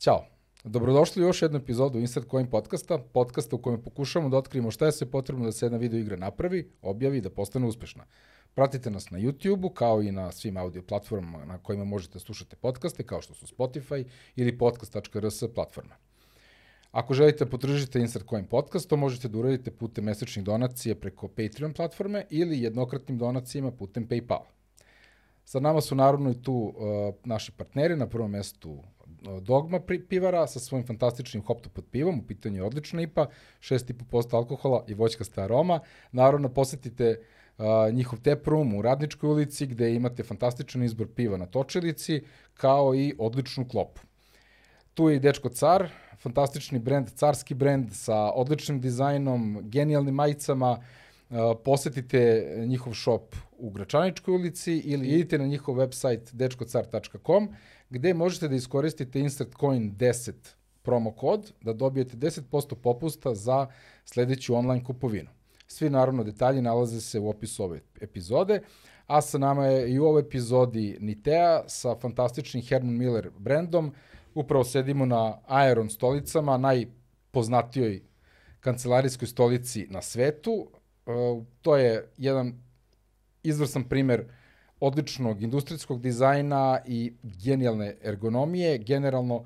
Ćao. Dobrodošli u još jednu epizodu Insert Coin podcasta, podcasta u kojem pokušamo da otkrijemo šta je sve potrebno da se jedna video igra napravi, objavi i da postane uspešna. Pratite nas na YouTube-u kao i na svim audio platformama na kojima možete da slušati podcaste kao što su Spotify ili podcast.rs platforma. Ako želite da podržite Insert Coin podcast, to možete da uradite putem mesečnih donacija preko Patreon platforme ili jednokratnim donacijama putem PayPal. Sa nama su naravno i tu uh, naši partneri, na prvom mestu Dogma pivara sa svojim fantastičnim hoptopod pivom, u pitanju je odlična IPA, 6,5% alkohola i voćkasta aroma. Naravno, posetite uh, njihov tap room u Radničkoj ulici gde imate fantastičan izbor piva na točilici, kao i odličnu klopu. Tu je i Dečko Car, fantastični brend, carski brend sa odličnim dizajnom, genijalnim majicama, Uh, posetite njihov shop u Gračaničkoj ulici ili idite na njihov website dečkocar.com gde možete da iskoristite Insert Coin 10 promo kod da dobijete 10% popusta za sledeću online kupovinu. Svi naravno detalji nalaze se u opisu ove epizode, a sa nama je i u ovoj epizodi Nitea sa fantastičnim Herman Miller brendom. Upravo sedimo na Aeron stolicama, najpoznatijoj kancelarijskoj stolici na svetu. Uh, to je jedan izvrsan primer odličnog industrijskog dizajna i genijalne ergonomije. Generalno,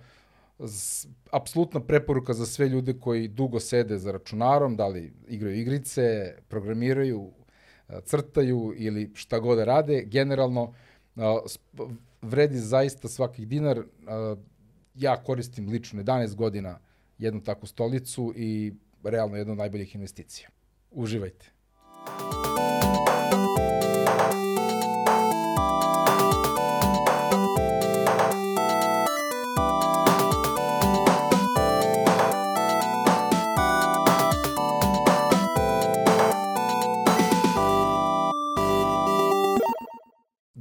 apsolutna preporuka za sve ljude koji dugo sede za računarom, da li igraju igrice, programiraju, uh, crtaju ili šta god da rade. Generalno, uh, vredi zaista svakih dinar. Ja koristim lično 11 godina jednu takvu stolicu i realno jedna od najboljih investicija. Uživajte.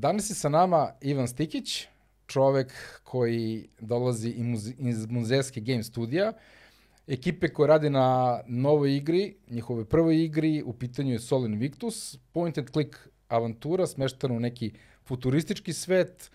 Danas je sa nama Ivan Stikić, čovek koji dolazi iz muzejske game studija, ekipe koje rade na novoj igri, njihove prvoj igri, u pitanju je Sol Invictus, point and click avantura, smeštana u neki futuristički svet,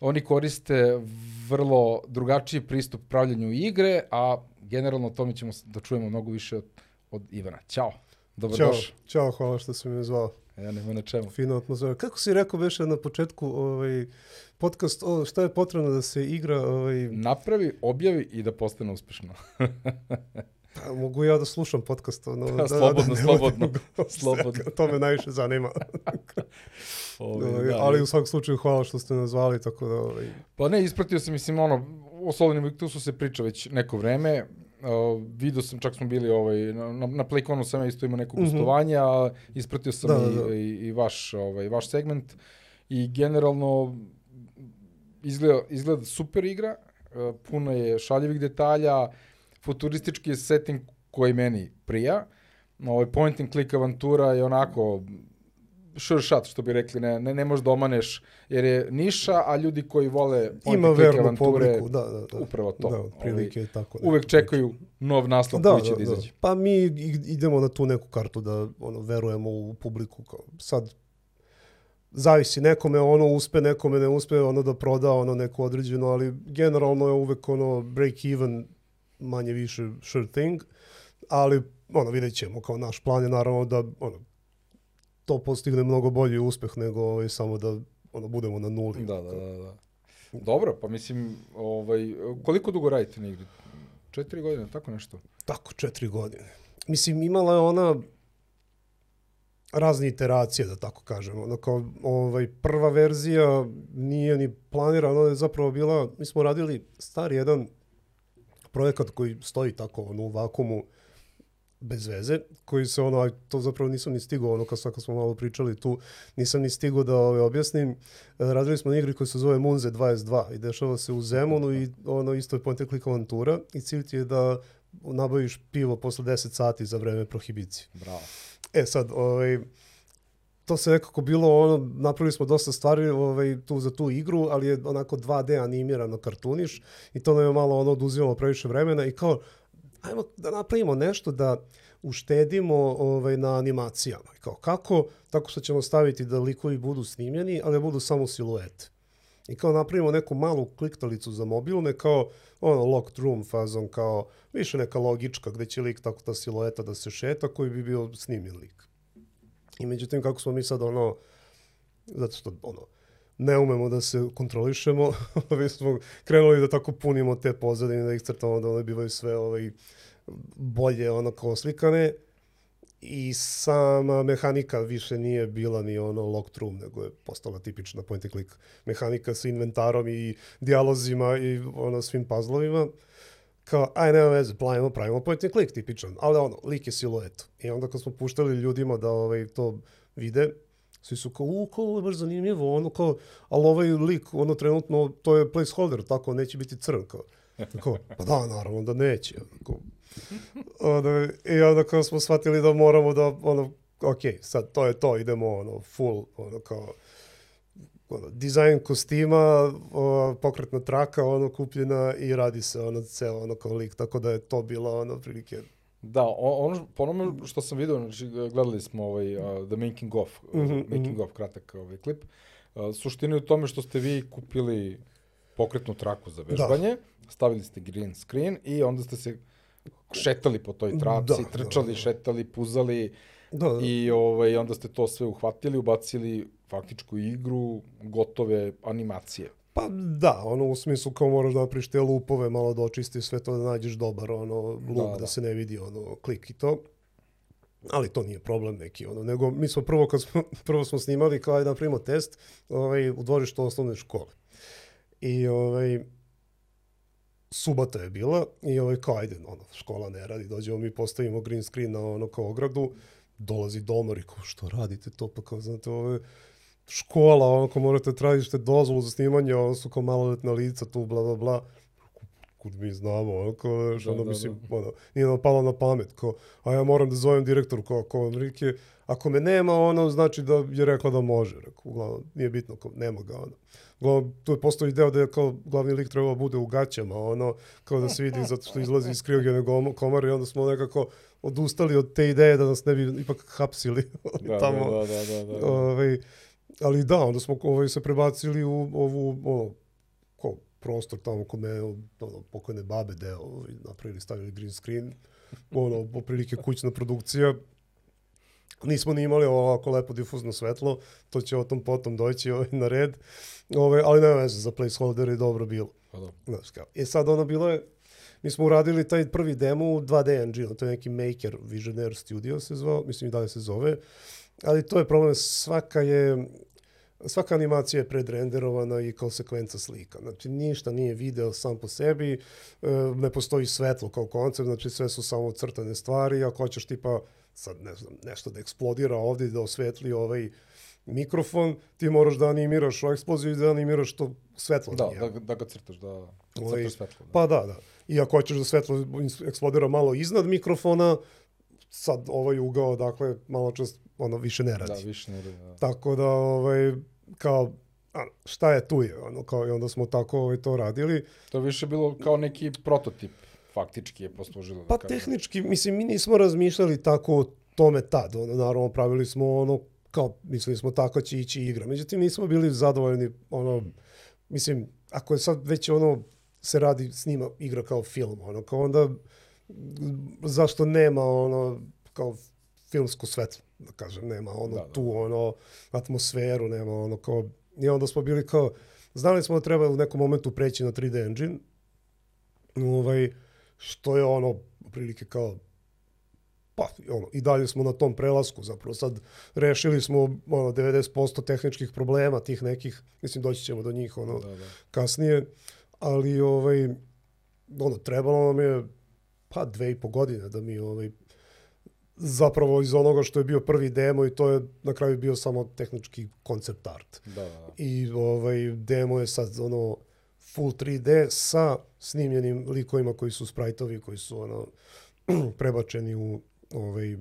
oni koriste vrlo drugačiji pristup pravljanju igre, a generalno o tome ćemo da čujemo mnogo više od, od Ivana. Ćao, dobrodošao. Ćao, hvala što si me zvao. Ja nema na čemu. Fina atmosfera. Kako si rekao beše na početku ovaj, podcast, o, šta je potrebno da se igra? Ovaj... Napravi, objavi i da postane uspešno. Pa, mogu ja da slušam podcast. Ono, da, slobodno, da, da, slobodno. slobodno. to me najviše zanima. Ovi, ovaj, da, ali u svakom slučaju hvala što ste nas zvali, tako da... Ovaj... Pa ne, ispratio sam, mislim, ono, o Solvenim Victusu se priča već neko vreme. Uh, video sam, čak smo bili ovaj, na, na Playconu sam ja isto imao neko gostovanje, mm -hmm. a ispratio sam da, i, da, da. I, i, vaš, ovaj, vaš segment i generalno izgleda, izgleda super igra, uh, puno je šaljivih detalja, futuristički je setting koji meni prija, ovaj point and click avantura je onako sure shot, što bi rekli, ne, ne, ne možeš da omaneš, jer je niša, a ljudi koji vole Ima vernu avanture, publiku, da, da, da. upravo to. Da, prilike je tako. Da, uvek čekaju nov naslov da, koji će da, da, da izađe. Pa mi idemo na tu neku kartu da ono, verujemo u publiku. Kao, sad, zavisi, nekome ono uspe, nekome ne uspe, ono da proda ono neko određeno, ali generalno je uvek ono break even manje više sure thing, ali ono vidjet ćemo kao naš plan je naravno da ono, to postigne mnogo bolji uspeh nego ovaj, samo da ono, budemo na nuli. Da, da, da. da. Dobro, pa mislim, ovaj, koliko dugo radite na igri? Četiri godine, tako nešto? Tako, četiri godine. Mislim, imala je ona razne iteracije, da tako kažemo. Ono kao, ovaj, prva verzija nije ni planirana, ona je zapravo bila, mi smo radili stari jedan projekat koji stoji tako ono, u vakumu, bez veze, koji se ono, to zapravo nisam ni stigao, ono kad, kad smo malo pričali tu, nisam ni stigao da ove, objasnim. E, radili smo na igri koja se zove Munze 22 i dešava se u Zemunu i ono isto je point and click avantura i cilj ti je da nabaviš pivo posle 10 sati za vreme prohibicije. Bravo. E sad, ovaj, to se nekako bilo ono, napravili smo dosta stvari ovaj, tu za tu igru, ali je onako 2D animirano kartuniš i to nam je malo ono oduzimalo previše vremena i kao ajmo da napravimo nešto da uštedimo ovaj, na animacijama. Kao kako? Tako što ćemo staviti da likovi budu snimljeni, ali budu samo siluete. I kao napravimo neku malu kliktalicu za mobilne, kao ono locked room fazon, kao više neka logička gde će lik tako ta silueta da se šeta koji bi bio snimljen lik. I međutim, kako smo mi sad ono, zato što ono, ne umemo da se kontrolišemo, mi smo krenuli da tako punimo te pozadine, da ih crtamo, da one bivaju sve ovaj, bolje ono kao slikane i sama mehanika više nije bila ni ono locked room, nego je postala tipična point and click mehanika sa inventarom i dijalozima i ono svim puzzlovima. Kao, aj nema veze, pravimo, pravimo point and click tipičan, ali ono, lik je siluet. I onda kad smo puštali ljudima da ovaj, to vide, svi su kao, u, kao, baš zanimljivo, ono kao, ali ovaj lik, ono trenutno, to je placeholder, tako, neće biti crn, kao. Kao, pa da, naravno da neće. Kao, ono, I onda kao smo shvatili da moramo da, ono, ok, sad to je to, idemo ono, full, ono, kao, ono, dizajn kostima, o, pokretna traka, ono, kupljena i radi se, ono, ceo, ono, kao lik, tako da je to bila, ono, prilike, Da, o- ono, po onome što sam vidio, znači, gledali smo ovaj, uh, The Making of, mm -hmm, Making of, kratak ovaj klip. Uh, suština je u tome što ste vi kupili pokretnu traku za vežbanje, da. stavili ste green screen i onda ste se šetali po toj traci, Da, trčali, da, da. šetali, puzali da, da. i ovaj, onda ste to sve uhvatili, ubacili faktičku igru, gotove animacije. Pa da, ono u smislu kao moraš da napriš te lupove, malo da očistiš sve to da nađeš dobar ono lup, Da, da, da. se ne vidi ono klik i to. Ali to nije problem neki ono, nego mi smo prvo kad smo prvo smo snimali kao da napravimo test, ovaj u dvorištu osnovne škole. I ovaj subota je bila i ovaj kao ajde ono škola ne radi, dođemo mi postavimo green screen na ono kao ogradu, dolazi domar i kao što radite to pa kao znate ovo je škola, ono ko morate tražite dozvolu za snimanje, ono su kao maloletna lica tu, bla, bla, bla. Kud mi znamo, ono, kao, Da, ono, da, mislim, ono, nije nam palo na pamet, kao, a ja moram da zovem direktoru, kao, kao, Enrique, ako me nema, ono, znači da je rekla da može, rekao, uglavnom, nije bitno, kao, nema ga, ono. Uglavnom, tu je postao ideo da je kao glavni lik trebao da bude u gaćama, ono, kao da se vidi zato što izlazi iz kriogene komore i onda smo nekako odustali od te ideje da nas ne bi ipak hapsili Da, tamo. da, da, da, da, da. Ovaj, ali da, onda smo ovaj, se prebacili u ovu, ono, ko, prostor tamo kod me, ono, pokojne babe deo, ovaj, napravili, stavili green screen, ono, poprilike kućna produkcija. Nismo ni imali ovako lepo difuzno svetlo, to će o tom potom doći ovaj, na red, ovaj, ali nema veze, za placeholder je dobro bilo. Pa da. Znaš kao. E sad ono bilo je, mi smo uradili taj prvi demo u 2D engine, to je neki Maker Visionaire Studio se zvao, mislim i dalje se zove, ali to je problem, svaka je, svaka animacija je predrenderovana i kao sekvenca slika. Znači ništa nije video sam po sebi, e, ne postoji svetlo kao koncept, znači sve su samo crtane stvari, ako hoćeš tipa sad ne znam, nešto da eksplodira ovdje, da osvetli ovaj mikrofon, ti moraš da animiraš o eksploziju i da animiraš to svetlo. Da, da, da ga crtaš, da, da Ovaj, crtaš svetlo. Da. Pa da, da. I ako hoćeš da svetlo eksplodira malo iznad mikrofona, sad ovaj ugao, dakle, malo čas ono više ne radi. da, više ne radi, da. Tako da, ovaj, kao, šta je tu je, ono, kao i onda smo tako ovaj, to radili. To je više bilo kao neki prototip, faktički je poslužilo. Pa da tehnički, mislim, mi nismo razmišljali tako o tome tad, ono, naravno, pravili smo ono, kao, mislili smo tako će ići igra. Međutim, nismo bili zadovoljni, ono, mislim, ako je sad već ono, se radi, snima igra kao film, ono, kao onda, zašto nema, ono, kao filmsko svetlo, da kažem, nema ono Da, da, tu, ono, atmosferu, nema ono, kao, i onda smo bili kao, znali smo da treba u nekom momentu preći na 3D engine, ovaj, što je ono, prilike kao, pa, ono, i dalje smo na tom prelasku, zapravo sad rešili smo ono, 90% tehničkih problema tih nekih, mislim doći ćemo do njih ono, Da, da. kasnije, ali ovaj, ono, trebalo nam je pa dve i po godine da mi ovaj, zapravo iz onoga što je bio prvi demo i to je na kraju bio samo tehnički koncept art. Da, da, da. I ovaj demo je sad ono full 3D sa snimljenim likovima koji su sprajtovi, koji su ono prebačeni u ovaj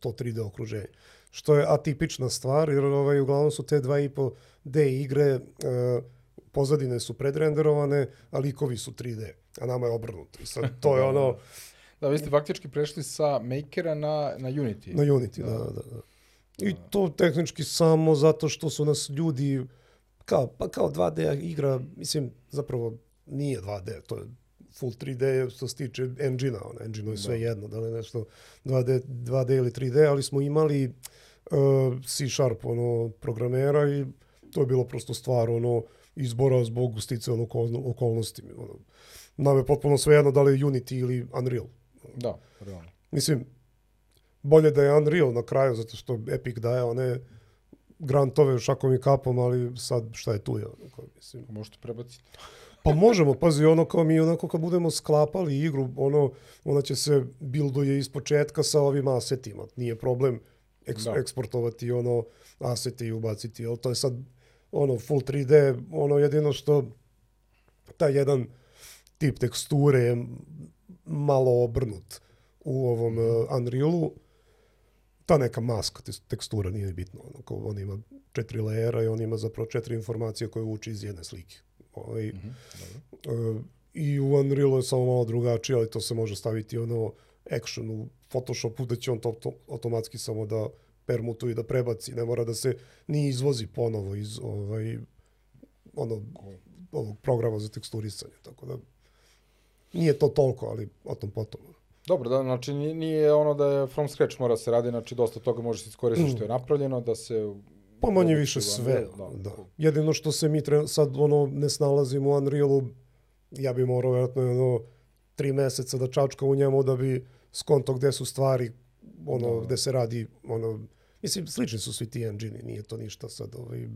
to 3D okruženje. Što je atipična stvar, jer ovaj, uglavnom su te 2,5D igre, e, pozadine su predrenderovane, a likovi su 3D, a nama je obrnuto. I sad to je ono Da, vi ste faktički prešli sa Makera na, na Unity. na Unity, da, da, da. I to tehnički samo zato što su nas ljudi kao, pa kao 2D igra, mislim, zapravo nije 2D, to je full 3D što se tiče engine-a, ono, engine je sve jedno, da li nešto 2D, 2D ili 3D, ali smo imali uh, C Sharp ono, programera i to je bilo prosto stvar ono, izbora zbog sticaja okol, okolnosti. Ono. Nam je potpuno sve jedno da li je Unity ili Unreal. Da, realno. Mislim, bolje da je Unreal na kraju, zato što Epic daje one grantove šakom i kapom, ali sad šta je tu? Ja, mislim. Možete prebaciti. Pa možemo, pazi, ono kao mi onako kad budemo sklapali igru, ono, ona će se builduje iz početka sa ovim asetima. Nije problem eks, da. eksportovati ono asete i ubaciti, ali to je sad ono full 3D, ono jedino što taj jedan tip teksture je malo obrnut u ovom uh, Unrealu. Ta neka maska tekstura nije bitno. Ono, kao on ima četiri lejera i on ima zapravo četiri informacije koje uči iz jedne slike. Ovaj, mm -hmm, uh, I u Unrealu je samo malo drugačije, ali to se može staviti ono action u Photoshopu da će on to, to automatski samo da permutuje i da prebaci. Ne mora da se ni izvozi ponovo iz ovaj, ono, ovog programa za teksturisanje. Tako da nije to toliko, ali o tom potom. Dobro, da, znači nije ono da je from scratch mora se radi, znači dosta toga može se iskoristiti što je napravljeno, da se Pa manje više sve, da. da. Jedino što se mi tre, sad ono ne snalazimo u Unrealu, ja bi morao vjerojatno ono tri meseca da čačkam u njemu da bi skonto gde su stvari, ono, da. gde se radi, ono, mislim, slični su svi ti engine nije to ništa sad, ovaj,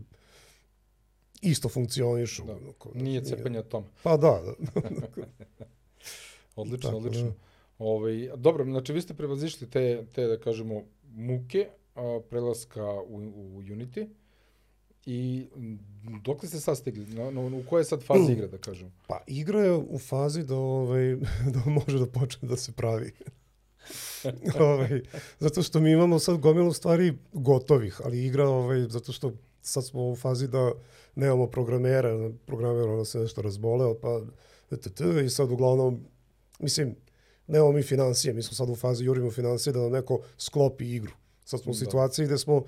isto funkcionišu. Da. Ono, nije cepanje od tome. Pa da, da. odlično, Tako, odlično. Da. Ovaj, dobro, znači vi ste prevazišli te, te da kažemo, muke, a, prelaska u, u Unity. I dok ste sad stigli? Na, na, u kojoj je sad fazi igra, da kažem? Pa igra je u fazi da, ovaj, da može da počne da se pravi. ovaj, zato što mi imamo sad gomilu stvari gotovih, ali igra, ovaj, zato što sad smo u fazi da nemamo programera, programer ono se nešto razboleo, pa ttt, i sad uglavnom, mislim, nemamo mi financije, mi smo sad u fazi jurimo financije da nam neko sklopi igru. Sad smo u da. situaciji gde smo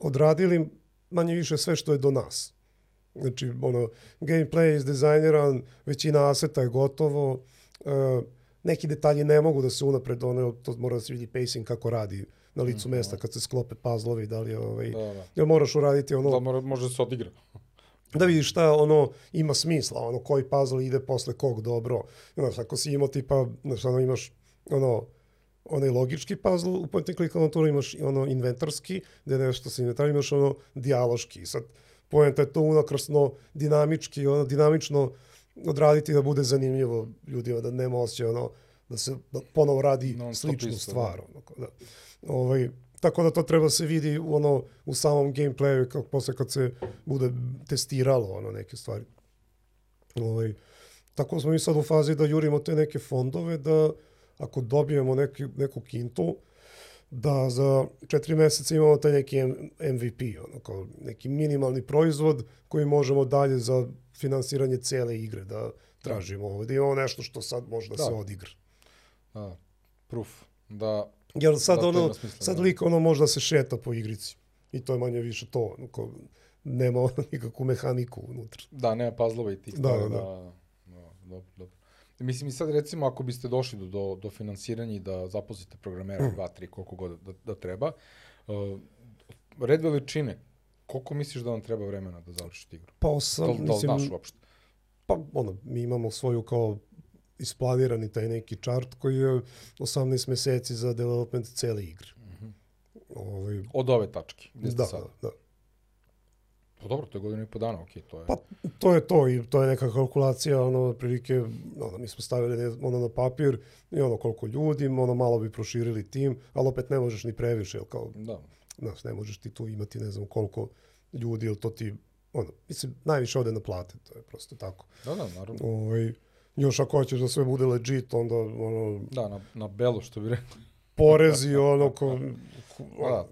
odradili manje više sve što je do nas. Znači, ono, gameplay je izdizajniran, većina aseta je gotovo, uh, neki detalji ne mogu da se unapred, ono, to mora da se vidi pacing kako radi na licu mm, mesta kad se sklope puzzlovi, da li je, ovaj, da, da. moraš uraditi ono... Da, mora, može da se odigra. Da vidiš šta ono ima smisla, ono koji puzzle ide posle kog dobro. Znaš, ako si imao tipa, znaš, ono imaš ono, onaj logički puzzle, u point and click avanturu imaš ono inventarski, gde nešto se inventar, imaš ono dijaloški. Sad, poenta je to unakrsno dinamički, ono, dinamično odraditi da bude zanimljivo ljudima, da nema osjećaj ono, da se da ponovo radi sličnu isto, stvar. Da. Ono, da. Ovaj, tako da to treba se vidi ono, u samom gameplayu, kako posle kad se bude testiralo ono, neke stvari. Ovaj, tako smo mi sad u fazi da jurimo te neke fondove, da ako dobijemo neki, neku kintu, da za četiri meseca imamo taj neki MVP, ono, kao neki minimalni proizvod koji možemo dalje za finansiranje cele igre da tražimo ovde. Da imamo nešto što sad može da, da. se odigra. Da, proof. Da, Jer sad, da ono, smisla, sad da. lik ono možda se šeta po igrici. I to je manje više to. Ono, kao, nema nikakvu mehaniku unutra. Da, nema puzzlova i tih. Da, da, da. da. da dobro, dobro. Mislim, i sad recimo ako biste došli do, do, do finansiranja i da zaposlite programera, mm. dva, tri, koliko god da, da treba, uh, red veličine, koliko misliš da vam treba vremena da završite igru? Pa osam, da, da mislim... znaš uopšte? Pa, ono, mi imamo svoju kao isplanirani taj neki chart koji je 18 meseci za development cele igre. Mm -hmm. ovaj... Od ove tačke? Da, da, da. Pa dobro, to je godinu i po dana, okej, okay, to je... Pa to je to i to je neka kalkulacija, ono, prilike, ono, mi smo stavili ono na papir i ono koliko ljudi, ono malo bi proširili tim, ali opet ne možeš ni previše, jel kao, da. znaš, ne možeš ti tu imati ne znam koliko ljudi, ili to ti, ono, mislim, najviše ode na plate, to je prosto tako. Da, da, naravno. Ovaj, još ako hoćeš da sve bude legit, onda, ono... Da, na, na belo, što bi rekli. Porezi, ono, ko, ko, da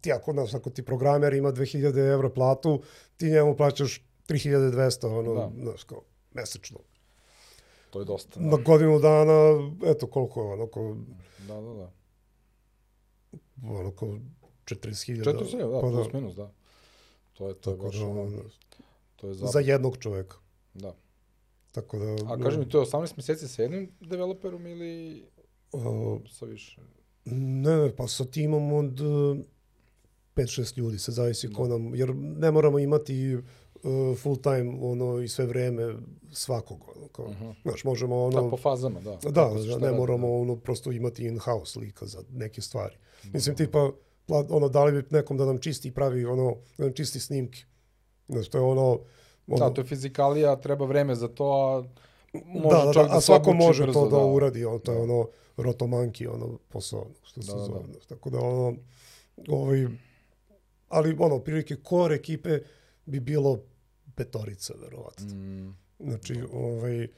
ti ako, znaš, ako ti programer ima 2000 evra platu, ti njemu plaćaš 3200, ono, da. znaš, kao, mesečno. To je dosta. Da. Na godinu dana, eto koliko je, ono, ko... Da, da, da. Ono, kao 40.000. 40.000, da, pa, plus da. minus, da. To je, to je baš, da, ono, To je za za... jednog čoveka. Da. Tako da... A kaži mi, to je 18 meseci sa jednim developerom ili o, sa više? Ne, pa sa timom od uh, 5-6 ljudi, se zavisi ko nam, jer ne moramo imati uh, full time ono i sve vreme svakog, ono, kao, uh -huh. znaš, možemo ono... Da, po fazama, da. Da, da ne moramo ono prosto imati in-house lika za neke stvari. Mislim, tipa, pla- ono, dali bi nekom da nam čisti pravi, ono, da nam čisti snimke. Znaš, to je ono... ono Da, to je fizikalija, treba vreme za to, a može da, da, čak da, da, a svako može brzo, to da, uradi, ono, to je ono rotomanki, ono, posao, što se Da, da, zove. da. Tako da, ono, ovaj, ali, ono, prilike core ekipe bi bilo petorica, verovatno. Mm, Znači, ovaj, uh,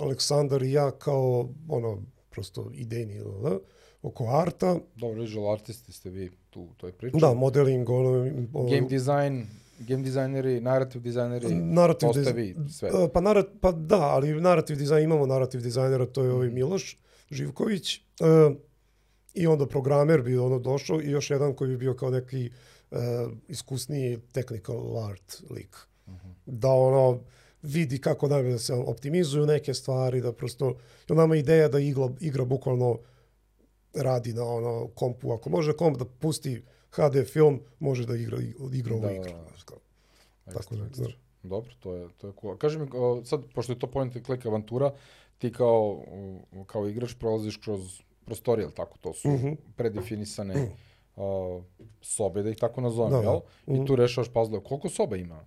Aleksandar i ja kao, ono, prosto idejni, da, oko arta, dobro, visual artisti ste vi tu u toj priči. da, modeling, ono, ono Game design, game dizajneri, narrative dizajneri, Narativ ste diz- sve. E, Pa, narat, pa da, ali narativ dizajn, imamo narativ dizajnera, to je Mhm. ovaj Miloš Živković. E, I onda programer bi ono došao i još jedan koji bi bio kao neki e, iskusniji technical art lik. Mhm. Da ono vidi kako najbolje da se optimizuju neke stvari, da prosto, nama je ideja da igra, igra bukvalno radi na ono kompu. Ako može komp da pusti HD film, može da igra, igra ovu Da, igru. da, da. znaš, kao. Tako da, da. Dobro, to je, to je cool. Kaži mi, sad, pošto je to point and click avantura, ti kao, kao igrač prolaziš kroz prostorije, jel tako? To su Mhm. predefinisane o, sobe, da ih tako nazovem, Da, da. jel? Mhm. I tu rešavaš puzzle. Koliko soba ima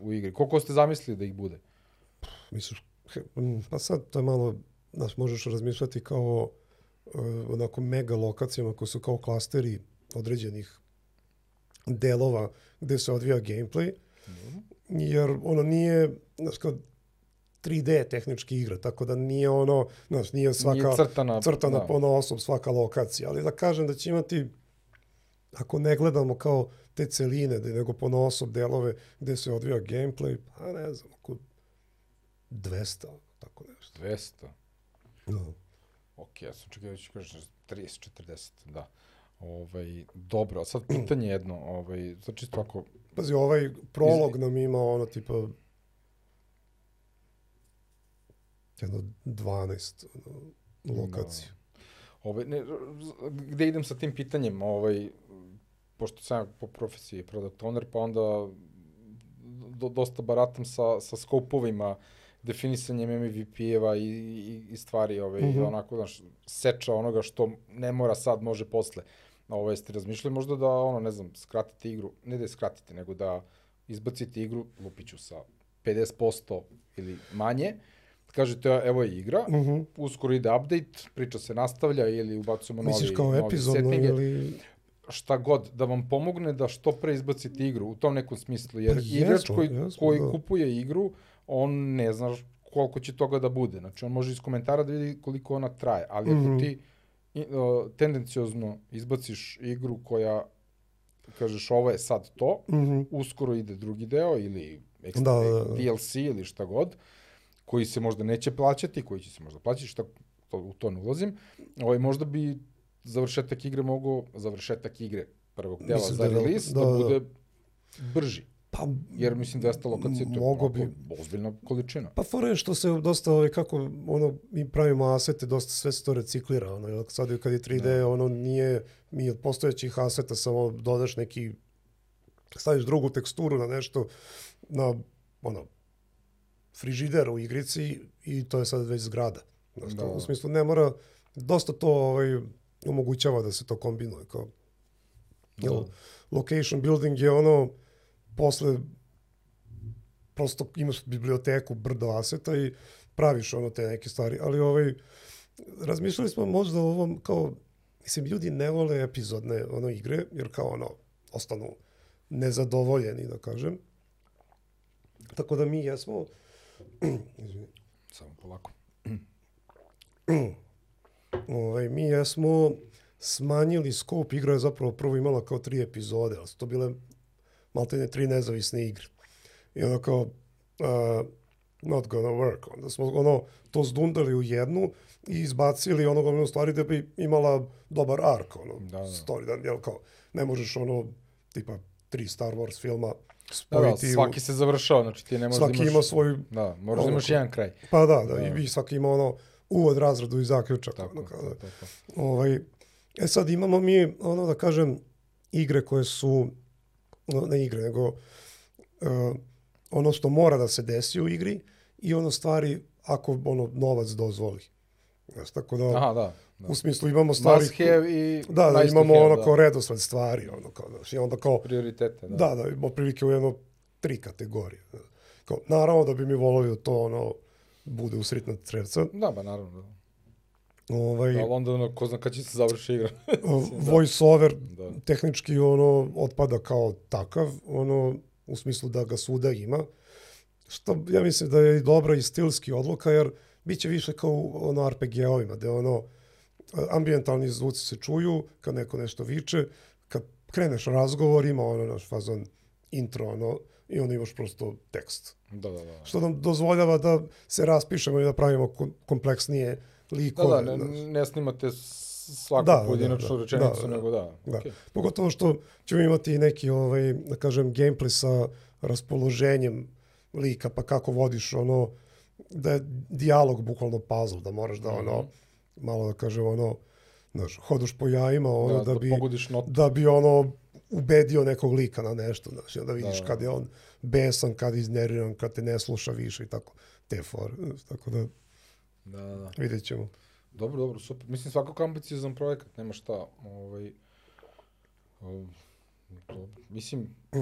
u igri? Koliko ste zamislili da ih bude? Misliš, mm, pa sad to je malo, znaš, možeš razmišljati kao uh, onako mega lokacijama koji su kao klasteri određenih delova gde se odvija gameplay, jer ono nije, znaš, kao 3D tehnički igra, tako da nije ono, znaš, nije svaka Nije crtana. crtana da. po osob svaka lokacija, ali da kažem da će imati, ako ne gledamo kao te celine, da nego po osob delove gde se odvija gameplay, pa ne znam, oko 200, tako nešto. 200. No. Ok, ja sam čekao da ću kažeš 30, 40, da. Ovaj, dobro, a sad pitanje jedno, ovaj, sad čisto ako, Pazi, ovaj prolog nam ima ono tipa jedno 12 ono, lokacija. Ovaj, ne, gde idem sa tim pitanjem, ovaj, pošto sam po profesiji product owner, pa onda do, dosta baratam sa, sa skopovima, definisanjem MVP-eva i, i, i stvari, ovaj, mm. -hmm. onako, znaš, seča onoga što ne mora sad, može posle. Ovo jeste razmišljali možda da, ono, ne znam, skratite igru, ne da je skratite, nego da izbacite igru, lupiću sa 50% ili manje, kažete, evo je igra, Mm -hmm. uskoro ide update, priča se nastavlja ili ubacujemo novi, Misliš kao novi epizodno ili... šta god, da vam pomogne da što pre izbacite igru u tom nekom smislu, jer Pa igrač koji, jesmo, koji da. kupuje igru, on ne zna koliko će toga da bude. Znači, on može iz komentara da vidi koliko ona traje, ali Mhm. ako ti i, o, tendenciozno izbaciš igru koja kažeš ovo je sad to, Mm -hmm. uskoro ide drugi deo ili ekstra, Da, da, da. DLC ili šta god, koji se možda neće plaćati, koji će se možda plaćati, šta, to, u to ne ulazim, ovaj, možda bi završetak igre mogao, završetak igre prvog dela Mislim za da da- release, da, da, da. bude brži. Pa, Jer mislim 200 lokacija to Mogo bi. ozbiljna količina. pa fora je što se dosta, ovaj, kako ono, mi pravimo asete, dosta sve se to reciklira. Ono, sad kad je 3D, Da. ono nije, mi od postojećih aseta samo dodaš neki, staviš drugu teksturu na nešto, na, ono, frižider u igrici i to je sad već zgrada. Znaš, Da. da. U smislu ne mora, dosta to ovaj, omogućava da se to kombinuje. Kao, jel, Da. location building je ono, posle prosto imaš biblioteku brdo aseta i praviš ono te neke stvari, ali ovaj, razmišljali smo možda o ovom kao, mislim, ljudi ne vole epizodne ono igre, jer kao ono, ostanu nezadovoljeni, da kažem. Tako da mi jesmo, izvini, Samo polako. ovaj, mi jesmo smanjili skop, igra je zapravo prvo imala kao tri epizode, ali su to bile maltene tri nezavisne igre. I onda kao, uh, not gonna work. Onda smo ono, to zdundali u jednu i izbacili ono gomilu stvari da bi imala dobar ark, ono, Da, da. story, da, jel kao, ne možeš ono, tipa, tri Star Wars filma Da, da, spojiti u- svaki se završava, znači ti ne možeš svaki da imaš... ima svoju, Da, moraš da imaš ko- jedan kraj. pa da, da, Da. i vi svaki ima ono uvod, razradu i zaključak. Tako, ono, kao to, da- to, to. Ovaj, e sad imamo mi, ono da kažem, igre koje su, ne igre, nego uh, ono što mora da se desi u igri i ono stvari ako ono novac dozvoli. Znaš, tako da, Aha, da. da. u smislu imamo stvari... Must have i da, da, imamo have, ono da. kao redosled stvari, ono kao, znaš, i onda kao, prioritete, da. da, da, imamo prilike u jedno tri kategorije. znaš. Kao, naravno da bi mi volili da to ono bude usritna crevca. Da, ba naravno, da. Ovaj, Ali onda ono, ko zna kad će se završi igra. voice over da. tehnički ono otpada kao takav, ono u smislu da ga svuda ima. Što ja mislim da je i dobra i stilski odluka jer biće više kao ono RPG-ovima gde ono ambijentalni zvuci se čuju kad neko nešto viče, kad kreneš razgovor ima ono naš fazon intro ono i onda imaš prosto tekst. Da, da, da. Što nam dozvoljava da se raspišemo i da pravimo kom- kompleksnije Da, likove. da, ne, znaš. ne snimate svaku Da, da, pojedinačnu da, rečenicu, da, da. nego da. Da. okej. Pogotovo što ćemo imati neki, ovaj, da kažem, gameplay sa raspoloženjem lika, pa kako vodiš ono, da je dijalog bukvalno puzzle, da moraš da ono, malo da kažem ono, znaš, hodaš po jajima, ono, Da, da, da bi, notu. da bi ono, ubedio nekog lika na nešto, znaš, onda vidiš Da. kad je on besan, kad je izneriran, kad te ne sluša više i tako, te znaš, tako da Da, da, da. vidjet ćemo. Dobro, dobro, super. Mislim, svakako ambiciozan projekat, nema šta. Ovaj, um, dobro. Mislim,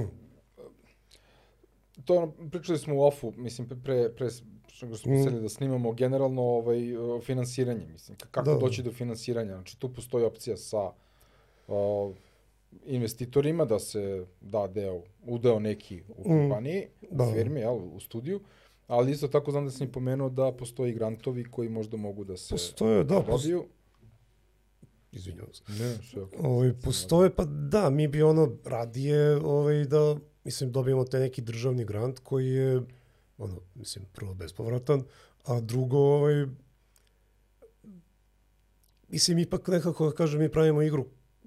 to ono, pričali smo u ofu, mislim, pre, pre, što Mm. smo mislili da snimamo generalno ovaj, o, finansiranje, mislim, kako Da. doći do finansiranja. Znači, tu postoji opcija sa o, investitorima da se da deo, udeo neki u Mm. kompaniji, u Da. firmi, jel, u studiju, ali isto tako znam da sam i pomenuo da postoji grantovi koji možda mogu da se Postoje, da, dobiju. izvinjavam se. Ne, sve okej. Ovaj, postoje, pa da, mi bi ono radije ovaj, da, mislim, dobijemo te neki državni grant koji je, ono, mislim, prvo bespovratan, a drugo, ovaj, mislim, ipak nekako, da kažem, mi pravimo igru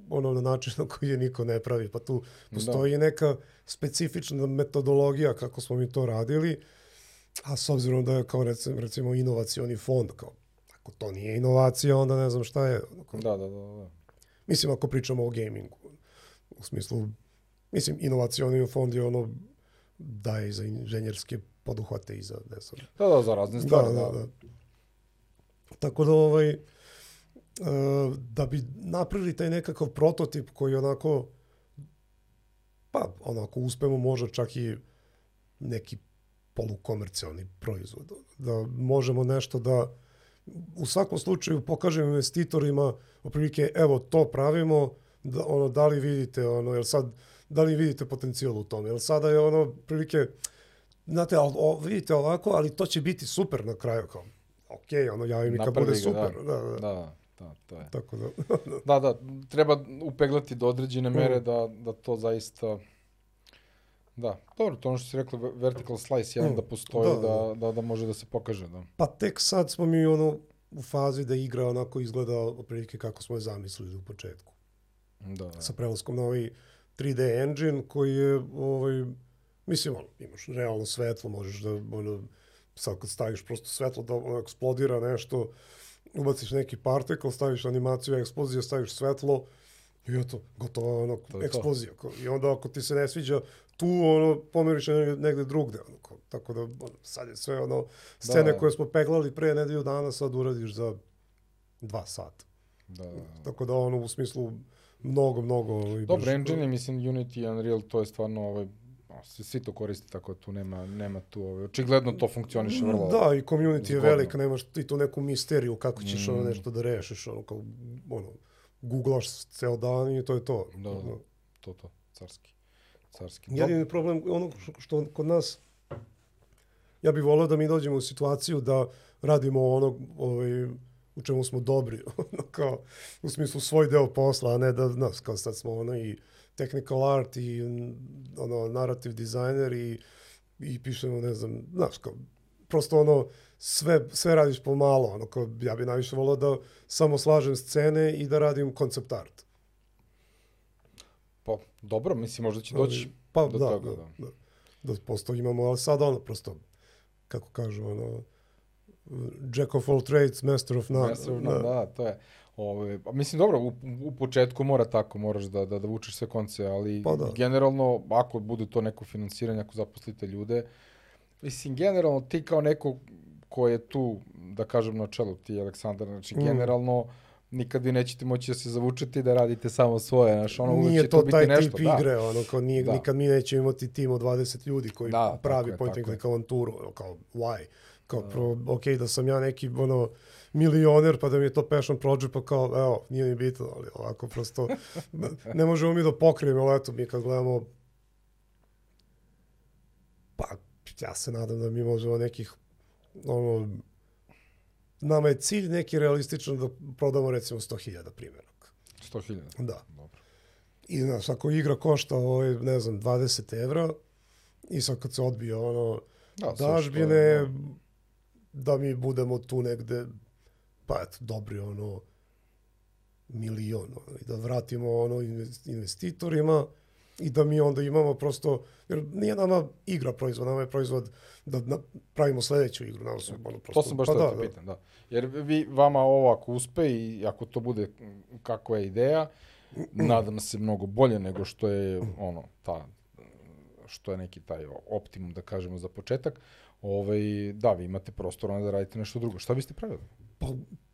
ono na način na koji je niko ne pravi, pa tu postoji neka specifična metodologija kako smo mi to radili, a s obzirom da je kao recimo, recimo inovacioni fond, kao, ako to nije inovacija, onda ne znam šta je. Kao, Da, da, da, da. Mislim, ako pričamo o gamingu. U smislu, mislim, inovacioni fond je ono daje za inženjerske poduhvate i za, ne znam. Da, da, za razne Da, stvari. da, da. Tako da, ovaj, e, da bi napravili taj nekakav prototip koji onako, pa onako uspemo možda čak i neki polukomercijalni proizvod. Da možemo nešto da u svakom slučaju pokažemo investitorima otprilike evo to pravimo, da, ono, da li vidite, ono, jel sad, da li vidite potencijal u tome, jel sada je ono, prilike, znate, al, o, vidite ovako, ali to će biti super na kraju, kao, ok, ono, javi mi kad bude ga, super, da, da, da. Da, da, to je. tako da, Da, da, treba upeglati do određene Mm. mere da, da to zaista... Da, dobro, to ono što si rekla, ve- vertical slice, jedan Mm, da postoji, da, da, da, da može da se pokaže, da. pa tek sad smo mi ono u fazi da igra onako izgleda otprilike kako smo je zamislili u početku. Da, da. sa prelaskom na ovaj 3D engine koji je ovaj mislim ono, imaš realno svetlo, možeš da ono sad kad staviš prosto svetlo da ono eksplodira nešto, ubaciš neki partikl, staviš animaciju eksplozije, staviš svetlo i eto, gotovo ono, To to. eksplozija. Ko- I onda ako ti se ne sviđa tu, ono, pomeriš je negde, negde drugde. Ono, ko- tako da, ono, sad je sve ono, scene Da. koje smo peglali pre nedelju dana, sad uradiš za dva sata. da, da. Tako da, ono, u smislu, mnogo, mnogo... ovaj, Dobro, engine, mislim, Unity i Unreal, to je stvarno, ovaj, svi, svi to koriste, tako da tu nema, nema tu, ovaj, očigledno to funkcioniše vrlo. Da, i community je zgodno. velika, nemaš ti tu neku misteriju kako ćeš ono Mm. nešto da rešiš, ono kao, ono, googlaš ceo dan i to je to. Da, da, Ono, to, to, carski. Carski. Jedini problem, ono što, kod nas, ja bih volio da mi dođemo u situaciju da radimo ono ovaj, u čemu smo dobri, ono kao, u smislu svoj deo posla, a ne da, znaš, kao sad smo ono i technical art i ono, narrative designer i, i pišemo, ne znam, znaš, kao, prosto ono, sve, sve radiš pomalo, ono, kao, ja bih najviše volio da samo slažem scene i da radim koncept art. Pa, dobro, mislim, možda će doći Pa do da, toga, da, da. da. da posto imamo, ali sad ono, prosto, kako kažu, ono, Jack of all trades, master of none. Master of none, da, da, to je. Ove, pa mislim, dobro, u, u početku mora tako, moraš da, da, da vučeš sve konce, ali Pa da. generalno, ako bude to neko finansiranje, ako zaposlite ljude, mislim, generalno ti kao neko ko je tu, da kažem, na čelu, ti Aleksandar, znači, Mm. generalno, nikad vi nećete moći da se zavučete i da radite samo svoje, znaš, ono, uvek nije će to to biti taj nešto. tip da. igre, ono, kao nije, Da. nikad mi nećemo imati tim od 20 ljudi koji Da, pravi point and click avanturu, ono, kao, why? Kao, pro, ok, da sam ja neki, ono, milioner, pa da mi je to passion project, pa kao, evo, nije mi bitno, ali ovako prosto, ne možemo mi da pokrijemo, ali eto, mi kad gledamo, pa, ja se nadam da mi možemo nekih, ono, nama je cilj neki realističan da prodamo recimo 100.000 primjeraka. 100.000. Da. Dobro. I znaš, ako igra košta, ovaj, ne znam, 20 evra, i sad kad se odbije ono, Da, dažbine, je, da mi budemo tu negde, pa eto, dobri ono, milion, ono, i da vratimo ono invest- investitorima i da mi onda imamo prosto, jer nije nama igra proizvod, nama je proizvod da na, pravimo sledeću igru. Nama su, ono, prosto, To sam baš pa pa da, da, da. pitan, da. Jer vi, vama ovo ako uspe i ako to bude kakva je ideja, nadam se mnogo bolje nego što je ono, ta, što je neki taj optimum, da kažemo, za početak, ovaj, da, vi imate prostor onda da radite nešto drugo. Šta biste pravili? Pa,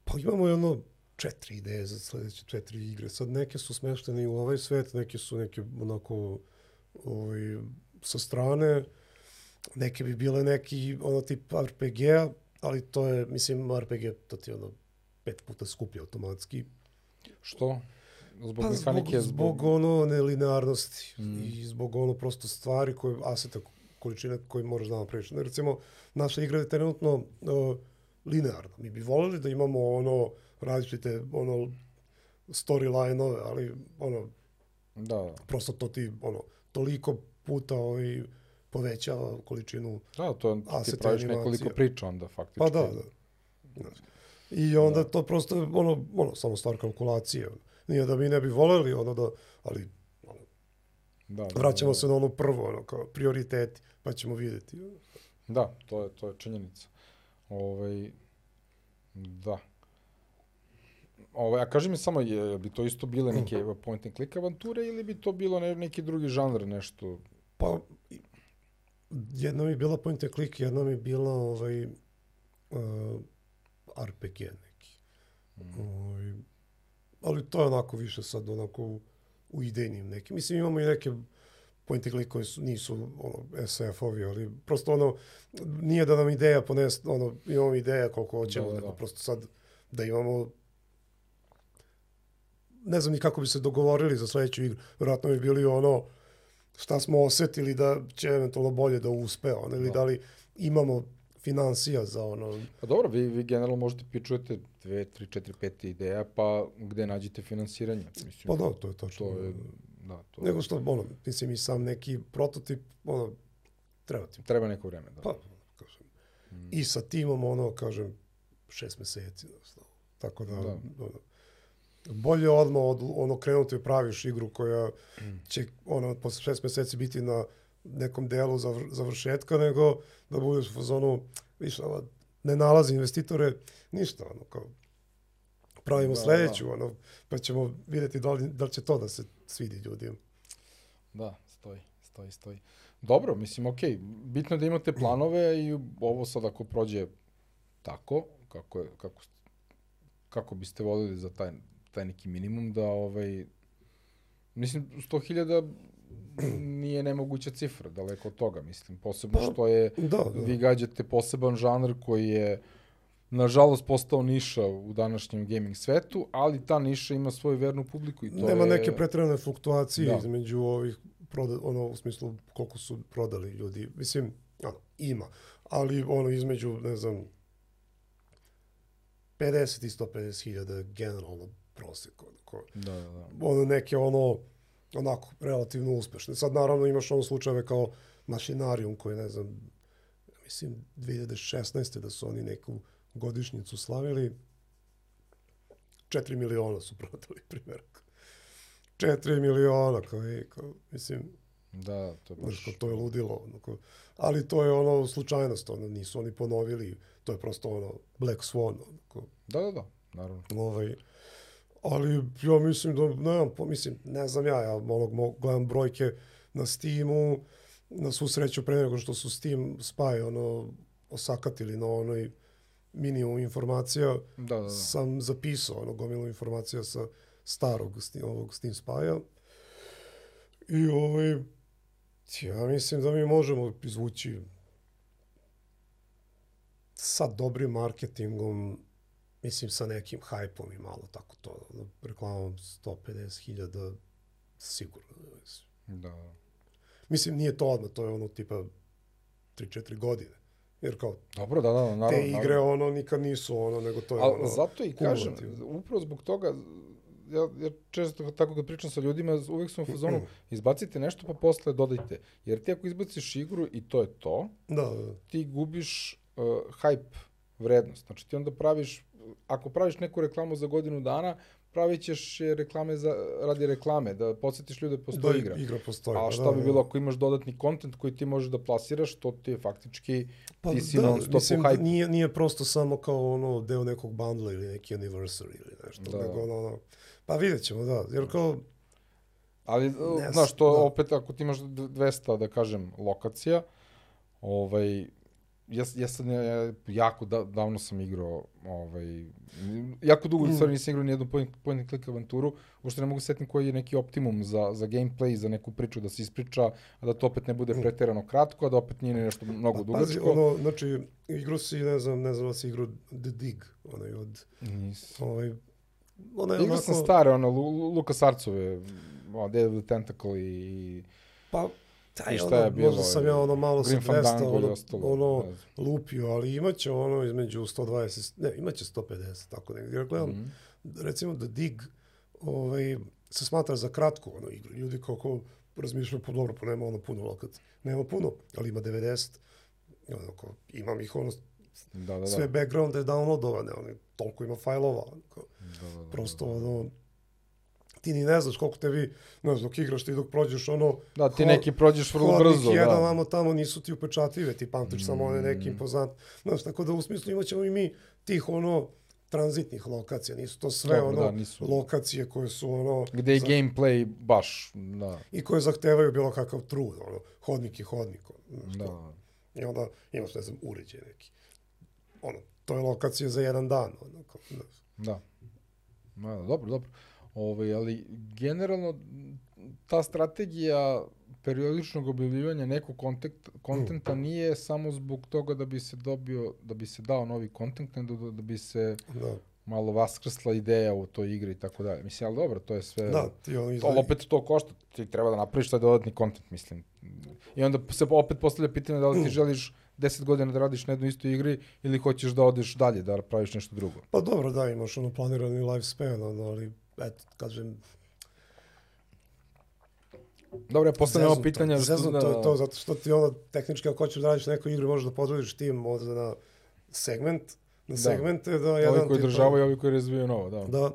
pa imamo ono četiri ideje za sledeće četiri igre. Sad neke su smeštene i u ovaj svet, neke su neke onako ovaj, sa strane, neke bi bile neki ono tip RPG-a, ali to je, mislim, RPG to ti je ono pet puta skuplje automatski. Što? Zbog Pa zbog, mehanike, zbog, ono nelinearnosti Mm. i zbog ono prosto stvari koje, aseta, količine koje moraš da napraviš. Recimo, naša igra je trenutno uh, linearna. Mi bi voljeli da imamo ono različite ono storyline-ove, ali ono, Da, da. prosto to ti ono, toliko puta ovaj, povećava količinu Da, to ti praviš animacija. nekoliko priča onda, faktički. Pa da, da. I onda to prosto ono, ono, samo stvar kalkulacije. Nije da mi ne bi voleli, ono da, ali ono, Da, da, vraćamo da, se na ono prvo, ono, kao prioriteti, pa ćemo vidjeti. Da, to je, to je činjenica. Ovaj, da. Ovaj, a kaži mi samo, je, bi to isto bile neke point and click avanture ili bi to bilo ne, neki drugi žanr, nešto? Pa, jedna mi je bila point and click, jedna mi je bila ovaj, uh, RPG neki. Ovaj, ali to je onako više sad onako u, u idejnim nekim. Mislim, imamo i neke point and click koji su, nisu ono, SF-ovi, ali prosto ono, nije da nam ideja pones, ono, imamo ideja koliko hoćemo, Da, da, da. prosto sad da imamo ne znam ni kako bi se dogovorili za sledeću igru. Vjerojatno bi bili ono šta smo osetili da će eventualno bolje da uspe, ono, ili Da. da li imamo financija za ono, Pa dobro, vi, vi generalno možete pičujete dve, tri, četiri, pet ideja, pa gde nađete finansiranje? Mislim, pa da, to je tačno. to je, da, to Nego što, ono, mislim i sam neki prototip, ono, treba ti, treba neko vreme, da. pa, kažem, i sa timom, ono, kažem, šest meseci, da, tako Da. da. Ono, bolje odmah od, ono, krenuti da praviš igru koja će, ono, posle šest meseci biti na nekom delu zavr, završetka, nego da budeš u fazonu, više, ono, ne nalazi investitore, ništa, ono, kao, pravimo Da, da, sledeću, ono, pa ćemo vidjeti da li, da li će to da se svidi ljudima. Da, stoji, stoji, stoji. Dobro, mislim, okej, bitno je da imate planove i ovo sad ako prođe tako, kako, je, kako, kako biste volili za taj, taj neki minimum, da ovaj, mislim, 100.000 nije nemoguća cifra, daleko od toga, mislim, posebno Pa, što je, Da, da. vi gađate poseban žanr koji je, nažalost, postao niša u današnjem gaming svetu, ali ta niša ima svoju vernu publiku i to Nema je... neke pretjerane fluktuacije Da. između ovih proda, ono u smislu koliko su prodali ljudi. Mislim, ono, ima, ali ono između, ne znam, 50 i 150 hiljada generalno prosjek. Onako, Da, da, da. ono neke ono, onako, relativno uspešne. Sad naravno imaš ono slučajeve kao Mašinarium koji, ne znam, mislim 2016. da su oni neku godišnjicu slavili, 4 miliona su prodali primjerak. 4 miliona, kao, ej, kao, mislim, Da, to je baš... to je ludilo. ono, kao- ali to je ono slučajnost, ono, nisu oni ponovili, to je prosto ono Black Swan. Ono, kao, Da, da, da, naravno. ovaj, ali ja mislim da, nemam, po- mislim, ne znam ja, ja onog, gledam brojke na Steamu, na svu sreću pre nego što su Steam spy ono, osakatili na onoj minimum informacija, Da, da, da. sam zapisao ono gomilu informacija sa starog Steam- ovog Steam Spy-a. I ovaj, ja mislim da mi možemo izvući sa dobrim marketingom, mislim sa nekim hajpom i malo tako to, reklamom 150.000 sigurno. Mislim. Da, da. mislim, nije to odmah, to je ono tipa 3-4 godine. Jer kao Dobro, da, da, naravno. te igre naravno. ono nikad nisu ono, nego to je Ali ono... zato i kažem, upravo zbog toga, ja, ja često tako kad pričam sa ljudima, uvek sam u fazonu, izbacite nešto pa posle dodajte. Jer ti ako izbaciš igru i to je to, Da, da. ti gubiš uh, hype vrednost. Znači ti onda praviš, ako praviš neku reklamu za godinu dana, pravit ćeš reklame za, radi reklame, da podsjetiš ljude da postoji da, igra. igra postoji. A pa šta da, bi da. bilo ako imaš dodatni kontent koji ti možeš da plasiraš, to ti je faktički, Pa ti si da, non stop mislim, u hype. nije, nije prosto samo kao ono deo nekog bundla ili neki anniversary ili nešto, Da. nego ono, ono, pa vidjet ćemo, da, jer kao, Ali, Ne znaš, to da. opet, ako ti imaš d- 200, da kažem, lokacija, ovaj, ja, ja sad ja, jako da, davno sam igrao, ovaj, jako dugo, mm. stvarno nisam igrao nijednu point, point and click avanturu, uopšte ne mogu setiti koji je neki optimum za, za gameplay, za neku priču da se ispriča, a da to opet ne bude preterano kratko, a da opet nije ni nešto mnogo Mm. pa, pazi, dugačko. ono, znači, igru si, ne znam, ne znam da si igrao The Dig, onaj od, Nisam. ovaj, ona je Igrao onako, sam stare, ono, Lu, Lu- Lukas Arcove, Dead of the Tentacle i... pa, taj, I šta ono, je bilo, možda sam ja ono malo sa Grim 200, Fandango i ono, ostalo, ono, lupio, ali imaće ono između 120, ne, imaće 150, tako negdje. Gledam, Mhm. recimo The Dig ovaj, se smatra za kratku ono, igru. Ljudi kako razmišljaju, pa dobro, pa nema ono puno lokacija. Nema puno, ali ima 90. I ono, kao, imam ih ono, Da, da, da. sve backgrounde downloadovane, ono, toliko ima fajlova. Ono, kao, da, da, da. prosto, ono, ti ni ne znaš koliko tebi, ne znam, dok igraš ti dok prođeš ono... Da, ti ho- neki prođeš vrlo brzo, jedan da. vamo tamo nisu ti upečatljive, ti pamtiš samo one neki Mm. impozant. Znaš, tako da u smislu imat ćemo i mi tih ono tranzitnih lokacija, nisu to sve Dobro, ono da, nisu. lokacije koje su ono Gde je za- gameplay baš, da. i koje zahtevaju bilo kakav trud, ono, hodnik i hodnik. ono, znaš, Da. I onda imaš, ne znam, uređaj neki. Ono, to je lokacija za jedan dan. Ono, kao, znaš. Da. Ma, dobro, dobro. Ove, ali generalno ta strategija periodičnog objavljivanja nekog kontent, kontenta nije samo zbog toga da bi se dobio, da bi se dao novi kontent, nego da, da bi se da, malo vaskrsla ideja u toj igri i tako dalje. Mislim, ali dobro, to je sve... da, ti To, ali izgleda... opet to košta, ti treba da napraviš taj dodatni kontent, mislim. I onda se opet postavlja pitanje da li ti želiš 10 godina da radiš na jednoj istoj igri ili hoćeš da odeš dalje, da praviš nešto drugo. Pa dobro, da, imaš ono planirani lifespan, ono, ali, eto, kažem, Dobro, ja postavljam ovo Zeznuto, pitanje. što Zeznuto da- je to, zato što ti ono, tehnički ako hoćeš da radiš neku igru, možeš da podeliš tim možda na segment, na Da. segmente, da jedan Ovi koji tipa- održavaju i ovi koji razvijaju novo, da. da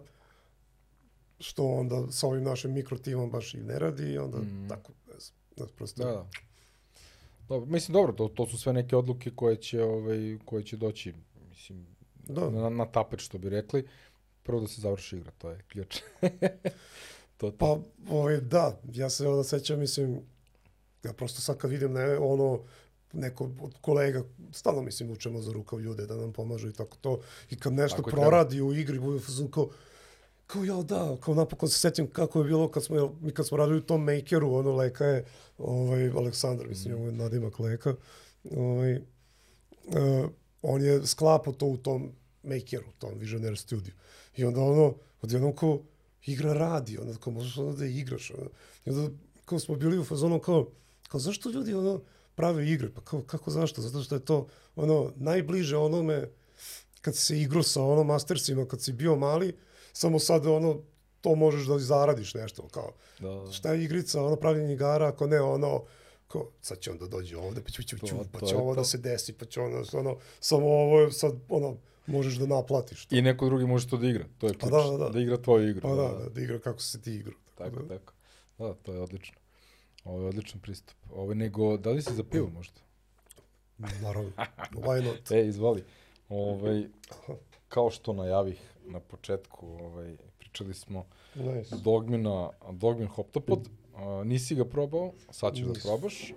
što onda sa ovim našim mikrotimom baš i ne radi i onda Mm. tako, ne znam, da, prosto, Da, da. Dobro, mislim, dobro, to, to su sve neke odluke koje će, ovaj, koje će doći, mislim, Da. na, na tapet, što bi rekli. Prvo da se završi igra, to je ključ. to, to. Pa, ovaj, da, ja se onda sećam, mislim, ja prosto sad kad vidim ne, ono, neko od kolega, stalno mislim učemo za rukav ljude da nam pomažu i tako to, i kad nešto Tako proradi u igri, bude u fazonu kao, kao ja da, kao napokon se sećam kako je bilo kad smo, mi kad smo radili u tom makeru, ono leka je ovaj, Aleksandar, mislim, mm. nadimak leka, ovaj, uh, on je sklapao to u tom makeru, tom Visionaire Studio. I onda ono, odjednom kao, igra radi, onda kao možeš onda da igraš. Ono. I onda kao smo bili u fazonu kao, kao zašto ljudi ono prave igre? Pa kao, kako zašto? Zato što je to ono najbliže onome kad se igrao sa ono mastersima, kad si bio mali, samo sad ono to možeš da zaradiš nešto, kao Da, da. šta je igrica, ono pravljenje igara, ako ne ono, kao, sad će on da dođe ovde, pa će, ću, To- ću, pa to će ovo to. da se desi, pa će ono, ono, samo ovo je sad, ono, možeš da naplatiš. To. I neko drugi može to da igra, to je Pa ključ. da, da, da. igra tvoju igru. Pa da, da, da igra kako se ti igra. Tako, da. tako. Da, to je odlično. Ovo je odličan pristup. Ovo nego, da li si za pivo možda? Naravno. Why not? E, izvoli. Ovaj, kao što najavih na početku, ovaj, pričali smo Nice. Dogmina, Dogmin Hoptopod. A, nisi ga probao, sad ćeš da Nisam. probaš.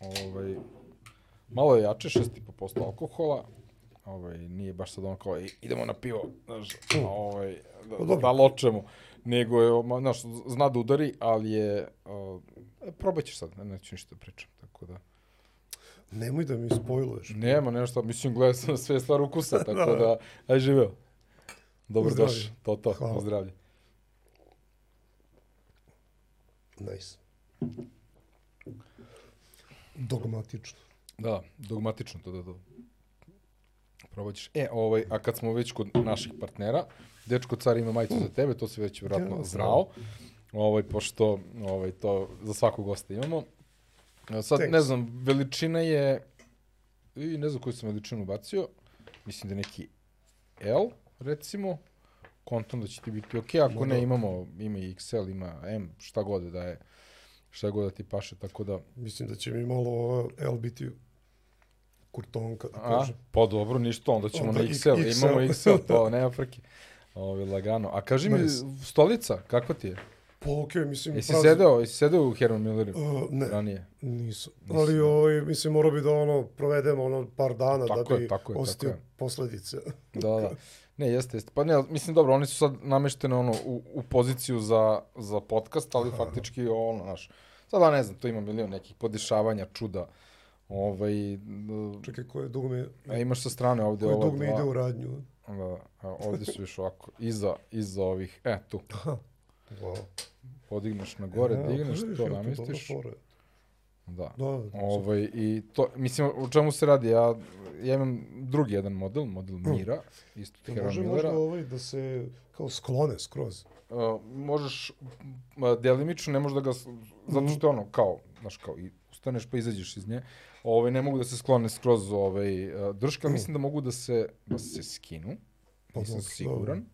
Ovaj, malo je jače, 6,5% alkohola. Ovaj, nije baš sad ono kao, "Ej, idemo na pivo, znaš, ovaj, da, Pa dobro. da ločemo. Nego je, znaš, zna da udari, ali je, uh, probat ćeš sad, ne, neću ništa da pričam, tako da. Nemoj da mi spojluješ. Nema, nema šta, mislim, gledao sam sve stvar ukusa, tako da, aj živeo. Dobro došli, to to, Hvala. zdravlje. Nice. Dogmatično. Da, dogmatično to da to. Probat ćeš. E, ovaj, a kad smo već kod naših partnera, Dečko car ima majicu za tebe, to si već vjerojatno Ja, znao. Ovaj, pošto ovaj, to za svakog gosta imamo. A Sad, Thanks. ne znam, veličina je, i ne znam koju sam veličinu bacio, mislim da je neki L, recimo, kontom da će ti biti ok, ako ne imamo, ima i XL, ima M, šta god da je, šta god da ti paše, tako da, Mislim da će mi malo L biti kurtonka, da A, kažem. pa dobro, ništa, onda ćemo Onda na XL, XL. imamo XL, to nema frke. Ovo, lagano. A kaži mi, stolica, kakva ti je? Pa okej, mislim... Jesi sedeo, jesi sedeo u Herman Milleru Uh, ne, ranije? nisam. Nisi, Ali da. ovaj, mislim, morao bi da ono, provedemo ono par dana Tako da je, bi tako je, osetio tako je. posledice. Da, da. Ne, jeste, jeste. Pa ne, mislim, dobro, oni su sad nameštene ono, u, u poziciju za, za podcast, ali faktički, ono, znaš, sada ne znam, to ima milion nekih podešavanja, čuda. Ovaj, d- Čekaj, koje dugme, a imaš sa strane ovde koje ova dugme dva. ide u radnju? Da, a ovde su još ovako, iza, iza ovih, e, tu. Wow. Podigneš na gore, digneš, vidiš, to namestiš. fora. Da. Da, da, Ovaj, i to, mislim, o čemu se radi? Ja, ja imam drugi jedan model, model Mira, isto od Da može Millera. možda ovaj da se kao sklone skroz. Uh, možeš, ma, delimično, ne možeš da ga, zato što je ono, kao, znaš, kao, i ustaneš pa izađeš iz nje, ovaj, ne mogu da se sklone skroz ovaj, uh, drška, mislim da mogu da se, da se skinu, Pa nisam siguran.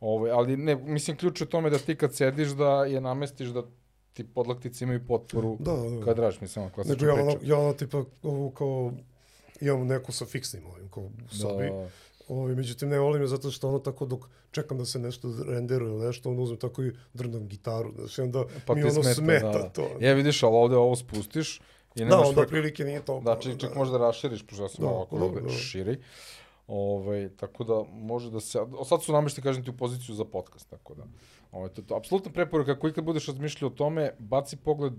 Ovaj, ali ne, mislim, ključ je u tome da ti kad sediš da je namestiš da ti podlaktice imaju potporu Da, da. kad radiš, mislim, ono, Nego klasična ja, priča. ja ono tipa ovu kao imam neku sa fiksnim ovim kao u sobi. Da, Ovaj, međutim, ne volim je zato što ono tako dok čekam da se nešto renderuje ili nešto, onda uzmem tako i drndam gitaru, znači onda pa mi ono smeta, smeta, da, da. to. Je, vidiš, ali ovde ovo spustiš i da, onda prilike nije to. Da, čak, čak možda raširiš, pošto ja sam Da, ovako da, da, da. širi. Ovaj, tako da može da se... a Sad su namešti, kažem ti, u poziciju za podcast, tako da... Ovaj, to, je to. Apsolutna preporuka, ako ikad budeš razmišljao o tome, baci pogled,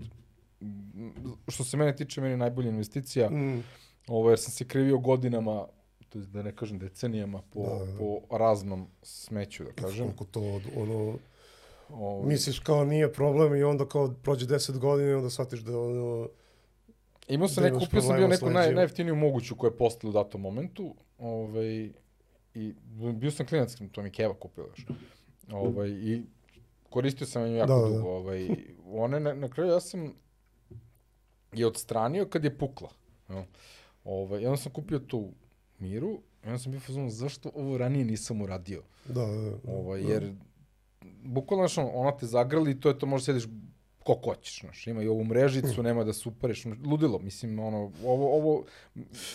m, što se mene tiče, meni najbolja investicija, Mm, ovaj, jer sam se krivio godinama, to da ne kažem decenijama, po, Da, da. po raznom smeću, da kažem. koliko to, ono, Ovaj, misliš kao nije problem i onda kao prođe 10 godina i onda shvatiš da ono, Imao sam da neku, kupio sam bio neku naj, sleđiva. najjeftiniju moguću koja je postala u datom momentu. Ovaj, I bio sam klinac, to mi Keva kupila još. Ovaj, I koristio sam je jako Da, da, da. dugo. Ovaj, one, na, na kraju ja sam je odstranio kad je pukla. No. Ovaj, I onda sam kupio tu miru i onda sam bio fazon, zašto ovo ranije nisam uradio? da, da, da, Ovaj, jer bukvalno ona te zagrli i to je to, možeš sediš ko hoćeš, znaš, ima i ovu mrežicu, nema da se upariš, ludilo, mislim, ono, ovo, ovo,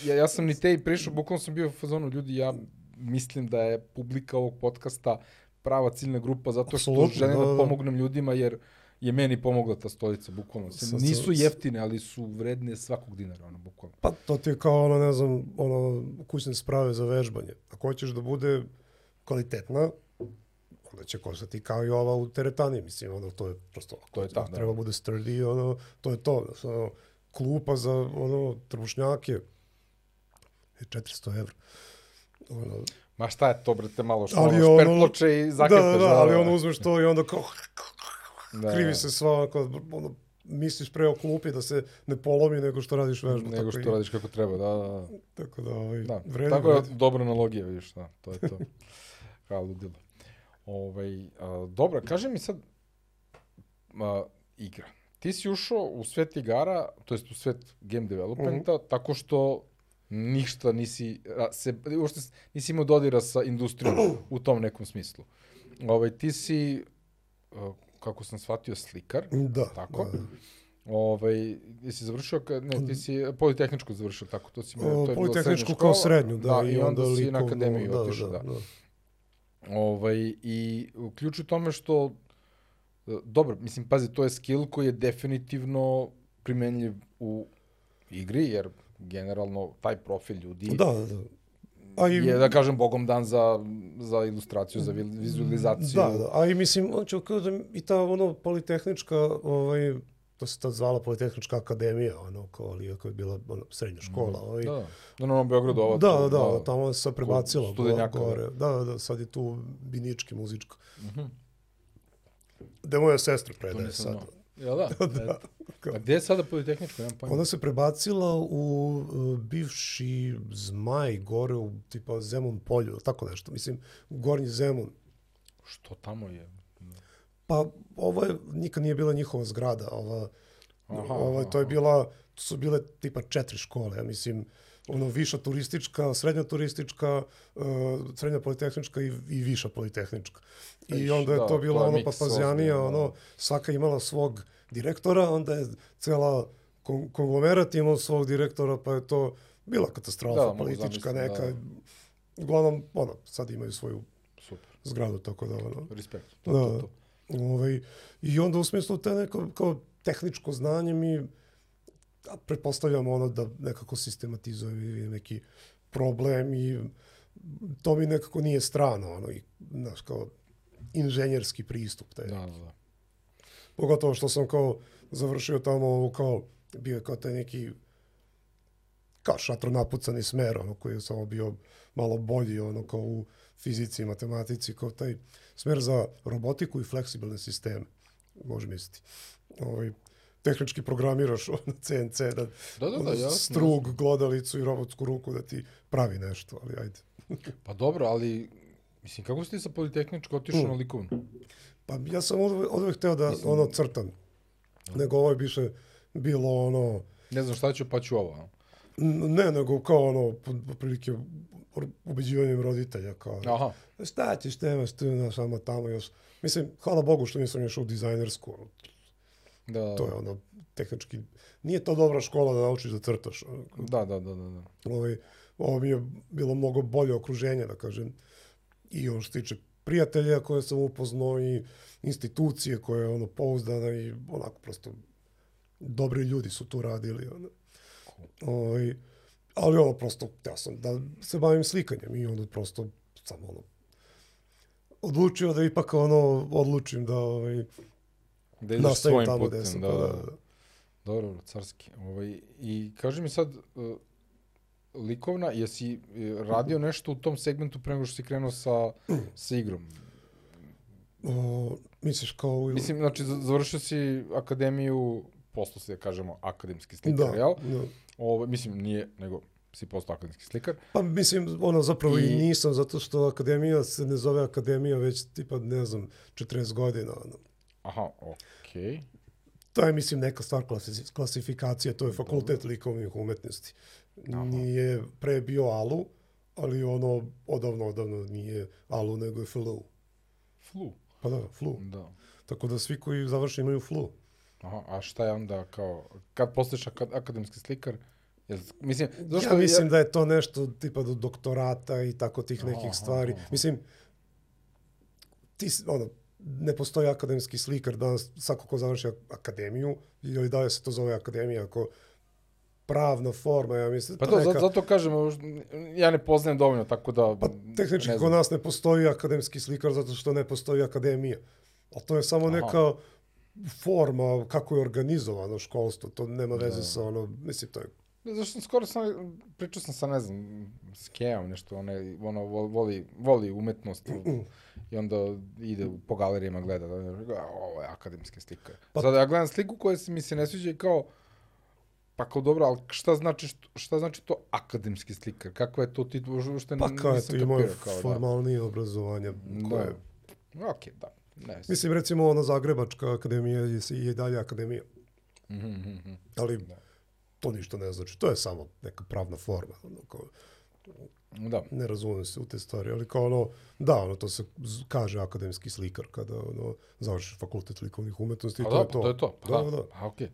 ja, ja sam ni te i prišao, bukvalno sam bio u fazonu, ljudi, ja mislim da je publika ovog podcasta prava ciljna grupa, zato što Apsolutno, želim da, da, da. pomognem ljudima, jer je meni pomogla ta stolica, bukvalno. Sa- nisu jeftine, ali su vredne svakog dinara, ono, bukvalno. Pa to ti je kao ono, ne znam, ono, kućne sprave za vežbanje. Ako hoćeš da bude kvalitetna, onda će koštati kao i ova u teretani, mislim, ono, to je prosto, To je ta, da. treba bude sturdy, ono, to je to, znaš, ono, klupa za, ono, trbušnjake, je 400 evra. Ono, Ma šta je to, brate, malo što Ali ono, šperploče i da, zakrpeš. da, da, ali ono uzmeš to i onda kao, da, krivi se sva, onako, ono, misliš pre o klupi da se ne polomi nego što radiš vežbu. nego što i- radiš kako treba, da, da, da. Tako da, ovaj, Da, vredi, tako je vredi. dobra analogija, vidiš, da, to je to. Kao ludilo. Ovaj, a, dobro, kaži mi sad, a, igra. Ti si ušao u svet igara, to jest u svet game developmenta, Mhm. tako što ništa nisi, a, se, uopšte nisi imao dodira sa industrijom u tom nekom smislu. Ovaj, ti si, a, kako sam shvatio, slikar, Da, Tako? da. Ovaj, jesi završio, ne, ti si Politehničku završio, tako, to si O, to je Politehničku srednja kao škola. srednju, da, i onda, si na likovnu, akademiju otišao, da. da. Ovaj, I ključ u tome što, e, dobro, mislim, pazi, to je skill koji je definitivno primenljiv u igri, jer generalno taj profil ljudi Da, da, da. A i, je, da kažem, bogom dan za, za ilustraciju, za vi- vizualizaciju. Da, da, a i mislim, on će kažem, i ta ono politehnička, ovaj, to se tad zvala Politehnička akademija, ono, kao, ali iako je bila ono, srednja škola. Ovaj. Da, da. Da, na Novom Beogradu ova. Da, da, da, tamo se prebacilo studenjaka, gore. Da, da, da, sad je tu binički muzičko. Mhm. Gde moja sestra predaje sad. znao. Jel da? da. A gde je sada Politehničko, nemam pojma. Ona se prebacila u uh, bivši zmaj gore u tipa Zemun polju, tako nešto. Mislim, u Gornji Zemun. Što tamo je? Pa ovo je, nikad nije bila njihova zgrada. Ova, Aha, ova, to je bila, to su bile tipa četiri škole, ja mislim, ono viša turistička, srednja turistička, uh, srednja politehnička i, i viša politehnička. I Viš, onda je da, to bilo to je ono papazjanija, ozbiljan, da. ono, svaka imala svog direktora, onda je cela kon konglomerat imao svog direktora, pa je to bila katastrofa Da, politička neka. da. Uglavnom, ono, sad imaju svoju Super. zgradu, tako da, ono, Respekt. To, Da, to, to. Ovaj, I onda u smislu te neko kao tehničko znanje mi a, pretpostavljamo ono da nekako sistematizujemo ili neki problem i to mi nekako nije strano, ono, i, znaš, kao inženjerski pristup. Taj. Da, da, da. Pogotovo što sam kao završio tamo ovo kao, bio je kao taj neki kao šatro napucani smer, ono, koji je samo bio malo bolji, ono, kao u fizici matematici, kao taj smer za robotiku i fleksibilne sisteme, može misliti. Ovaj, tehnički programiraš ono, CNC, da, Da, da, da, jasno, strug, glodalicu i robotsku ruku da ti pravi nešto, ali ajde. Pa dobro, ali, mislim, kako si ti sa Politehničko otišao Mm. na likovnu? Pa ja sam od, hteo da ono crtam, nego ovo je više bilo ono, Ne znam šta ću, pa ću ovo. Ne, nego kao ono, po- otprilike ro- ubeđivanjem roditelja, kao, Aha. šta ćeš, nemaš tu, znaš, samo tamo još. Mislim, hvala Bogu što nisam još u dizajnersku, ono, Da, to je ono, tehnički, nije to dobra škola da naučiš da crtaš. da, da, da, da. da. Ovaj, ovo mi je bilo mnogo bolje okruženje, da kažem, i ono što tiče prijatelja koje sam upoznao i institucije koje je ono pouzdana i onako prosto dobri ljudi su tu radili. Ono. Ovaj, ali ono prosto, ja sam da se bavim slikanjem i onda prosto sam ono odlučio da ipak ono odlučim da ovaj, Da ideš nastavim svojim tamo putem. sam. da, pa da, da. Dobro, carski. Ovaj, I kaži mi sad, uh, likovna, jesi uh, radio nešto u tom segmentu pre nego što si krenuo sa, sa igrom? O, misliš kao... u- Mislim, znači, za- završio si akademiju, posle se, da kažemo, akademski slikar, da, jel? da. Ovo, mislim, nije, nego si postao akademski slikar. Pa mislim, ono zapravo i, I- nisam, zato što akademija se ne zove akademija već tipa, ne znam, 40 godina. Ono. Aha, okej. To je, mislim, neka stvar klasi- klasifikacije, to je fakultet likovnih umetnosti. Nije pre bio ALU, ali ono odavno, odavno nije ALU, nego je FLU. Flu. Pa da, FLU. Da. Tako da svi koji završe imaju FLU. Aha, a šta je onda kao, kad postaješ aka, akademski slikar, jel, mislim, zašto Ja mislim da je to nešto tipa do doktorata i tako tih nekih Aha, stvari. aha. Mislim, ti, ono, ne postoji akademski slikar danas, svako ko završi ak- akademiju, ili da li se to zove akademija, ako pravna forma, ja mislim, Pa to neka, zato, kažem, ja ne poznajem dovoljno, tako da... pa tehnički ne kod nas ne postoji akademski slikar zato što ne postoji akademija. A to je samo Aha. neka forma kako je organizovano školstvo, to nema veze Da. sa ono, mislim, to je Zašto sam skoro sam, pričao sam sa, ne znam, s Kejom, nešto, one, ono, vo- voli, voli umetnost i onda ide po galerijama gleda, da, da, ovo je akademski slikar. Pa- Sada ja gledam sliku koja se mi se ne sviđa i kao, pa kao dobro, ali šta znači, šta znači to akademski slikar? Kakva je to titul, uopšte Pa kao nisam kapirao, kao, da. formalnije obrazovanje. Koje, Da. Ok, da. Ne, Mislim, recimo, ona Zagrebačka akademija je, i dalje akademija. Mhm, mhm. Ali to ništa ne znači. To je samo neka pravna forma. Ono, kao, Da. ne razumem se u te stvari, ali kao ono, da, ono, to se kaže akademski slikar kada ono, završiš fakultet likovnih umetnosti i to da, je pa to. to je to. Pa da, da, da. Pa okej.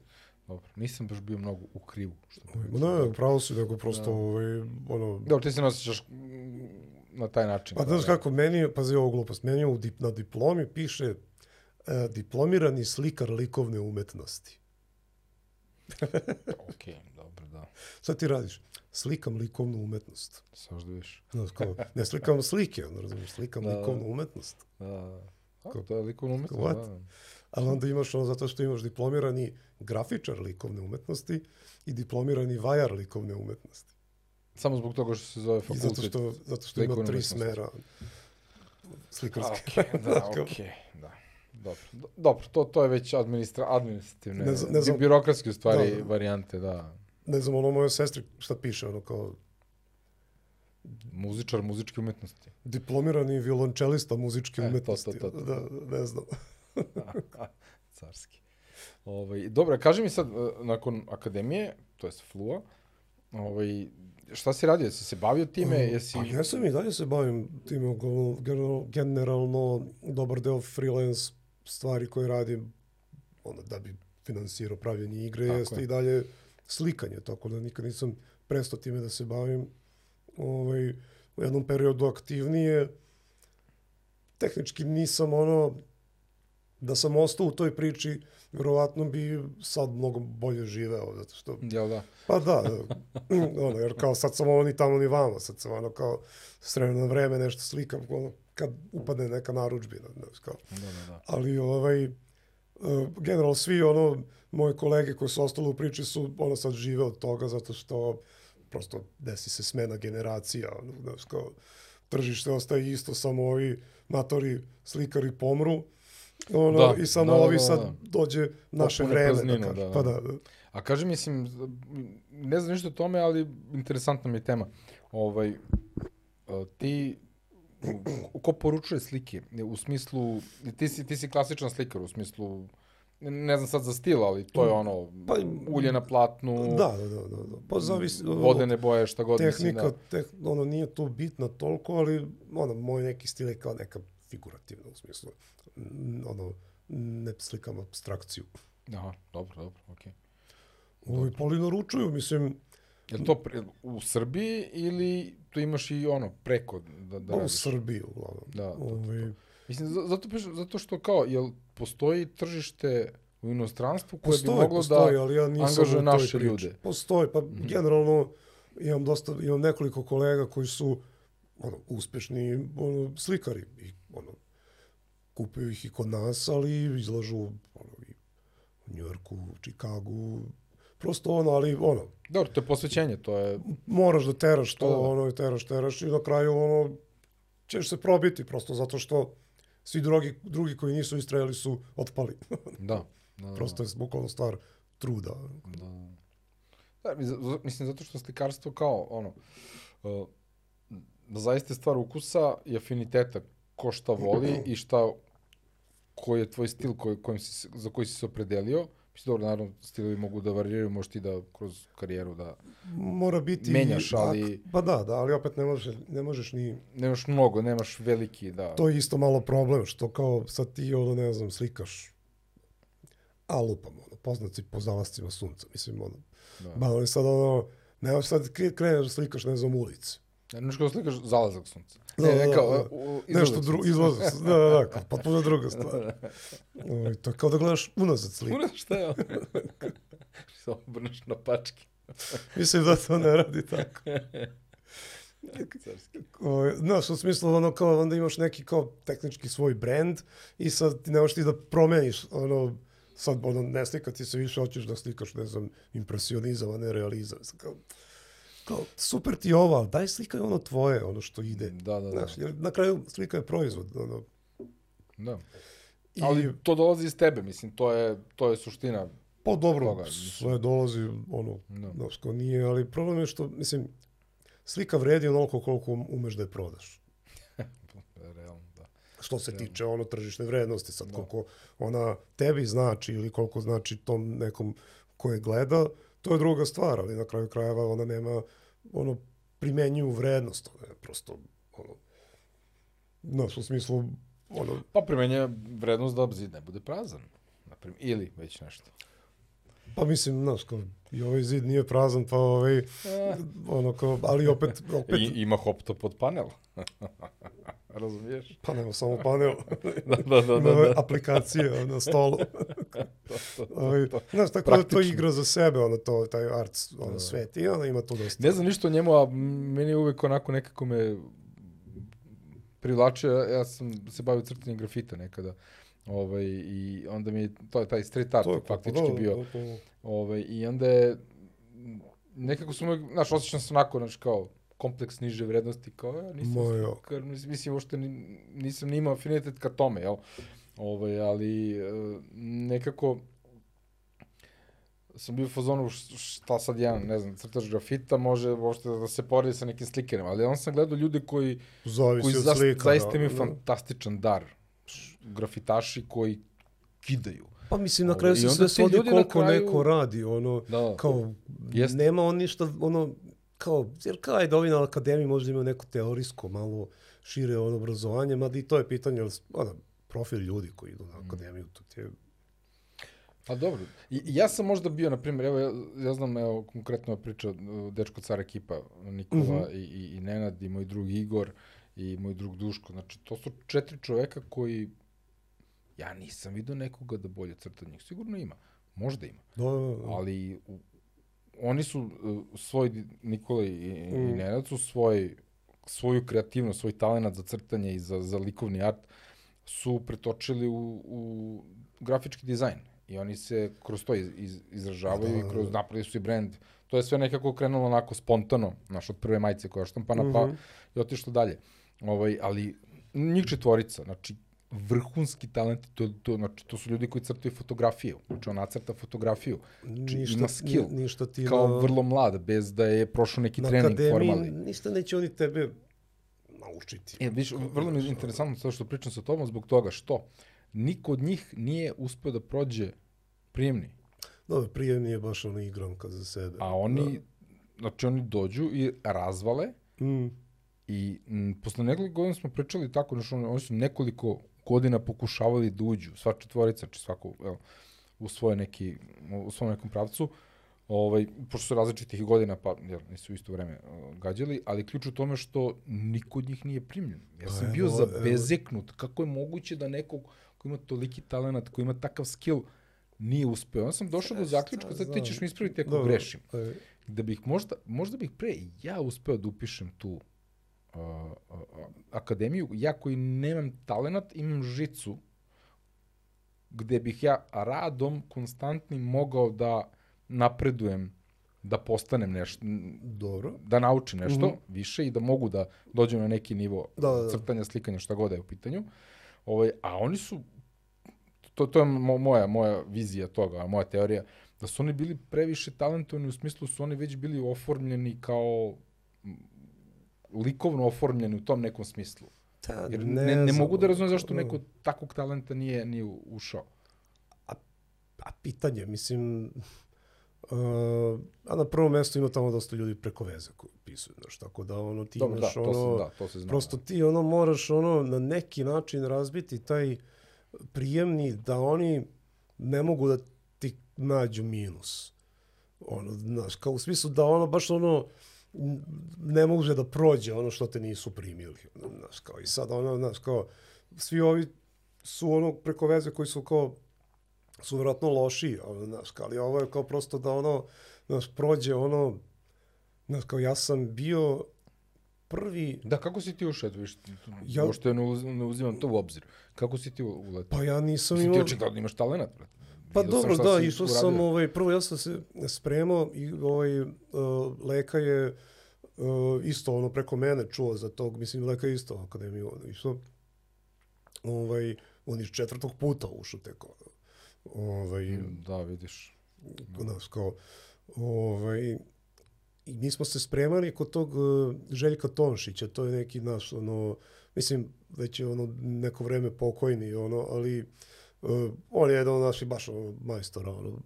dobro. Nisam baš bio mnogo u krivu. Što Ma ne, pravo si, nego prosto, ovaj, ono... Dobro, ti se nosiš na taj način. Pa znaš kako, meni, pazi ovo glupost, meni u dip, na diplomi piše e, diplomirani slikar likovne umetnosti. Ok, dobro, da. Šta ti radiš? Slikam likovnu umetnost. Saš da viš. Znaš, kao, ne slikam slike, ono, razumiješ, slikam Da, da. likovnu umetnost. Da. A, to je likovno umetnost, What? da. Ali onda imaš ono, zato što imaš diplomirani grafičar likovne umetnosti i diplomirani vajar likovne umetnosti. Samo zbog toga što se zove I fakultet. zato što, zato što ima tri umetnosti. smera A, slikarske. ok, da, ok, da. Dobro, Do- dobro, to, to je već administra, administrativne, Ne znam- ne znam- bi- birokratske u stvari Da, da. varijante, da. Ne znam, ono, moje sestri šta piše, ono, kao Muzičar muzičke umetnosti. diplomirani violončelista muzičke E, to, umetnosti. to, to, to. Da, ne znam. Carski. Ovaj, dobro, kaži mi sad, e, nakon akademije, to jest FLUA, ovaj, šta si radio? Jesi se bavio time? Jesi... Pa jesam i dalje se bavim time, generalno dobar deo freelance stvari koje radim ono, da bi finansirao pravljenje igre, Tako jeste je. i dalje slikanje, tako da nikad nisam prestao time da se bavim. Ovaj, u jednom periodu aktivnije, tehnički nisam ono, da sam ostao u toj priči, verovatno bi sad mnogo bolje živeo, zato što Jel da? Pa da, da. ono, jer kao sad sam ovo ni tamo ni vamo, sad sam ono kao s vremena na vreme nešto slikam, ono, kad upadne neka naručbina, znaš, kao. Da, da, da. Ali, ovaj, uh, generalno svi, ono, moje kolege koji su ostali u priči su, ono, sad žive od toga, zato što prosto desi se smena generacija, ono, znaš, kao, tržište ostaje isto, samo ovi matori slikari pomru, ono, Da, i samo da, da, ovi da, sad da. dođe naše Popune vreme, da prazninu, kažem. da, Pa da. da, da. A kaži, mislim, ne znam ništa o tome, ali interesantna mi je tema. Ovaj, e, ti, ko poručuje slike? U smislu, ti si, ti si klasičan slikar, u smislu, ne znam sad za stil, ali to je ono, Pa, ulje na platnu, Da, da, da, da. da. Pa zavisi, ono, vodene boje, šta god mislim. tehnika, Da. teh, ono, nije tu bitna toliko, ali ono, moj neki stil je kao neka figurativna u smislu. mm, Ono, ne slikam abstrakciju. Aha, dobro, dobro, okej. Ovi poli naručuju, mislim, Je to pre, u Srbiji ili tu imaš i ono, preko da, da da u radiš? Srbiji uglavnom. Da, to, to, Ovi, Mislim, za- zato, zato što kao, jel postoji tržište u inostranstvu koje bi Postoji, moglo postoji, da ali ja angažuje naše priči. ljude. Postoji, pa generalno imam dosta, imam nekoliko kolega koji su ono, uspešni ono, slikari i ono, kupuju ih i kod nas, ali izlažu ono, i u Njujorku, u Čikagu, prosto ono, ali ono, Dobro, to je posvećenje, to je... moraš da teraš to, Da, da. ono, i teraš, teraš i na kraju ono, ćeš se probiti, prosto zato što svi drugi, drugi koji nisu istrajali su otpali. Da. da, da, prosto je bukvalno stvar truda. Da. Da, mislim, zato što slikarstvo kao, ono, uh, da zaista je stvar ukusa i afiniteta ko šta voli i šta, koji je tvoj stil koji, kojim si, za koji si se opredelio. Mislim, dobro, naravno, stilovi mogu da variraju, možeš ti da kroz karijeru da mora biti Menjaš, ali- pa da, da, ali opet ne možeš ne možeš ni nemaš mnogo, nemaš veliki, da. to je isto malo problem što kao sad ti ono ne znam slikaš a lupam ono poznat si po zalascima sunca mislim ono Da. da. ali sad ono nemaš sad kre- kreneš da slikaš ne znam u ulici Ne, nešto kao slikaš zalazak sunca. Da, Ne, da, ne, kao, da. uh, u- nešto izlazak drugo sunca. izlaz da da da kao potpuno druga stvar Ovaj, to je kao da gledaš unazad sliku Ura, šta je ovo? Se obrneš na pačke. mislim da to ne radi tako. Ovaj, Znaš, u smislu ono kao onda imaš neki kao tehnički svoj brand i sad ti ne možeš ti da promeniš ono sad ono ne slika ti se više hoćeš da slikaš ne znam impresionizam, a ne realizam. Kao, kao super ti ovo, ali daj slikaj ono tvoje, ono što ide. Da, da, da. Znaš, jer na kraju slika je proizvod. Ono, da. I, Ali to dolazi iz tebe, mislim, to je, to je suština. pa dobro, toga, sve dolazi, ono, Da. znaš, kao nije, ali problem je što, mislim, slika vredi onoliko koliko umeš da je prodaš. Realno, da. što se tiče ono tržišne vrednosti, sad Da. koliko ona tebi znači ili koliko znači tom nekom ko je gleda, to je druga stvar, ali na kraju krajeva ona nema ono primenjivu vrednost, ona je prosto ono, znaš, u smislu ono, Pa primenja vrednost da zid ne bude prazan. Naprim, ili već nešto. Pa mislim, znaš, kao, i ovaj zid nije prazan, pa ovaj, ono kao, ali opet, opet, I, ima hopto pod panel. Razumiješ? pa nema samo panel, Da, da, da, da. da. aplikacije na stolu. to, to, Ovaj, to. znaš, tako da to Praktično. igra za sebe, ono to, taj art, ono, svet, i ono ima to dosta. Ne znam ništa o njemu, a meni je uvek onako nekako me privlačio. Ja, ja sam se bavio crtanjem grafita nekada. Ovaj, I onda mi je, to je taj street art je faktički da, bio. to- to- Ovaj, I onda je, nekako sam uvek, znaš, osjećam se onako, znaš, kao kompleks niže vrednosti, kao, ja nisam slikar, mislim, uopšte ni, nisam ni imao afinitet ka tome, jel? Ovaj, ali e, nekako sam bio u fazonu šta sad jedan, ne znam, crtač grafita može uopšte da se poredi sa nekim slikerima, ali on sam gledao ljude koji, Zavisi koji za, slika. zaista da, imaju da. fantastičan dar. Grafitaši koji kidaju. Pa mislim, na Ovaj, kraju se sve svodi koliko kraju- neko radi, ono, Da. kao, Jeste. nema on ništa, ono, kao, jer kao je ovi na akademiji možda imaju neko teorijsko, malo šire ono obrazovanje, mada i to je pitanje, ono, profil ljudi koji idu Mm. na akademiju, to ti je, Pa dobro. I, ja sam možda bio, na primjer, evo, ja, ja znam, evo, konkretno priča uh, dečko car ekipa, Nikola Mhm. i, i, i Nenad i moj drug Igor i moj drug Duško. Znači, to su četiri čoveka koji, ja nisam vidio nekoga da bolje crta od njih. Sigurno ima. Možda ima. da, da, da. Ali u, oni su uh, svoj, Nikola i, i, i Mm. Nenad su svoj, svoju kreativnost, svoj talent za crtanje i za, za likovni art su pretočili u, u grafički dizajn. I oni se kroz to iz, iz, izražavaju Da, i da, kroz da. napravili su i brand. To je sve nekako krenulo onako spontano, znaš, od prve majice koja je štampana, pa Mhm. i otišlo dalje. Ovaj, ali njih četvorica, znači, vrhunski talenti, to, to, znači, to su ljudi koji crtaju fotografiju. Znači, on nacrta fotografiju. Znači, ima skill. ni- Ništa ti Kao na, vrlo mlad, bez da je prošao neki na trening akademiji, formalni. ništa neće oni tebe naučiti. E, viš, vrlo mi je interesantno to što pričam sa tobom zbog toga što niko od njih nije uspeo da prođe prijemni. Dobro, prije nije baš ono igranka za sebe. A oni, znači oni dođu i razvale Da. Mm. i m, posle nekoliko godina smo pričali tako, znači oni su nekoliko godina pokušavali da uđu, sva četvorica, znači svako, evo, u svoje neki, u svom nekom pravcu, ovaj, pošto su različitih godina, pa jer nisu isto vreme uh, gađali, ali ključ u tome što niko od njih nije primljen. Ja sam bio evo. zabezeknut. Kako je moguće da nekog ko ima toliki talent, ko ima takav skill, nije uspeo. Onda sam došao do zaključka, sad ti ćeš mi ispraviti ako Dobro, grešim. e, Da bih možda, možda bih pre ja uspeo da upišem tu uh, uh, akademiju, ja koji nemam talenat, imam žicu, gde bih ja radom konstantnim mogao da napredujem, da postanem nešto, Dobro. da naučim nešto Mhm. više i da mogu da dođem na neki nivo Da, da, da. crtanja, slikanja, šta god je u pitanju. Ovaj, a oni su, to, to je mo, moja, moja vizija toga, moja teorija, da su oni bili previše talentovani u smislu su oni već bili oformljeni kao likovno oformljeni u tom nekom smislu. Ta, Jer ne, ne, znam, mogu da razumem zašto neko takvog talenta nije, nije ušao. A pitanje, mislim, uh, a na prvom mestu ima tamo dosta ljudi preko veze koji pisuju, znaš, tako da ono ti Dobro, da, imaš to ono, se, da, to se zna. prosto da. ti ono moraš ono na neki način razbiti taj prijemni da oni ne mogu da ti nađu minus. Ono, znaš, kao u smislu da ono baš ono n- ne može da prođe ono što te nisu primili. Znaš, kao i sad ono, znaš, kao svi ovi su ono preko veze koji su kao su vjerojatno lošiji, ono, znaš, kao, ali ovo je kao prosto da ono, znaš, prođe ono, znaš, kao ja sam bio prvi, Da, kako si ti ušao? Viš, Ja- ja... Uopšte ne, uz, ne uzimam to u obzir. Kako si ti u- uletao? pa ja nisam Mislim, ti imao... očigledno imaš talent, brate. Pa sam dobro, da, išao sam, ovaj, prvo ja sam se spremao i ovaj, uh, Leka je uh, isto ono preko mene čuo za tog, mislim Leka je isto akademiju išao, ovaj, on iz četvrtog puta ušao tek ono. Ovaj, Da, vidiš. znaš, kao, ovaj, i mi smo se spremali kod tog uh, Željka Tonšića, to je neki naš, ono, mislim, već je ono neko vreme pokojni, ono, ali uh, on je jedan od naših baš ono, majstora, ono,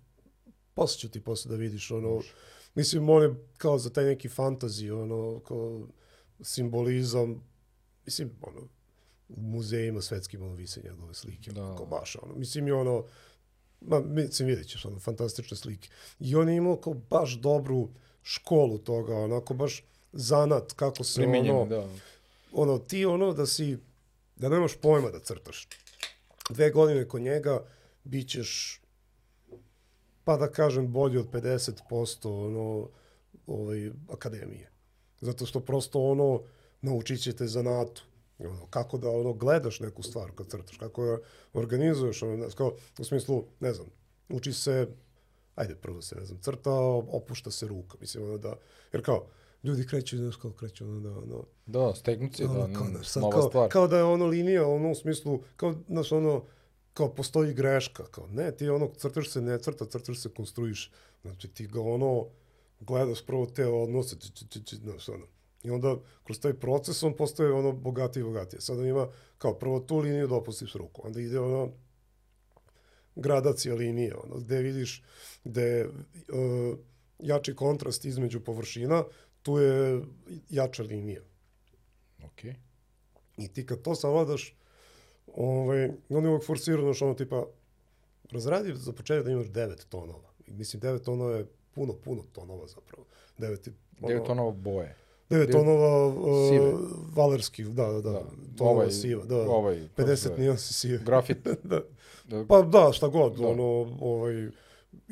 posle ću ti posle da vidiš, ono, mislim, on je kao za taj neki fantazi, ono, kao simbolizam, mislim, ono, u muzejima svetskim, ono, vise njegove slike, Da. kao baš, ono, mislim, i ono, ma, mislim, vidjet ćeš, ono, fantastične slike. I on je imao kao baš dobru školu toga, onako baš zanat, kako se Primenjeno, ono, da. ono, ti ono da si, da nemaš pojma da crtaš. Dve godine kod njega bit ćeš, pa da kažem, bolji od 50% ono, ovaj, akademije. Zato što prosto ono, naučit ćete zanatu. Ono, kako da ono, gledaš neku stvar kad crtaš, kako da organizuješ, ono, znaš, kao, u smislu, ne znam, uči se, ajde, prvo se, ne znam, crta, opušta se ruka, mislim, ono da, jer kao, ljudi kreću, znaš, kao kreću, ono, da, ono, Da, stegnuci, da, ono, kao, n- znaš, sad nova kao, stvar. kao da je ono linija, ono u smislu, kao, znaš, ono, kao postoji greška, kao, ne, ti ono, crtaš se, ne crta, crtaš se, konstruiš, znači ti ga ono, gledaš prvo te odnose, či, či, či, či, znaš, ono, i onda kroz taj proces on postaje ono bogatiji i bogatiji. Sad on ima, kao, prvo tu liniju da opustiš ruku, onda ide ono, gradacija linije, ono, gde vidiš gde uh, jači kontrast između površina, tu je jača linija. Okej. I ti kad to savladaš, ovaj, on je forsirano, znaš, ono tipa, razradi za početak da imaš devet tonova. I mislim, devet tonova je puno, puno tonova zapravo. Devet, je, ono, Devet tonova boje. devet devet- tonova uh, sive. valerskih, da, da, da. Da. tonova Ovaj- siva, da. ovaj, kako se 50 zove? nijansi sive. Grafit. da. Da. Pa da, šta god, Da. ono, ovaj,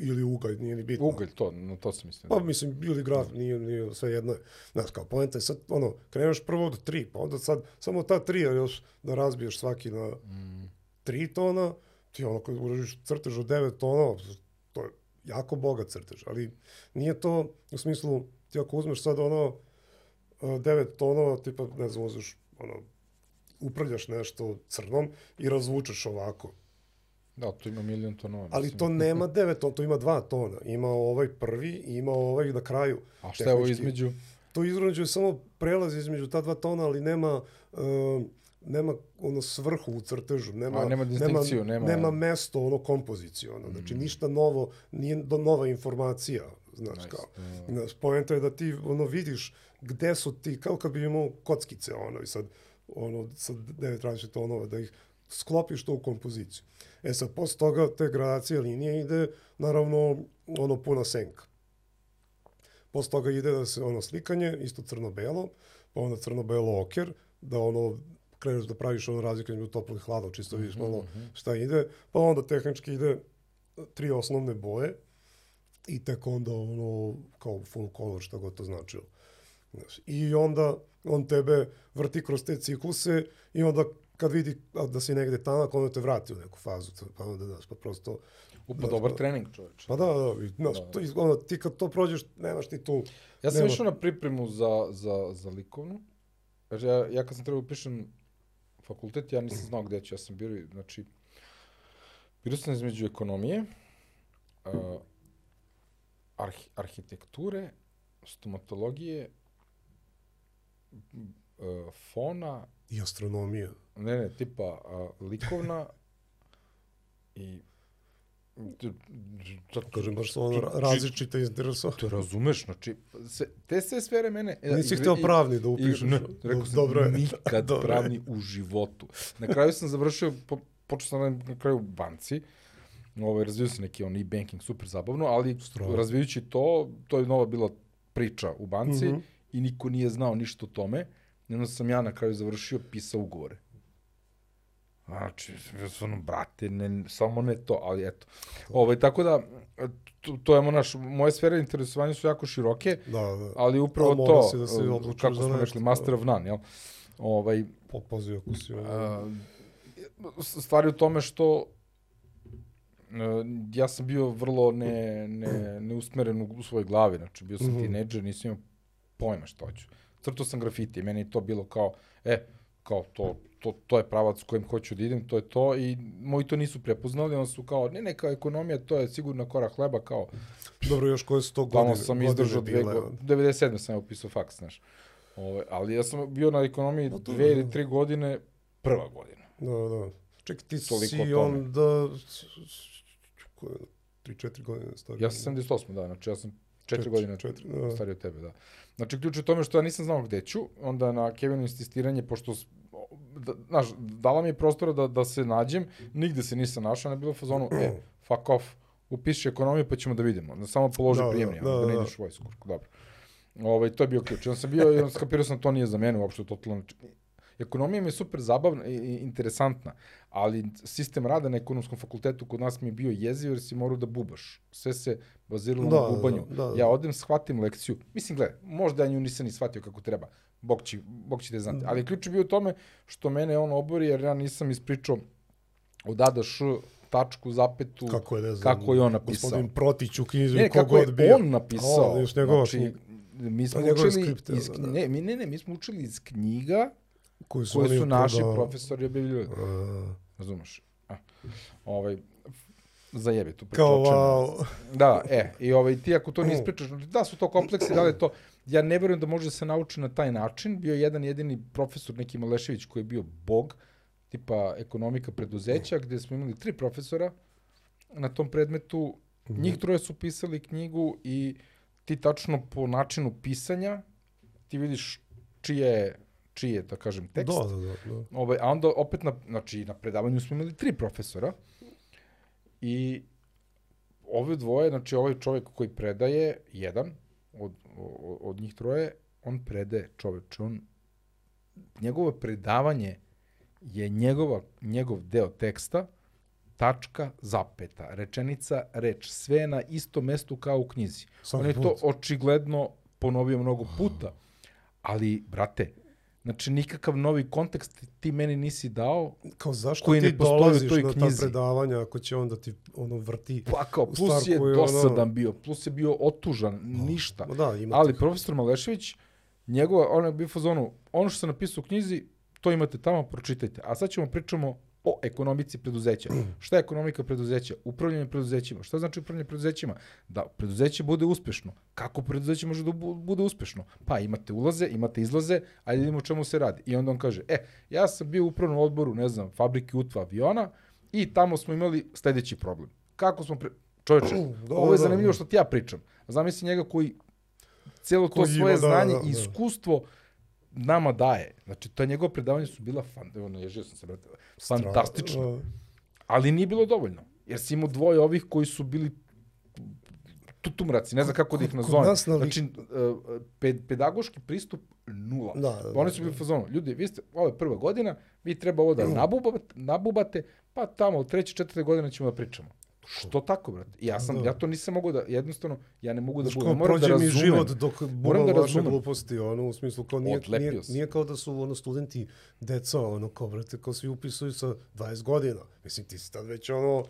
ili ugalj, nije ni bitno. Ugalj, to, na to sam mislio. Pa mislim, ili graf, nije, nije sve jedno. je. Znaš, kao poenta je sad, ono, kreneš prvo od tri, pa onda sad, samo ta tri, a još da razbiješ svaki na Mm. tri tona, ti ono, kad uradiš crtež od devet tona, to je jako bogat crtež, ali nije to, u smislu, ti ako uzmeš sad ono, e, devet tonova, tipa, ne znam, uzmeš, ono, upravljaš nešto crnom i razvučeš ovako. Da, tu ima milion tonova. Ali mislim. to nema devet tona, to ima dva tona. Ima ovaj prvi i ima ovaj na kraju. A šta je ovo između? To između je samo prelaz između ta dva tona, ali nema uh, nema ono svrhu u crtežu, nema, A, nema distinkciju, nema- nema mesto, ono kompoziciju, ono, znači ništa novo, nije do nova informacija, znaš Nice, kao. da. Znaš, poenta je da ti ono vidiš gde su ti, kao kad bi imao kockice, ono, i sad, ono, sad devet različitih tonova, da ih sklopiš to u kompoziciju. E sad, posle toga te gradacije linije ide, naravno, ono, puna senka. Posle toga ide da se ono slikanje, isto crno-belo, pa onda crno-belo oker, da ono kreneš da praviš ono razliku između toplog i hladnog, čisto vidiš malo šta ide, pa onda tehnički ide tri osnovne boje i tek onda ono kao full color, šta god to značilo. Znaš, I onda on tebe vrti kroz te cikluse i onda kad vidi da si negde tanak, onda te vrati u neku fazu, pa onda daš, pa prosto Upa, Znaš, dobar pa- trening, čoveče. Pa da, da, znaš, to, iz- ono, ti kad to prođeš, nemaš ti tu... Ja sam nema- išao na pripremu za, za, za likovnu. Jer ja, ja kad sam trebao upišem fakultet, ja nisam znao gde ću. Ja sam bio, znači, bio sam između ekonomije, uh, arhi, arhitekture, stomatologije, uh, fona, I astronomija. Ne, ne, tipa uh, likovna i Kažem, baš su ono ra- različite interesova. To razumeš, znači, se, te sve sfere mene... e, Nisi hteo pravni da upišeš. Ne, rekao sam, Dobro je. nikad Dobro pravni u životu. Na kraju sam završio, po, počeo sam na, na kraju u banci, ovaj, razvio se neki on e-banking, super zabavno, ali Strava. razvijući to, to je nova bila priča u banci Mhm. i niko nije znao ništa o tome. Onda sam ja na kraju završio, pisao ugovore. Znači, ono, brate, ne, samo ne to, ali eto. Ovaj, tako da, to, to je naš, moje sfere interesovanja su jako široke, Da, da. ali upravo mora to, da se odlučiš kako smo rekli, master of none, jel? Ovaj, Popazi ako si... ono- a, stvari u tome što uh, ja sam bio vrlo ne, ne, neusmeren u, u svojoj glavi, znači bio sam mm. -hmm. tineđer, nisam imao pojma što hoću. Crtao sam grafiti meni je to bilo kao, e, kao to, to, to je pravac kojim hoću da idem, to je to i moji to nisu prepoznali, oni su kao, ne, ne, kao ekonomija, to je sigurno korak hleba, kao, Dobro, još koje su to godine, Tamo sam izdržao dve godine. 97. sam ja upisao faks, znaš. Ove, ali ja sam bio na ekonomiji to- dve ili tri godine, prva godina. Da, da. Čekaj, ti Toliko si onda... Ko je, tri, četiri godine stariji. Ja sam 78. da, znači ja sam četiri, Četiri, godine četiri, da. stariji od tebe, da. Znači, ključ je u tome što ja nisam znao gde ću, onda na Kevinu insistiranje, pošto, s- znaš, dala mi je prostora da, da se nađem, nigde se nisam našao, ne bilo fazonu, e, fuck off, upiši ekonomiju pa ćemo da vidimo. Da samo položi Da, da, da, prijemni, da, da, da, da, ne da. ideš u vojsku. Dobro. Ovaj, to je bio ključ. Onda sam bio i onda skapirao sam da to nije za mene uopšte totalno. Ekonomija mi je super zabavna i interesantna, ali sistem rada na ekonomskom fakultetu kod nas mi je bio jeziv jer si morao da bubaš. Sve se baziralo Da, na da, bubanju. da, da. Ja odem, shvatim lekciju. Mislim, gledaj, možda ja nju nisam ni shvatio kako treba. Bog će, Bog će da znate. Ali ključ je bio u tome što mene on obori jer ja nisam ispričao od A do Š tačku, zapetu, Kako je, ne znam, kako je on napisao. Gospodin Protić u knjizi, Ne, kako je bio. on napisao. O, još njegova znači, mi smo A njegove učili skripte, iz, da. ne, mi, ne, ne, mi smo učili iz knjiga koji su, koje oni su naši prodao- profesori objavljivali. A, Razumeš? A, ovaj, zajebi tu Kao, priču. wow. Da, e, i ovaj, ti ako to ne ispričaš, da su to kompleksi, da li je to, ja ne verujem da može da se nauči na taj način. Bio je jedan jedini profesor, neki Malešević, koji je bio bog, tipa ekonomika preduzeća, gde smo imali tri profesora na tom predmetu. Njih troje su pisali knjigu i ti tačno po načinu pisanja ti vidiš čije je, čiji je, da kažem, tekst. Da, da, da. da. Ovaj, a onda opet na, znači, na predavanju smo imali tri profesora i ove dvoje, znači ovaj čovjek koji predaje, jedan od, od, od njih troje, on predaje čoveče, on, njegovo predavanje je njegova, njegov deo teksta, tačka, zapeta, rečenica, reč, sve na istom mestu kao u knjizi. Svaki on je to put. očigledno ponovio mnogo puta, ali, brate, znači nikakav novi kontekst ti meni nisi dao, Kao zašto koji ti ne postoji u dolaziš toj na ta predavanja ako će onda ti ono vrti? pa kao, plus je je dosadan ono- bio, plus je bio otužan, ništa. Ma da, ima Ali tih- profesor Malešević, njegova, on je bio fazonu, ono što se napisao u knjizi, to imate tamo, pročitajte. A sad ćemo pričamo o ekonomici preduzeća. Šta je ekonomika preduzeća? Upravljanje preduzećima. Šta znači upravljanje preduzećima? Da preduzeće bude uspešno. Kako preduzeće može da bu- bude uspešno? Pa imate ulaze, imate izlaze, a vidimo o čemu se radi. I onda on kaže, e, ja sam bio u upravnom odboru, ne znam, fabrike utva aviona i tamo smo imali sledeći problem. Kako smo... Pre... Čovječe, Da, ovo je zanimljivo što ti ja pričam. Zamisli njega koji cijelo to Koji svoje ima, da, znanje da, i da. Nama daje. Znači, to njegova predavanja su bila fan, evo, naježio sam se, brate, fantastična. A, Ali nije bilo dovoljno. Jer si imao dvoje ovih koji su bili tutumraci, ne znam kako da ih nazovem. nas na Znači, uh, ped, pedagoški pristup nula. Da, da, Oni da, su bili u fazonu, ljudi, vi ste, ovo je prva godina, vi treba ovo da nabubate, nabubate, pa tamo u treće, četvrte godine ćemo da pričamo. Što tako, brate? Ja sam, Da. ja to nisam mogao da, jednostavno, ja ne mogu da budem, moram da prođe mi razumem. život dok Moram da razumem. gluposti, ono, u smislu, kao nije, Odlepio nije, nije kao da su ono, studenti deca, ono, kao, brate, kao svi upisuju sa 20 godina. Mislim, ti si tad već, ono,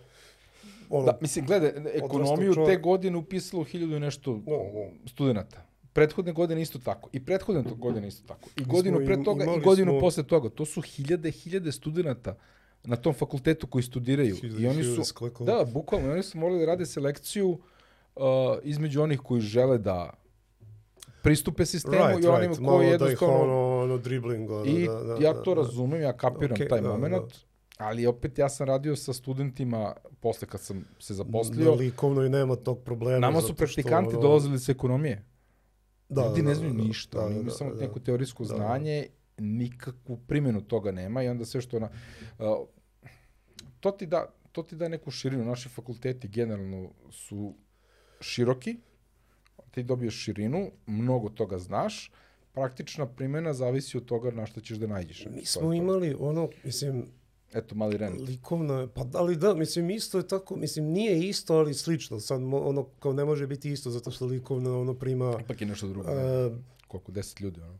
ono, Da, mislim, gledaj, ekonomiju te godine upisalo hiljadu i nešto No, no. studenta. Prethodne godine isto tako. I prethodne godine isto tako. I godinu pre toga i godinu smo- posle toga. To su hiljade, hiljade studenta na tom fakultetu koji studiraju. Hiljade, I oni su, da, bukvalno, i oni su morali da rade selekciju uh, između onih koji žele da pristupe sistemu right, i onima right, koji da jednostavno... ono, ono, dribling, ono, I da, da, ja da, to da. razumem, ja kapiram Okej, taj da, moment, ali opet ja sam radio sa studentima posle kad sam se Na zaposlio. likovnoj nema tog problema. Nama su praktikanti ono, dolazili sa ekonomije. Da, Ljudi da, ne da, znaju da, ništa, da, oni da, imaju da, samo da. neko teorijsko Da. znanje, nikakvu primjenu toga nema i onda sve što na... Uh, to, ti da, to ti da neku širinu. Naši fakulteti generalno su široki, ti dobiješ širinu, mnogo toga znaš, praktična primjena zavisi od toga na šta ćeš da nađeš. Mi smo je to. imali ono, mislim, Eto, mali rent. likovna, pa da li da, mislim isto je tako, mislim nije isto, ali slično. Sad ono kao ne može biti isto zato što likovna ono prima Ipak je nešto drugo. uh, Koliko, deset ljudi, ono.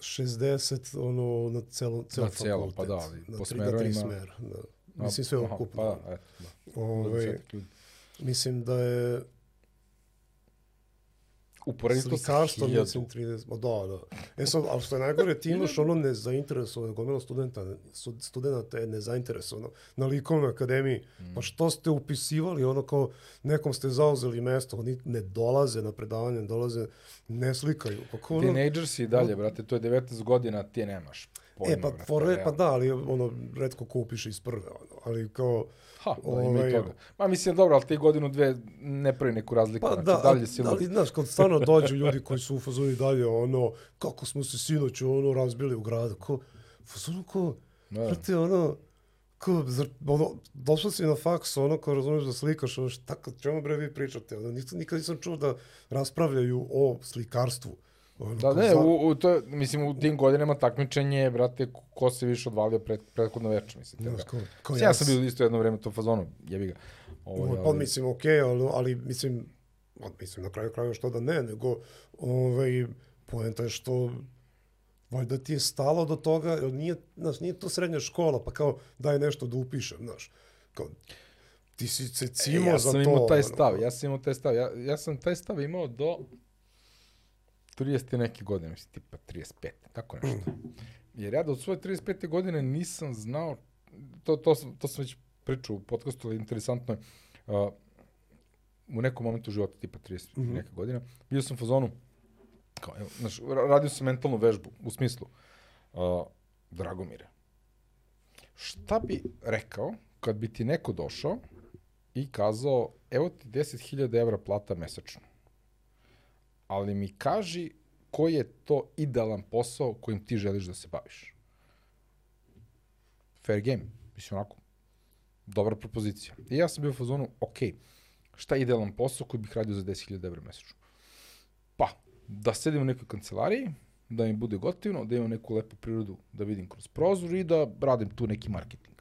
60 ono na celo ceo Na celo, pa da, ali na po tri, na tri smera, da. Mislim sve aha, ukupno. Pa da, eto, da. Ovaj, Dvadesetak ljudi. mislim da je Uporedito sa slikarstvo, mislim 30, ma da, da. E sad, ali što je najgore, ti imaš ono nezainteresovano, gomila studenta, studenta je nezainteresovano na likovnoj akademiji. Mm. Pa što ste upisivali, ono kao nekom ste zauzeli mesto, oni ne dolaze na predavanje, ne dolaze, ne slikaju. Pa kao ono, Teenagersi i dalje, brate, to je 19 godina, ti nemaš pojma, E, pa, fore, pa da, ali ono, redko ko upiše iz prve, ono, ali kao, Ha, da, ima i ovaj, toga. Ma mislim, dobro, ali ti godinu, dve ne pravi neku razliku, Pa znači, da, dalje si ali, znaš, kad stvarno dođu ljudi koji su u fazoni dalje, ono, kako smo se sinoć, ono, razbili u gradu, ko, fazonu ko, Da. brate, ono, kao, zar, ono, došao si na faks, ono, kao razumeš da slikaš, ono, šta, čemu bre vi pričate? Ono, nikad, nikad nisam čuo da raspravljaju o slikarstvu. Ono, Da, ne, za- u, u, to, mislim, u tim godinama takmičenje, brate, ko se više odvalio pred, prethodno veče, mislim. Tako. kao, kao Ja sam bio isto jedno vreme to fazonu, jebi ga. Ovo, Ovaj, pa mislim, okej, ali, ali mislim, mislim, na kraju krajeva što da ne, nego, ovaj, poenta je što valjda ti je stalo do toga, jer nije, znaš, nije to srednja škola, pa kao daj nešto da upišem, znaš. Kao, ti si se cimo E, ja za sam to. imao taj stav, ja sam imao taj stav. Ja, ja sam taj stav imao do 30. neke godine, mislim, tipa 35, tako nešto. Jer ja do svoje 35. godine nisam znao, to, to, sam, to sam već pričao u podcastu, ali interesantno je, uh, u nekom momentu života, tipa 30 mm -hmm. neka godina, bio sam u fazonu, kao, evo, znaš, ra- radio sam mentalnu vežbu, u smislu, uh, Dragomire, šta bi rekao kad bi ti neko došao i kazao, evo ti 10.000 evra plata mesečno, ali mi kaži koji je to idealan posao kojim ti želiš da se baviš. Fair game, mislim onako, dobra propozicija. I ja sam bio u fazonu, ok, šta je idealan posao koji bih radio za 10.000 evra mesečno? Pa, da sedim u nekoj kancelariji, da mi bude gotivno, da imam neku lepu prirodu da vidim kroz prozor i da radim tu neki marketing.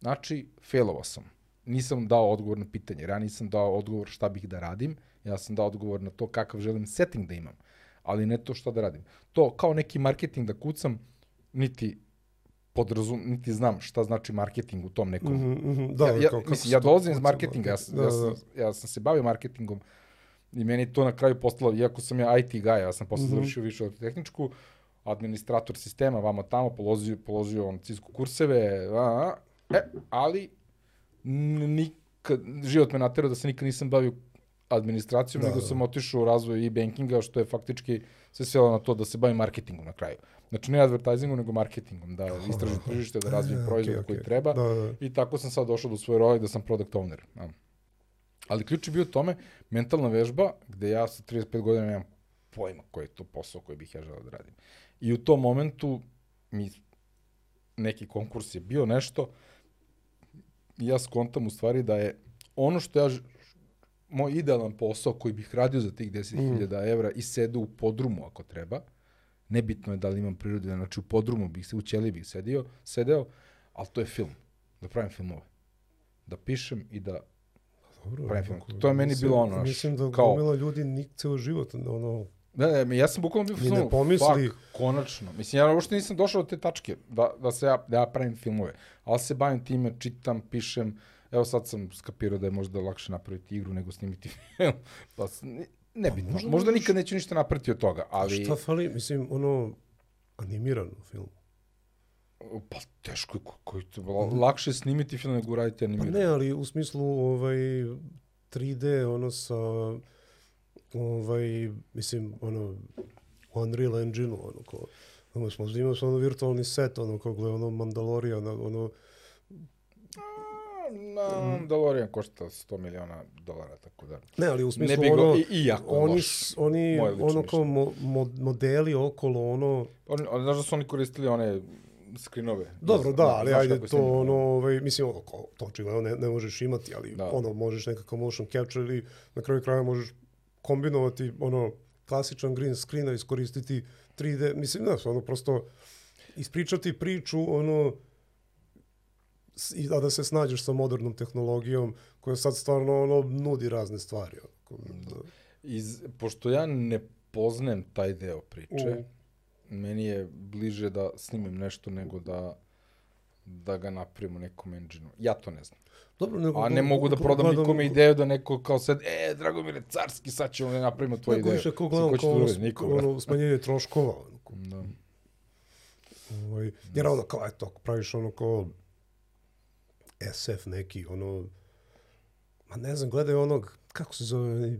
Znači, failovao sam. Nisam dao odgovor na pitanje, jer ja nisam dao odgovor šta bih da radim, ja sam dao odgovor na to kakav želim setting da imam, ali ne to šta da radim. To kao neki marketing da kucam, niti podrazum, niti znam šta znači marketing u tom nekom Mhm, mhm, da, ja, ja, kao, mislim, ja dolazim iz marketinga, ja, sam, da, ja, da, sam, ja sam se bavio marketingom i meni to na kraju postalo, iako sam ja IT guy, ja sam posle Mhm. završio više tehničku, administrator sistema, vamo tamo, položio, položio on cisku kurseve, a, a, e, ali nikad, život me naterao da se nikad nisam bavio administracijom, Da, nego da. sam otišao u razvoj e-bankinga, što je faktički se svelo na to da se bavim marketingom na kraju. Znači ne advertisingom, nego marketingom, da istražim tržište, da razvijem E, proizvod okej, koji okej. treba. Da, da. I tako sam sad došao do svoje role da sam product owner. Ja. Ali ključ je bio tome, mentalna vežba, gde ja sa 35 godina nemam pojma koji je to posao koji bih ja želeo da radim. I u tom momentu mi neki konkurs je bio nešto, i ja skontam u stvari da je ono što ja, moj idealan posao koji bih radio za tih 10.000 evra i sedu u podrumu ako treba, nebitno je da li imam prirodu, znači u podrumu bih se, u ćeliji bih sedio, sedeo, ali to je film, da pravim filmove. Da pišem i da Dobro, pravim film. To je meni mislim- bilo ono, Mislim da kao- ljudi nik ceo život, ono, Ne, ne, ja sam bukvalno bio Ni ne pomisli. fuck, konačno. Mislim, ja uopšte nisam došao do te tačke da, da, se ja, da ja pravim filmove, ali se bavim time, čitam, pišem, evo sad sam skapirao da je možda lakše napraviti igru nego snimiti film, pa ne, nebitno. možda Možda, možeš- nikad neću ništa napraviti od toga, ali... šta fali, mislim, ono, animirano film. Pa teško je, ko- koji to, lakše je snimiti film nego uraditi Pa animirano. ne, ali u smislu ovaj 3D ono sa ovaj mislim ono Unreal Engine ono ko ono smo imaš ono virtualni set ono kao gle ono Mandalorian ono Na, Mandalorian košta 100 miliona dolara, tako da... ne ali u smislu go- ono i- i jako oni loš. oni ono kao mo, mo, modeli okolo ono Oni, oni, znaš da su oni koristili one skrinove? Dobro, da, ali ajde to snimljeno? ono, ovaj, mislim, ono, to očigledno ne, ne možeš imati, ali Da. ono, možeš nekakav motion capture ili na kraju kraja možeš kombinovati, ono, klasičan green screen, a iskoristiti 3D, mislim, znaš, ono, prosto ispričati priču, ono, i, a da se snađeš sa modernom tehnologijom koja sad stvarno, ono, nudi razne stvari. Ono, da. Iz, pošto ja ne poznajem taj deo priče, Mm. meni je bliže da snimim nešto nego da da ga napravim u nekom engine Ja to ne znam. Dobro, nego, A ne mogu da prodam gledam- nikome ideju da neko kao sad, e, Dragomire, carski, sad ćemo da napravimo tvoju Neko ideju. više kao gledam kao ono? Niko, ono, smanjenje troškova. Da. Ovaj, jer ono kao, eto, praviš ono kao SF neki, ono, ma ne znam, gledaj onog, kako se zove, uh,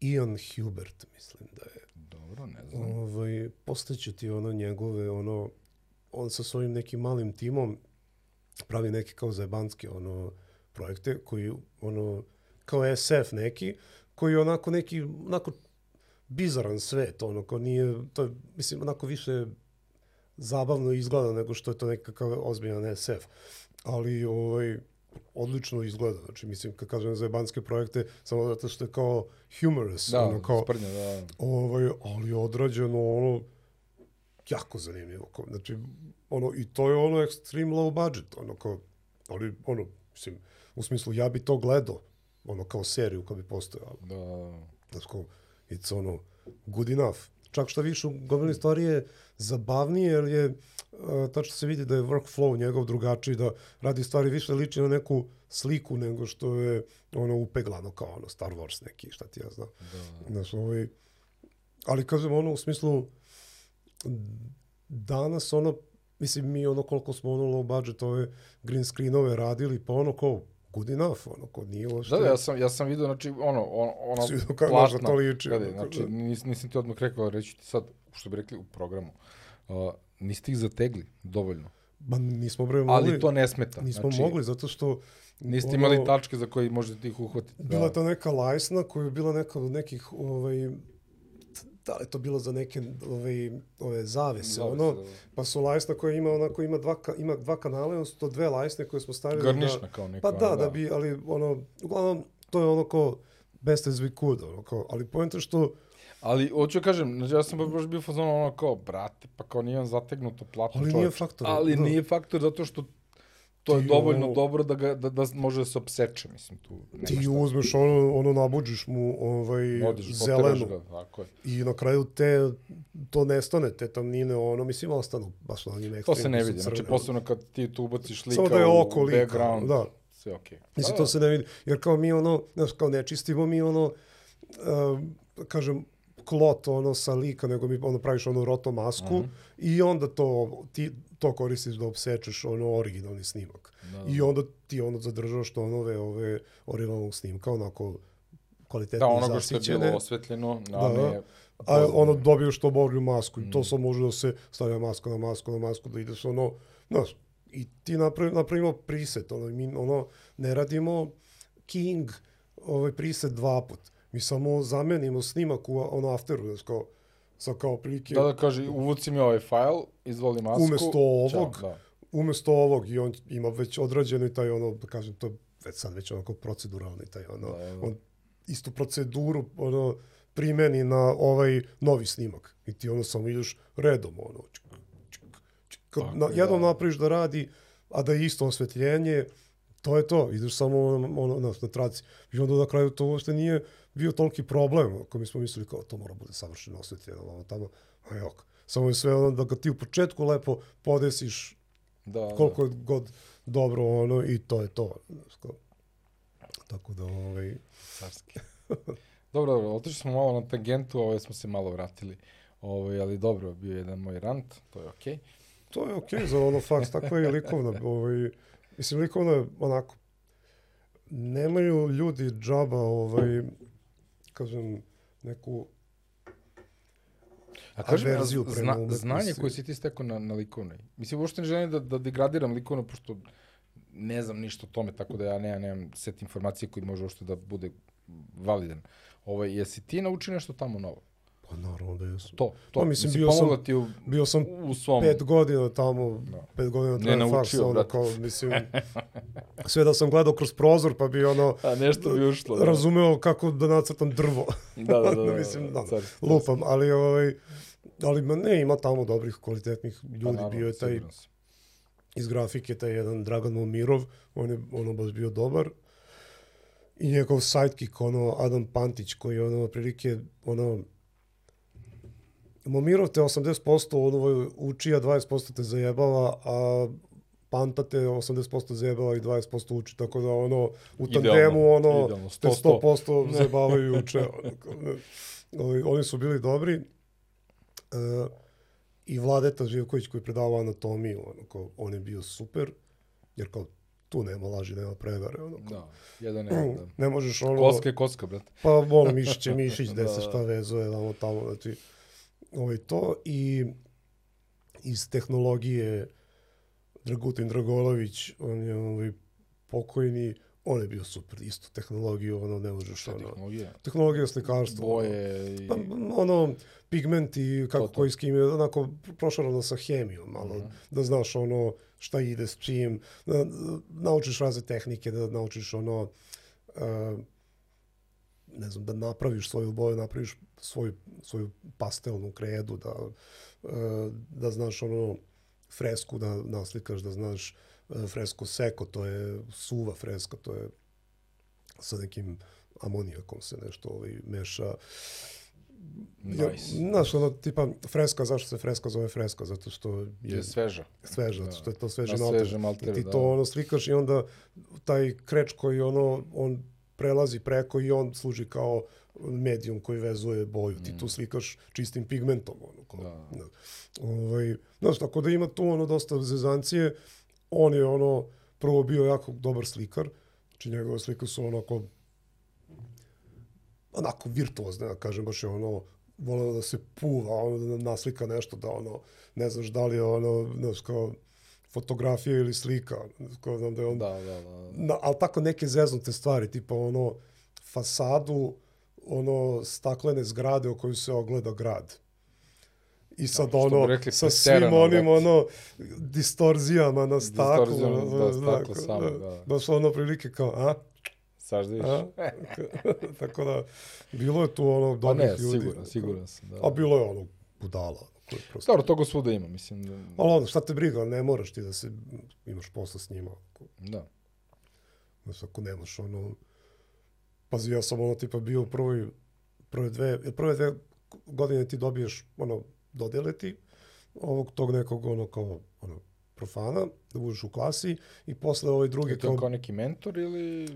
Ian Hubert, mislim da je. Dobro, ne znam. Ovaj, postaće ti ono njegove, ono, on sa svojim nekim malim timom pravi neke kao zajebanske ono, projekte koji, ono, kao SF neki, koji onako neki, onako bizaran svet, ono, kao nije, to je, mislim, onako više zabavno izgleda nego što je to nekakav ozbiljan SF. Ali ovaj, odlično izgleda. Znači, mislim, kad kažem za jebanske projekte, samo zato što je kao humorous. Da, ono, kao, sprnja, da. ovaj, ali odrađeno ono jako zanimljivo. Kao, znači, ono, i to je ono extreme low budget, ono kao, ali, ono, mislim, u smislu, ja bi to gledao, ono, kao seriju kad bi postojala. Da, da. Znači, kao, it's ono, good enough. Čak što više, u gomilini stvari je zabavnije, jer je, uh, tačno se vidi da je workflow njegov drugačiji, da radi stvari više liči na neku sliku nego što je ono upeglano kao ono Star Wars neki, šta ti ja znam. da. Znaš, ovaj, ali kažem ono u smislu danas ono, mislim mi ono koliko smo ono low budget ove green screenove radili, pa ono kao good enough, ono kao nije uopšte. Da, da, ja sam, ja sam vidio, znači, ono, ono, ono kako može to liči, Gledaj, znači, da. nis, nisam ti odmah rekao, reći ti sad, što bi rekli u programu, uh, niste ih zategli dovoljno. Ba, nismo bre mogli. Ali to ne smeta. Nismo znači, mogli, zato što... Niste ono, imali tačke za koje možete ih uhvatiti. Bila je to neka lajsna koja je bila neka od nekih, ovaj, da li je to bilo za neke ovaj, ove zavese, Zavese, ono, da, da. pa su lajsna koja ima onako ima dva, ima dva kanala, ono su to dve lajsne koje smo stavili Garnišna da, kao neka. Pa da, ono, da bi, ali ono, uglavnom, to je ono kao best as we could, ono kao, ali poenta što, Ali, hoću da kažem, znači, ja sam baš bio fazon ono kao, brate, pa kao nije zategnuto platno Ali nije faktor, Ali da. nije faktor zato što to je dovoljno ono- dobro da, ga, da, da može da se opseče, mislim, tu nema ti šta. uzmeš ono, ono nabuđiš mu ovaj, poteraš zelenu ga, tako je. i na kraju te, to nestane, te tamnine, ono, mislim, ostanu baš na njim To se ne vidi, znači posebno kad ti tu ubaciš lika Samo da je u oko lika, background, da. sve okej. Mislim, Da, to da. se ne vidi. Jer kao mi ono, znaš, kao ne čistimo mi ono, uh, kažem, klot ono sa lika, nego mi ono praviš ono roto masku Mhm. i onda to, ti to koristiš da obsečeš ono originalni snimak. Da, I onda ti ono zadržaš tonove ove originalnog snimka, onako kvalitetne Da, i onoga što je bilo osvetljeno, Da, da. A ono dobiješ to bolju masku i Mm. to sad može da se stavlja maska na masku na masku da ideš ono, znaš, i ti napravi, napravimo preset, ono, mi ono, ne radimo King ovaj preset dva put. Mi samo zamenimo snimak u ono afteru, znaš, kao, sa kao prilike, Da, da kaže, uvuci mi ovaj fajl, izvoli masku. Umesto ovog, da. umesto ovog i on ima već određeno i taj ono, da kažem, to je već sad već onako proceduralni taj ono, Da, da. on istu proceduru ono, primeni na ovaj novi snimak. I ti ono samo ideš redom, ono, čuk, čuk. Kad Tako na, je, jednom da. napraviš da radi, a da je isto osvetljenje, to je to, ideš samo ono, ono, na, na traci. I onda na kraju to uopšte nije bio toliki problem, ako mi smo mislili kao to mora bude savršeno osvetljeno, ono tamo, a jok. Samo je sve ono da ga ti u početku lepo podesiš Da, da. koliko je god dobro ono i to je to. Tako da, ovaj, Carski. dobro, dobro, otišli smo malo na tangentu, ovaj smo se malo vratili. Ovaj, ali dobro, bio je jedan moj rant, to je okej. to je okej za ono faks, tako je i likovna. Ovaj, mislim, likovna je onako, nemaju ljudi džaba, ovaj, kažem, neku A kaži mi, averziju prema zna, umetnosti. znanje koje si ti stekao na, na likovnoj. Mislim, uopšte ne želim da, da degradiram likovno, pošto ne znam ništa o tome, tako da ja nemam, nemam set informacije koji može uopšte da bude validan. Ovaj, jesi ti naučio nešto tamo novo? Pa naravno da jesu. To, to. Pa mislim, Jesi bio sam- ti u, Bio sam u svom... pet godina tamo, Da. pet godina Ne traje naučio, faks, ono, brate. kao, mislim, sve da sam gledao kroz prozor, pa bi ono, A nešto bi ušlo. da. razumeo kako da nacrtam drvo. Da, da, da. da, Mislim, da, carski, lupam, ali ovaj, ali ma ne, ima tamo dobrih, kvalitetnih carski. ljudi, Pa naravno, bio je taj iz grafike, taj jedan Dragan Momirov, on je ono baš bio dobar. I njegov sidekick, ono, Adam Pantić, koji je ono, prilike, ono, Momirov te 80% ono, uči, a 20% te zajebava, a Panta te 80% zajebava i 20% uči, tako da ono, u tandemu ono, idealno, te 100%. 100% zajebavaju i uče. ono. Ovi- oni su bili dobri. E, I Vladeta Živković koji je predavao anatomiju, ono, kao, on je bio super, jer kao tu nema laži, nema prevare. Ono, Da, jedan je, da. Ne možeš ono... Koska je koska, brate. Pa ono, mišić je mišić, gde se Da. šta vezuje, tamo, tamo, znači, ovaj, to i iz tehnologije Dragutin Dragolović, on je ovaj, pokojni, on je bio super, isto tehnologiju, ono, ne možeš, ono, Tehnologija. tehnologija slikarstva, Boje i... Pa, ono, pigmenti, kako To, koji s kim je, onako, prošarano sa hemijom, malo, Mhm. da znaš, ono, šta ide s čim, da, da naučiš razne tehnike, da naučiš, ono, uh, ne znam, da napraviš svoju boju, napraviš svoju, svoju pastelnu kredu, da, uh, da znaš, ono, fresku da naslikaš, da znaš uh, fresku seko, to je suva freska, to je sa nekim amonijakom se nešto ovaj, meša. Ja, Nice. znaš, ono, tipa, freska, zašto se freska zove freska? Zato što je Je sveža. sveža, Da. zato što je to sveži Na malter. svežem I malteru, ti da. to ono slikaš i onda taj kreč koji ono, on prelazi preko i on služi kao medijum koji vezuje boju. Ti tu slikaš čistim pigmentom. Ono, kao, Mm. Da. da. Ovaj, znaš, tako da ima tu ono dosta zezancije. On je ono, prvo bio jako dobar slikar. Znači njegove slike su onako onako virtuozne, da kažem, baš je ono, voleo da se puva, ono, da naslika nešto, da ono, ne znaš da li je ono, znaš, kao fotografija ili slika, kao znam da je on, Da, da, da. na, ali tako neke zeznute stvari, tipa ono, fasadu, ono, staklene zgrade u koju se ogleda grad. I sad bi ono, rekli, sa svim onim, brate. ono, distorzijama na staklu. Distorzijama, da, staklo da, samo, da. da. Baš ono prilike kao, a? Saš da? A? Tako da, bilo je tu ono Pa dobrih ne, ljudi. siguran, siguran sam. Da. A bilo je ono budala. Koje prosto... Dobro, toga svuda ima, mislim. Da, Ali ono, šta te briga, ne moraš ti da se imaš posla s njima. Ako, da. znaš, ako nemaš ono... Pazi, ja sam ono tipa bio u prvoj, prve dve, jer prve dve godine ti dobiješ ono, dodele ti ovog tog nekog ono kao ono, profana, da budeš u klasi i posle ovaj drugi Je to kao, kao neki mentor ili...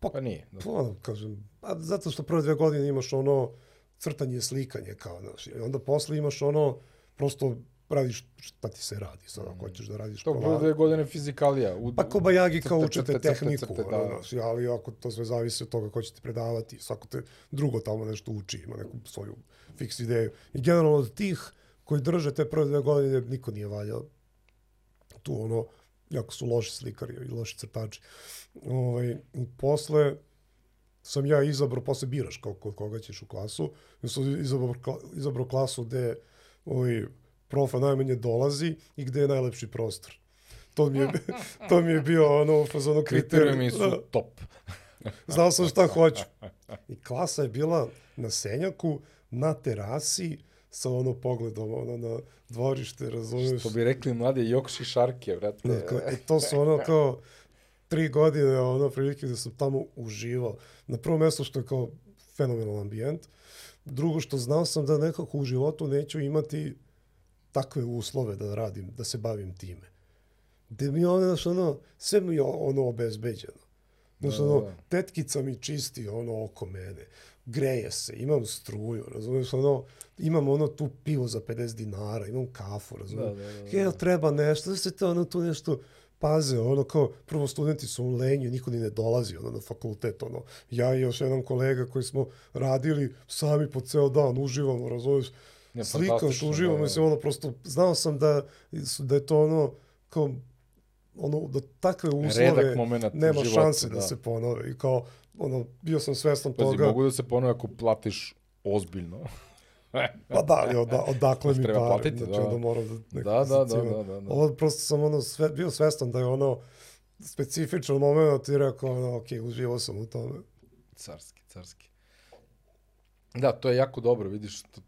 Pa- Pa nije. Da. Pa ono, kažem, a zato što prve dve godine imaš ono crtanje, slikanje, kao, znaš, i onda posle imaš ono, prosto radiš šta ti se radi, sad ako hoćeš da radiš To prvo dve godine fizikalija. U, Pa kobajagi kao crte, učete crte, crte, tehniku, crte, ono, da. znaš, ali ako to sve zavisi od toga ko će ti predavati, svako te drugo tamo nešto uči, ima neku svoju fiks ideju. I generalno od tih koji drže te prve dve godine, niko nije valjao. Tu ono, jako su loši slikari i loši crtači. Ovaj, I posle sam ja izabrao, posle biraš kao kod koga ćeš u klasu, ja sam izabrao, izabrao klasu gde ovaj, profa najmanje dolazi i gde je najlepši prostor. To mi je, to mi je bio ono u fazonu kriterijumi kriterij. su top. Znao sam šta hoću. I klasa je bila na senjaku, na terasi, sa ono pogledom ono, na dvorište, razumiješ? Što bi rekli mlade Jokši Šarke, brate. Ne, kao, e, to su ono kao tri godine, ono, prilike da sam tamo uživao. Na prvo mjesto što je kao fenomenal ambijent. Drugo što znao sam da nekako u životu neću imati takve uslove da radim, da se bavim time. Gde mi je ono, znaš, ono, sve mi je ono obezbeđeno. Znaš, Da, ono, da. tetkica mi čisti ono oko mene, greje se, imam struju, razumiješ, ono, imam ono tu pivo za 50 dinara, imam kafu, razumiješ. Da, da, da, Jel, treba nešto, da se to ono tu nešto paze, ono kao, prvo studenti su u lenju, niko ni ne dolazi ono, na fakultet, ono, ja i još jedan kolega koji smo radili sami po ceo dan, uživamo, razumiješ, Ne, slikaš, uživamo, da, da. mislim, ono, prosto, znao sam da, da je to ono, kao, ono, da takve uslove nema životu, šanse da. da. se ponove. I kao, ono, bio sam svestan Pazi, toga, mogu da se ponove ako platiš ozbiljno. Pa da, ali oda, odakle mi pare, platiti, znači, da. onda moram da... Da, da, da, iscimam. da, da, da. Ovo prosto sam ono, sve, bio svestan da je ono specifičan moment i rekao, ono, ok, uživao sam u tome. Carski, carski. Da, to je jako dobro, vidiš. To,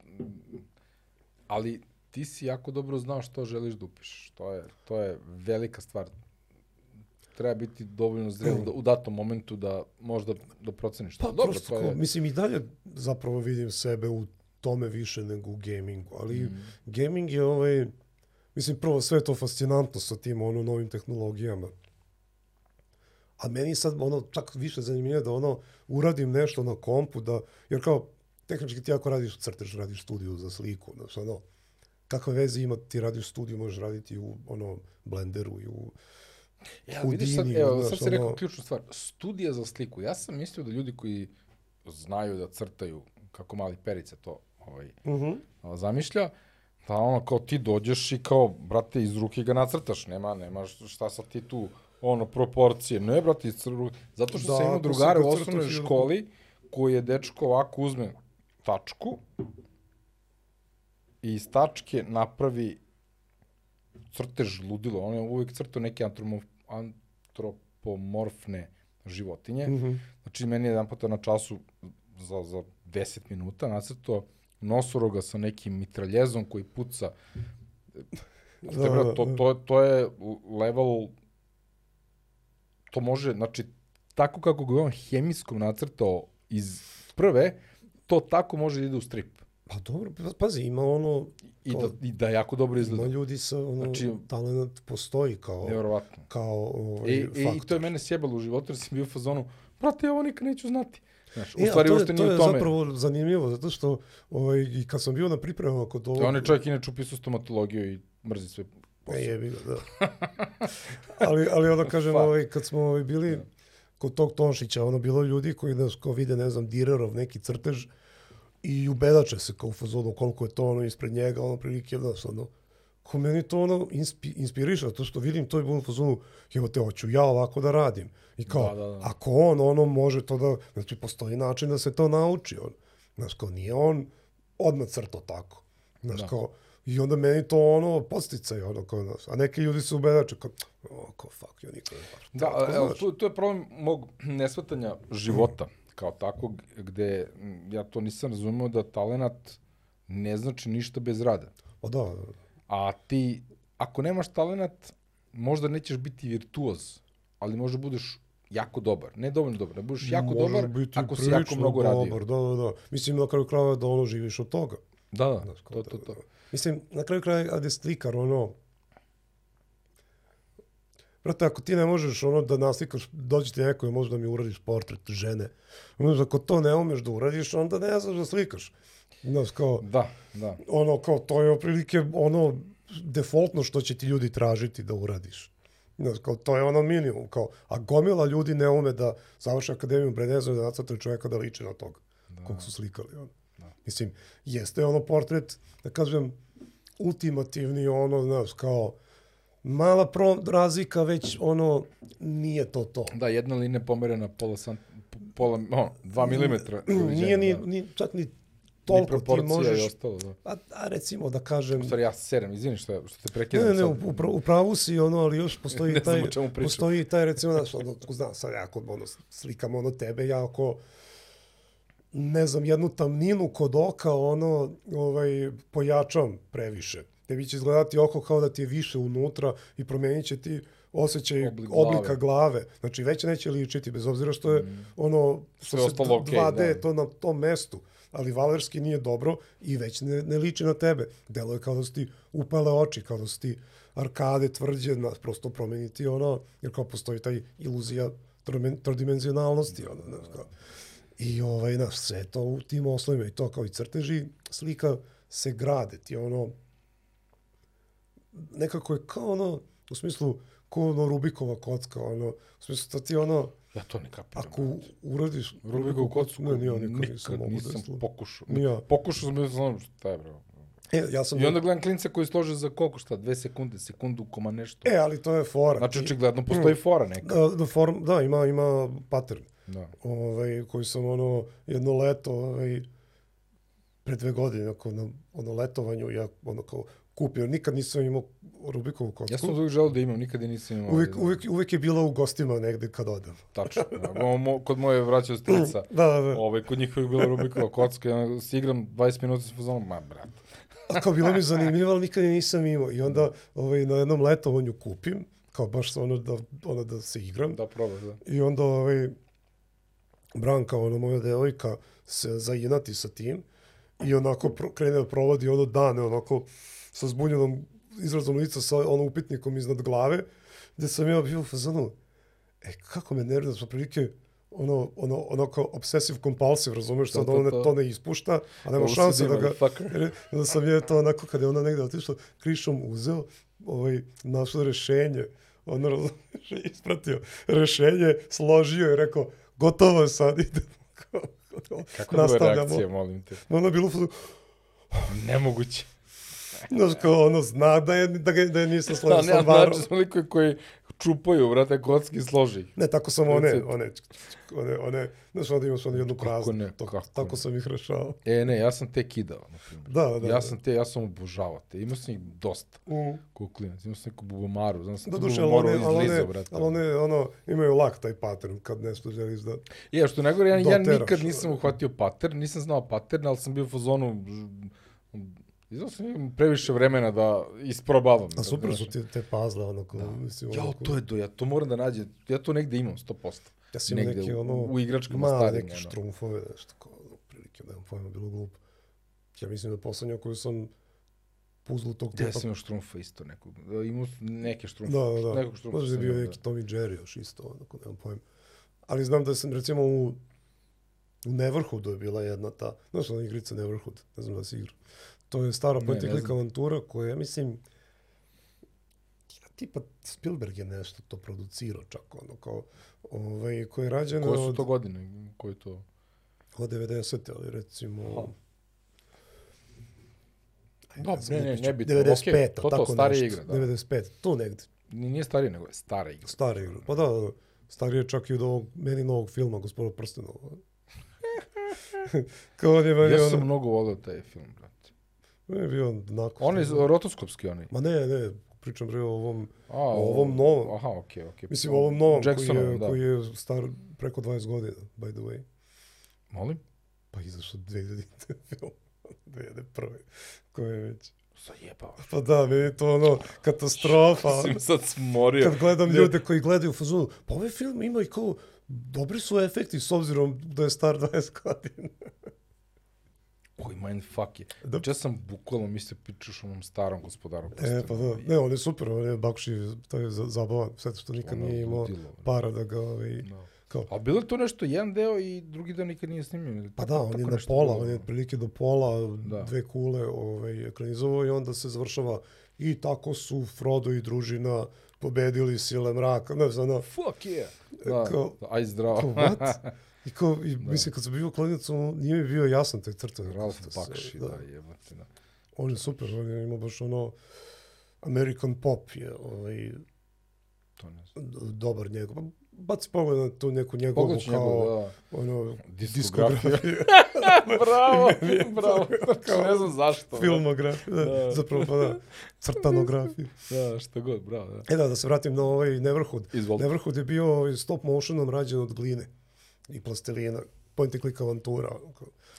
ali ti si jako dobro znao što želiš da upišeš. To je, to je velika stvar. Treba biti dovoljno zrel da, u datom momentu da možda da proceniš. Pa dobro, prosto, je, mislim i dalje zapravo vidim sebe u tome više nego u gamingu, ali Mhm. gaming je ovaj, mislim prvo sve je to fascinantno sa tim ono novim tehnologijama. A meni sad ono čak više zanimljivo da ono uradim nešto na kompu da jer kao tehnički ti ako radiš crtež, radiš studiju za sliku, znači ono kakve veze ima ti radiš studiju, možeš raditi u ono Blenderu i u Ja, vidiš sad, Houdini, evo, znaš, sad si rekao ono- ključnu stvar. Studija za sliku. Ja sam mislio da ljudi koji znaju da crtaju, kako mali perice to ovaj, Mhm. a, zamišlja, da ono kao ti dođeš i kao, brate, iz ruke ga nacrtaš, nema, nema šta sad ti tu ono, proporcije. Ne, brate, iz crnog... Zato što Da, sam imao drugare u osnovnoj školi, koji je dečko ovako uzme tačku i iz tačke napravi crtež ludilo. On je uvijek crtao neke antromo, antropomorfne životinje. Mhm. Znači, meni je jedan puta na času za, za 10 minuta nacrtao nosoroga sa nekim mitraljezom koji puca. Da, Da, da, to, to, to je level, to može, znači, tako kako ga on hemijskom nacrtao iz prve, to tako može da ide u strip. Pa dobro, pa- pazi, ima ono, I Kao- da, i da jako dobro ima izgleda. ljudi sa, ono, Znači- talent postoji kao, Nevjerovatno. kao ovaj, I, i, I faktor. to je mene sjebalo u životu, jer sam bio u fazonu, brate, ja ovo nikad neću znati. Znaš, u E, stvari, to je, to nije je u tome. zapravo zanimljivo, zato što ovaj, i kad sam bio na pripremama kod ovog... On je čovjek inače upisao stomatologiju i mrzi sve E, posao. jebi ga, da. ali, ali onda kažem, ovaj, kad smo ovaj, bili kod tog Tonšića, ono, bilo je ljudi koji nas kao vide, ne znam, Direrov neki crtež i ubedače se kao u fazonu koliko je to ono ispred njega, ono prilike, znaš, ono, ko meni to ono inspi, inspiriše, to što vidim to je bilo u fazonu, evo te, hoću ja ovako da radim. I kao, Da, da, da. ako on, ono, može to da, znači, postoji način da se to nauči, on. Znaš, kao, nije on odmah crto tako. Znaš, Da. kao, I onda meni to ono posticaj, ono kao nas. A neki ljudi se ubedače kao, o, kao fuck, ja nikad ne Da, Tako, evo, znaš. tu, tu je problem mog nesvatanja života kao takvog, gde m, ja to nisam razumeo da talenat ne znači ništa bez rada. Pa da, da. A ti, ako nemaš talenat, možda nećeš biti virtuoz, ali možda budeš jako dobar. Ne dovoljno dobar, ne budeš jako Možeš dobar biti ako si jako mnogo radio. dobar, Da, da, da. Mislim, na kraju krajeva da ono živiš od toga. Da, da, Znaš, to, da, to, to. da. Mislim, na kraju kraja, kad je slikar, ono, Brate, ako ti ne možeš ono da naslikaš, dođe ti neko i može da mi uradiš portret žene. Ono, ako to ne umeš da uradiš, onda ne znaš da slikaš. Znaš, kao, Da, da. ono, kao, to je otprilike ono defaultno što će ti ljudi tražiti da uradiš. Znaš, kao, to je ono minimum. Kao, a gomila ljudi ne ume da završi akademiju, bre, ne znaju da nacrtaju čovjeka da liči na toga. Da. Kog su slikali. Ono. Da. Mislim, jeste ono portret, da kažem, ultimativni, ono, znaš, kao, mala pro razlika, već ono, nije to to. Da, jedna linija pomerena pola, sant, pola, no, dva milimetra. Nije ni, da. ni, čak Ni toliko ti i možeš, ostalo, da. a, a recimo da kažem, stvari, ja se serem, izvini što, što te Ne, prekidam ne, ne, sad. u, upra- pravu si, ono, ali još postoji Ne znam taj, pričam. postoji taj, recimo, znaš, ono, znam, sad ja ako ono, slikam ono tebe, ja ako, ne znam, jednu tamninu kod oka, ono, ovaj, pojačam previše. Tebi će izgledati oko kao da ti je više unutra i promenit će ti osjećaj Oblik oblika glave. glave. Znači, već neće ličiti, bez obzira što je ono, što se ostalo okej, 2D, da. to na tom mestu. Ali valerski nije dobro i već ne, ne liči na tebe. Delo je kao da su ti upale oči, kao da su ti arkade tvrđe, na, prosto promeniti ono, jer kao postoji taj iluzija trodimenzionalnosti. Ono, znaš, kao. I ovaj, znaš, sve to u tim oslovima i to kao i crteži, slika se grade, ti ono, nekako je kao ono, u smislu, kao ono Rubikova kocka, ono, u smislu da ti ono, Ja to ne kapiram. ako uradiš Rubikovu kocku, ne, nije, nikad, nikad nisam mogu da nisam slu- pokušao. Ni ja. Pokušao sam da znam šta je, bro. E, ja sam... I onda gledam klinca koji slože za koliko šta, dve sekunde, sekundu, koma nešto. E, ali to je fora. Znači, očigledno postoji fora neka. Da, da, form, da, ima, ima pattern. Da. Ovaj, koji sam ono, jedno leto, ovaj, pre dve godine, ako na ono letovanju, ja ono kao kupio, nikad nisam imao Rubikovu kocku. Ja sam uvijek želeo da imam, nikad je nisam imao. uvijek, uvijek, uvijek je bila u gostima negde kad odem. Tačno. Da. Mo, kod moje vraćao strica. Da, da, da. Ovaj, kod njih je bila Rubikova kocka, ja si igram 20 minuta sa fazonom, ma brat. A kao bilo mi zanimljivo, ali nikad je nisam imao. I onda ovaj, na jednom letovanju kupim, kao baš ono da, ono da se igram. Da probaš, da. I onda ovaj, Branka, ono moja devojka, se zainati sa tim i onako pro, krene da provodi ono dane, onako sa zbunjenom izrazom lica sa ono upitnikom iznad glave, gde sam ja bio u fazonu, e, kako me nervira, da prilike ono, ono, ono kao obsesiv kompulsiv, razumeš, sad To, to, ono ne, to. to ne ispušta, a nema šanse da ga... Jer onda sam je to onako, kada je ona negde otišla, krišom uzeo, ovaj, našao rešenje, ono, razumeš, ispratio rešenje, složio i rekao, gotovo je sad, idemo. Kako je reakcija, molim te? Ono je bilo, Nemoguće. Znaš, kao ono, zna da je, da, ga, da je nisam Da, složio ne, sa varom. znači, toliko koji čupaju, brate, kocki složi. Ne, tako sam one, one, one, one, znaš, onda imaš ono jednu praznu. ne, to, kako tako ne. sam ih rešao. E, ne, ja sam te kidao, na primjer. Da, da. ja sam te, ja sam obožavao te. Imao sam ih dosta, Mm. kao klinac. Imao sam neku bubomaru, znam sam Doduše, ali bubomaru one, izlizao, one, brate. ali one, ono, imaju lak taj pattern kad nešto želiš da... Je, što nego, ja, ja nikad nisam uhvatio pattern, nisam znao pattern, ali sam bio u fazonu, Izdao sam im previše vremena da isprobavam. A super su ti te puzzle, ono, ko, mislim, Ja, ono, to je do, ja to moram da nađem. Ja to negde imam, 100%. Ja sam negde neki, u- ono, u igračkama male starim, neke ono. štrumfove, nešto kao, ono, prilike, nemam pojma, bilo glupo. Ja mislim da poslednja koju sam puzzle tog Ja tipa... sam imao štrumfa isto nekog. Da, Imao neke štrumfe. Da, da, da. Nekog štrumfa Možda je bio neki Tommy Jerry još isto, onako, nemam pojma. Ali znam da sam, recimo, u, u Neverhoodu je bila jedna ta, znaš ona igrica Neverhood, ne znam da si igra. To je stara Ne, ne znam. avantura koja, ja mislim, tipa Spielberg je nešto to producirao čak, ono, kao, ovaj, koja je rađena Koje su od, to godine? Koje to? od 90. ali recimo... Ajde, Dobro, ne, ne, pričam, nebitno, 95. okej, to to, tako starija nešto, igra, da. 95, tu negde. Ni- Nije starije nego je stara igra. Stara igra. Pa da, da. Starije čak i od ovog, meni novog filma, Gospoda prstenova. Kao on je meni Ja sam ono, mnogo volio taj film, brate. On je bio onako. On je rotoskopski onaj. Ma ne, ne, pričam bre o ovom, A, o ovom novom. Aha, okej, okej. Mislim, o ovom novom koji Jacksonovom, je, da. koji je star preko 20 godina, by the way. Molim? Pa izašao 2000 film. 2001. Koji je već. Zajebao. Pa da, je to ono, katastrofa. Sam sad smorio. Kad gledam Ne. ljude koji gledaju fazonu, pa ovaj film ima i kao, dobri su efekti s obzirom da je star 20 godina. Koji mindfuck je. Da. Ja sam bukvalno mislio pričaš o onom starom gospodaru. E, pa da. Ne, on je super, on je Bakši, to je za- zabavan, sve što nikad Ono, nije imao ludilo, para da ga, ovaj, Da. kao, A bilo je to nešto jedan deo i drugi deo nikad nije snimljen? ili pa tako- da, on je tako na pola, bilo? on je otprilike do pola, Da. dve kule ovaj, ekranizovao i onda se završava i tako su Frodo i družina pobedili sile mraka, ne znam, ono, Fuck yeah! Da, Kao- aj zdravo. kao, what? I kao, i, mislim, kad sam bio klinac, on- nije mi bio jasan taj crta. Ralph Šta se- Bakshi, da, jebate, da. On je super, on je imao baš ono, American pop je ovaj, To ne znam. dobar njegov. Pa Baci pogled na tu neku njegovu kao, njegov, da. ono, Diskografiju. bravo, bravo. ne znam zašto. filmografiju, da, Da. zapravo pa da, crtanografiju. Da, što god, bravo, da. E da, da se vratim na ovaj Neverhood. Izvolite. Neverhood je bio ovaj, stop motionom rađen od gline i plastelina, point and click avantura.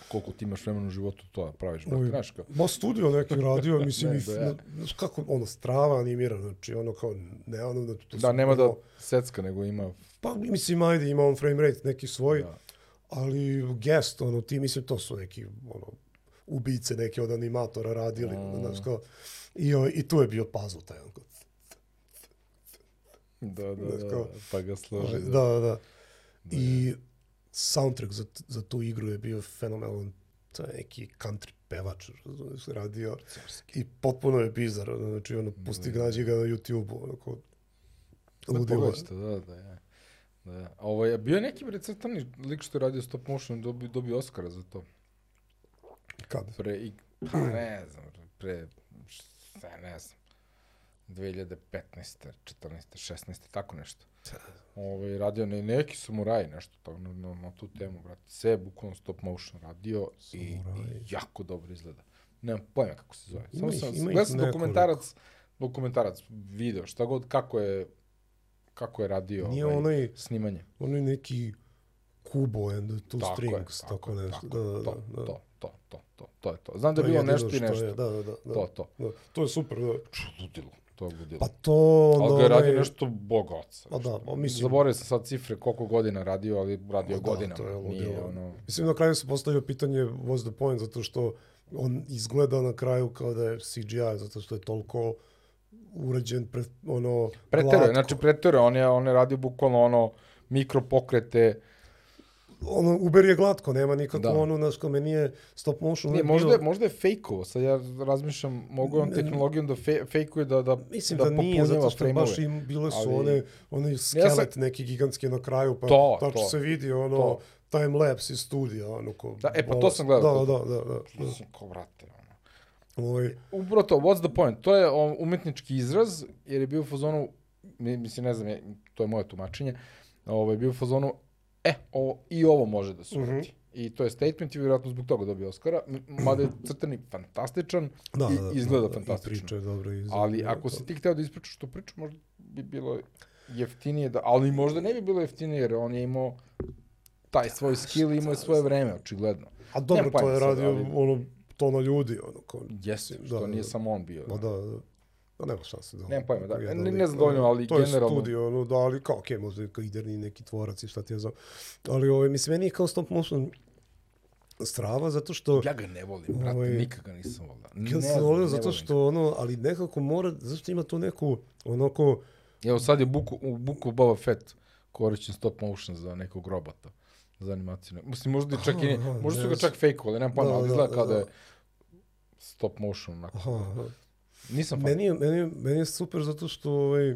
Koliko ti imaš vremena u životu to da praviš, brate, znaš kao. Ma studio neki radio, mislim, Ne, i, da ja. znaš kako, ono, strava animirano, znači, ono kao, ne, ono, da, to Da, nema da secka, nego ima... Pa, mislim, ajde, ima on frame rate neki svoj, Da. ali guest, ono, ti, mislim, to su neki, ono, ubice neke od animatora radili, A. znaš, kao, i, o, i tu je bio puzzle taj, ono, Da, da, da, kao- pa ga složi. da, da, da. I soundtrack za, za tu igru je bio fenomenalan, to je neki country pevač, razumiješ, radio, Carski. i potpuno je bizar, znači, ono, pusti ga, nađi ga na YouTube-u, ono, kao, Da, ludilo. pogledaćete, da, da, ja. Da. A ovaj, je bio neki bre crtani lik što je radio stop motion, dobio, dobio Oscara za to. Kad? Pre, i, pa ne znam, pre, šta, ne znam, 2015. 14. 16. tako nešto. Ovaj, radio ne, neki samuraj, nešto tako, na, na, na tu temu, brate. Sve bukvalno stop motion radio i, i jako dobro izgleda. Nemam pojma kako se zove. Samo sam, gledao sam dokumentarac, dokumentarac, video, šta god, kako je, kako je radio Nije ovaj, onaj, snimanje. onaj neki Kubo and the Two Tako Strings, je, tako, je, nešto. tako da, da, to, da. to, to, to, to, to je to. Znam da je bilo nešto i što nešto. Je, da, da, da, da. To, to. Da, to je super, da. Ludilo, to je ludilo. Pa to... ali ga je radio onaj- nešto bogoca. Pa da, pa mislim- Zaboravio sam sad cifre koliko godina radio, ali radio Da, godinama. to je Nije ludilo. ono... Mislim, na kraju se postavio pitanje what's the point, zato što on izgleda na kraju kao da je CGI, zato što je toliko urađen, pre, ono, Pretero znači pretero on je, on je radio bukvalno ono mikropokrete. Ono, Uber je glatko, nema nikako Da. ono, znaš, kao meni je stop motion Nije, možda, je, možda je fejkovo, sad ja razmišljam, mogu on tehnologijom da fe, fejkuje da, da, Mislim da, da, nije, zato što frame-ove. baš im, bile su Ali- one, one skelet neki gigantski na kraju, pa To, tačno to, se vidi ono, to. time lapse iz studija, ono ko... Da, e, pa to sam gledao, Da, to- da, da, da. da. Mislim, ko vrate, ono. Ovaj, Upravo to, what's the point? To je um, umetnički izraz, jer je bio u fazonu, mi- mislim, ne znam, je- to je moje tumačenje, ovaj, bio u fazonu, e, ovo, i ovo može da se uradi. I to je statement i vjerojatno zbog toga dobio Oscara, mada je crtani fantastičan Da, i da, da, izgleda da, fantastično. I priča je dobro. I Ali ako da. si ti hteo da ispričaš tu priču, možda bi bilo jeftinije, da, ali možda ne bi bilo jeftinije, jer on je imao taj svoj skill i imao je svoje vreme, očigledno. A dobro, to je radio ali- ono, tono ljudi. Ono, kao, mislim, što da, nije da. samo on bio. Ma da, da. Da, nema šanse. Da, Nemam pojma, da. jedan Ne- ne znam dovoljno, ali to generalno- je studio, ono, da, ali kao, okej, možda je kao idejni neki tvorac i šta ti ja znam. Ali, ovaj, mislim, meni je kao stop motion strava, zato što... Ja ga ne volim, brate, Ovaj, nikad ga nisam volio. Ja sam volio zato volim što ono, ali nekako mora, zašto ima tu neku, onako. Evo sad je Buku, u Buku Boba Fett korišćen stop motion za nekog robota, za animaciju. Mislim, možda, i čak i, Aha, možda su ga čak fejkovali, nemam pojma, Da, ali da, izgleda da, kao da da. je stop motion. Onako. aha, aha. Nisam fan. Meni je, meni, meni je super zato što, ovaj,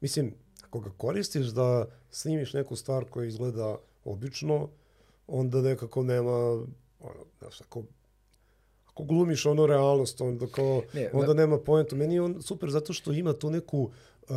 mislim, ako ga koristiš da snimiš neku stvar koja izgleda obično, onda nekako nema, ono, znaš, ako, ako glumiš ono realnost, onda kao, Ne, onda nema poentu. Meni je on super zato što ima tu neku uh,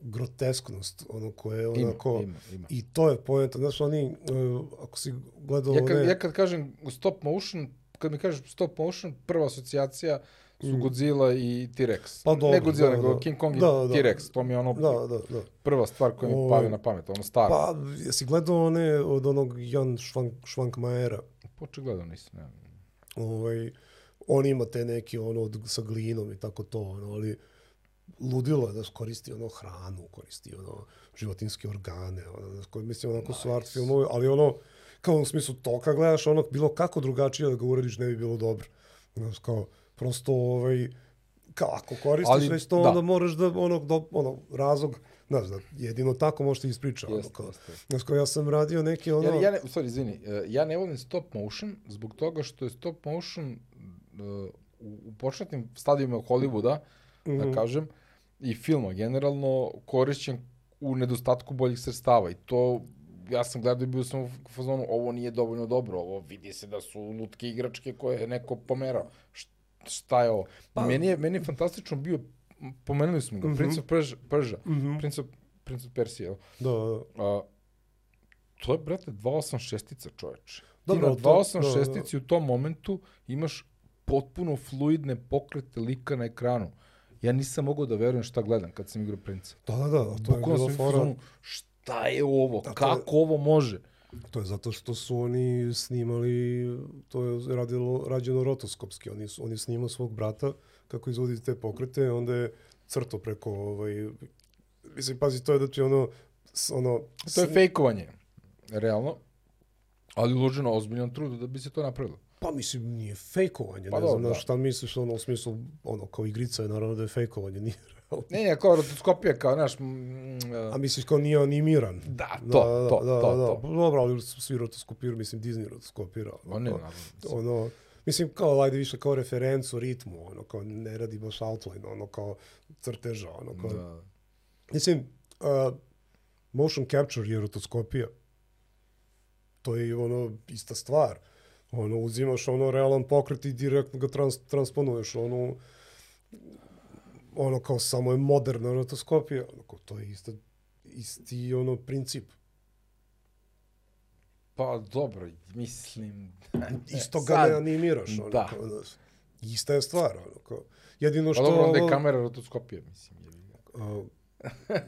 grotesknost, ono koje je Ima, onako... ima, ima. I to je poenta. Znaš, oni, uh, ako si gledao Ja kad, one... ja kad kažem stop motion, kad mi kažeš stop motion, prva asocijacija su Godzilla i T-Rex. Mm. Pa ne dobro, Godzilla, da, nego da. King Kong i Da, da. T-Rex. To mi je ono Da, da, da. prva stvar koja mi Ovaj, pali na pamet, ono staro. Pa, jesi gledao one od onog Jan Švank, Švankmajera? Očigledno nisam. Ne. Ovaj, on ima te neke ono od, sa glinom i tako to, ono, ali ludilo je da koristi ono hranu, koristi ono životinske organe, ono, koji, mislim, onako su art filmovi, ali ono, kao u smislu to, kad gledaš ono, bilo kako drugačije da ga uradiš ne bi bilo dobro. Znaš, kao, prosto, ovaj, kao, ako koristiš Ali, već to, da. onda moraš da, ono, do, ono, razlog, znaš, da jedino tako možeš ti ispriča. Ono, Jeste, kao, jeste. znaš, kao, ja sam radio neke, ono, Ja, ja ne, sorry, izvini, e, ja ne volim stop motion zbog toga što je stop motion e, u, u početnim stadijima Hollywooda, Mhm. da kažem, i filma generalno korišćen u nedostatku boljih sredstava i to ja sam gledao i bio sam u fazonu ovo nije dovoljno dobro, ovo vidi se da su lutke igračke koje je neko pomerao. Š- Šta je ovo? Pa, meni, je, meni je fantastično bio, pomenuli smo ga, Prince of Persia, Persia Prince, of, Prince of Persia, jel? da, da. A, to je, brate, 286-ica, čoveče. Dobro, Ti na to- 286-ici u tom momentu imaš potpuno fluidne pokrete lika na ekranu. Ja nisam mogao da verujem šta gledam kad sam igrao Princa. Da, da, da, to je Bukvalno bilo fora. Šta je ovo? je- Kako ovo može? To je zato što su oni snimali, to je radilo, rađeno rotoskopski. Oni, su, oni snimali svog brata kako izvodi te pokrete, onda je crto preko, ovaj, mislim, pazi, to je da ti ono, ono, To je fejkovanje, realno. Ali uloženo ozbiljan trud da bi se to napravilo. Pa mislim, nije fejkovanje, Pa ne znam dobro, na da. šta misliš, ono, u smislu, ono, kao igrica je naravno da je fejkovanje, nije. Ne, ne, kao rotoskopija, kao, znaš, mm, A misliš kao nije animiran? Da, to, to, da, to, da, to. Pa Dobro, ali su svi rotoskopirali, mislim, Disney rotoskopira. O ne, Kao- naravno. ono, mislim, kao, ajde više kao referencu ritmu, ono, kao ne radi baš outline, ono, kao crteža, ono, kao, Da. mislim, uh, motion capture je rotoskopija. To je, ono, ista stvar. Ono, uzimaš, ono, realan pokret i direktno ga trans, transponuješ, ono, ono, kao samo je moderna rotoskopija, ono, kao, to je isto, isti, ono, princip. Pa dobro, mislim... Isto ga Sad, ne animiraš, ono, da. kao, znaš. Ista je stvar, ono, kao, jedino Pa što... dobro, onda je kamera rotoskopija, mislim. a,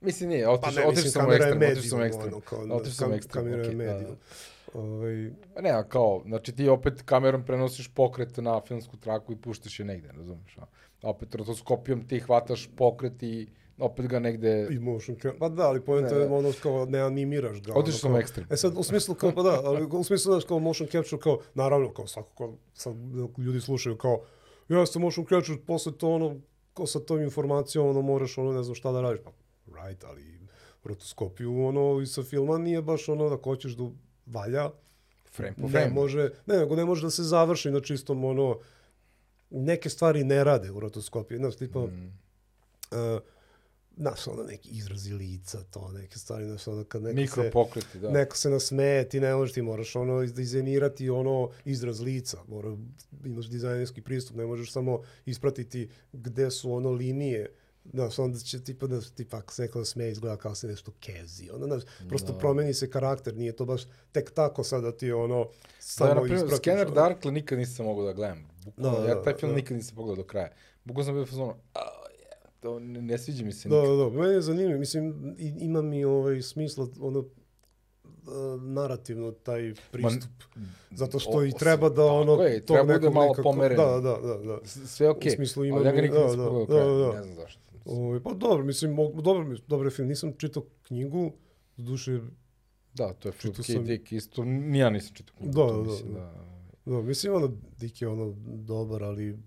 Mislim, nije, Pa otišao ne, mislim, sam u je ekstrem, otišao sam u ekstrem. ono, Otišao sam u ekstrem, kamera je da, da. Ovaj, Pa ne, kao, znači ti opet kamerom prenosiš pokret na filmsku traku i puštaš je negde, razumiješ? A opet rotoskopijom ti hvataš pokret i opet ga negde... I motion capture. Pa da, ali poenta je da. ono kao ne animiraš ga. Otišao sam ekstrem. E sad, u smislu kao, pa da, ali u smislu znaš kao motion capture, kao, naravno, kao svako, kao, sad ljudi slušaju kao, ja sam motion capture, posle to ono, kao sa tom informacijom, ono, moraš, ono, ne znam šta da radiš. Pa, right, ali rotoskopiju, ono, i sa filma nije baš ono da ko ćeš da valja, Frame po ne frame. može, ne, nego ne može da se završi na čistom, ono, neke stvari ne rade u rotoskopiji, znaš, tipa, Mm. uh, znaš, ono, neki izrazi lica, to, neke stvari, znaš, ono, kad neko se, Mikropokreti, da. neko se nasmeje, ti ne možeš, ti moraš, ono, dizajnirati, ono, izraz lica, mora, imaš dizajnerski pristup, ne možeš samo ispratiti gde su, ono, linije Znaš, onda će tipa da, tipa, ako se neko da smeje, izgleda kao se nešto kezi. Ono, znaš, prosto Da. promeni se karakter, nije to baš tek tako sad da ti ono, Da, samo na primjer, ispratiš, Scanner. Darkle nikad nisam mogao da gledam. Bukvalno, Da, ja da, taj film da. nikad nisam pogledao do kraja. Bukvalno sam bio fazonu, "A, je, to ne, ne sviđa mi se Da, nikad. da, da, meni je zanimljivo, mislim, ima mi ovaj smisla, ono, uh, narativno taj pristup. Zato što o- i treba da tako ono... je, tog treba bude nekog malo nekako- pomereno. Da, da, da, da. Sve je okej, U smislu ima ali ja ga nikad da, nisam da, da, kraja, da. ne znam zašto. Ovaj, pa dobro, mislim, dobro, dobar je film. Nisam čitao knjigu, duše, Da, to je Philip Čitao K. sam- Dick, isto, ja nisam čitao knjigu. Da, to da, mislim da. da. da, mislim, ono, Dick je ono dobar, ali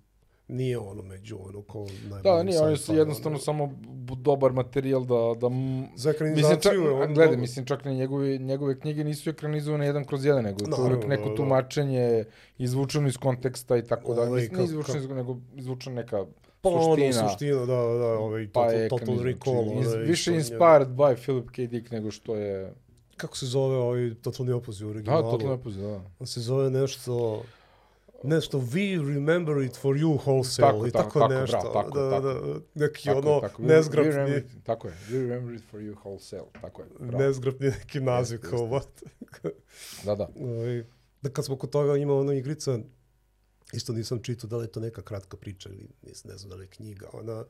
nije ono među ono ko najbolji Da, nije, su sci-fi, jednostavno ono. samo dobar materijal da, da Za Mislim, čak, ekranizaciju je on gledaj, dobar. mislim, čak ni njegove, njegove knjige nisu ekranizovane jedan kroz jedan, nego to je uvijek neko da, da. tumačenje, izvučeno iz konteksta i tako dalje. Ovaj, Mislim, ne izvučeno, iz, nego izvučena neka Pa ono, suština. suština, da, da, ovaj, Pa total, je total recall. znači, iz- onaj, više inspired by Philip K. Dick nego što je... Kako se zove ovaj totalni opoziv u Da, originalu? totalno opoziv, da. On se zove nešto... Nešto, we remember it for you wholesale Tako, i tako, tako, tako, nešto. bravo, tako, da, tako. da, neki Tako, ono tako. We- we nezgrapni, remember Tako je, we remember it for you wholesale, tako je. bravo. nezgrapni neki naziv kao what. Da, da. Ovaj, da kad smo kod toga ima ona igrica, isto nisam čitao da li je to neka kratka priča ili nis, ne znam da li je knjiga, ona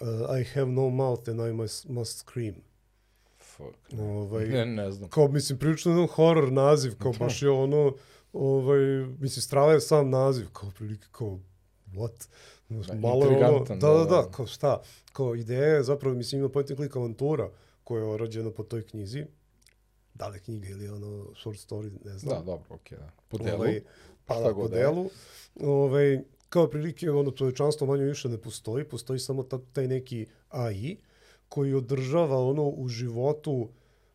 uh, I have no mouth and I must, must scream. Fuck. Ovaj, Ne, ne znam. kao, mislim, prilično jedan horror naziv, kao baš je ono, ovaj, mislim, strava je sam naziv, kao prilike, kao, what? Da, malo je ono, da, da, da, da. da, kao šta? Kao ideja je, zapravo, mislim, ima point and click avantura koja je rađena po toj knjizi, da li je knjiga ili ono short story, ne znam. Da, dobro, okej, da. Po delu. Ovaj, pa Šta da, po god da delu. Ovaj, kao prilike, ono, čovječanstvo manje više ne postoji, postoji samo ta, taj neki AI koji održava ono u životu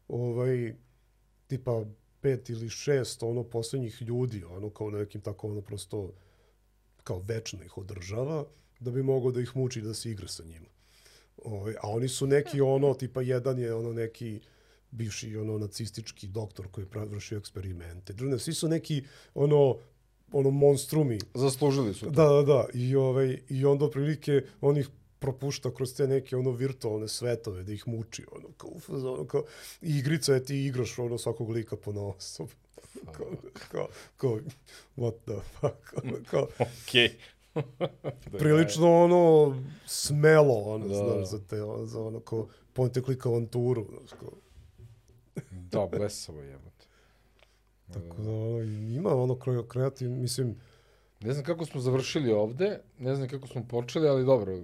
ovaj, tipa pet ili šest ono poslednjih ljudi, ono kao na nekim tako ono prosto kao večno ih održava, da bi mogao da ih muči da se igra sa njima. Ovaj, a oni su neki ono, tipa jedan je ono neki bivši ono nacistički doktor koji je prav- vršio eksperimente. Drugi, svi su neki ono ono monstrumi. Zaslužili su to. Da, da, da. I, ovaj, I onda otprilike on ih propušta kroz te neke ono virtualne svetove da ih muči ono kao, u fazonu, kao i igrica je ti igraš ono svakog lika po osob. kao, kao, kao, what the fuck, ono, kao, Okej. Da, prilično ono smelo, ono, Da. znaš, za te, ono, za ono, kao, point and click avanturu, znaš, kao, Da, blesavo jebote. Tako da, ono, ima ono kre- kreativ, mislim, Ne znam kako smo završili ovde, ne znam kako smo počeli, ali dobro.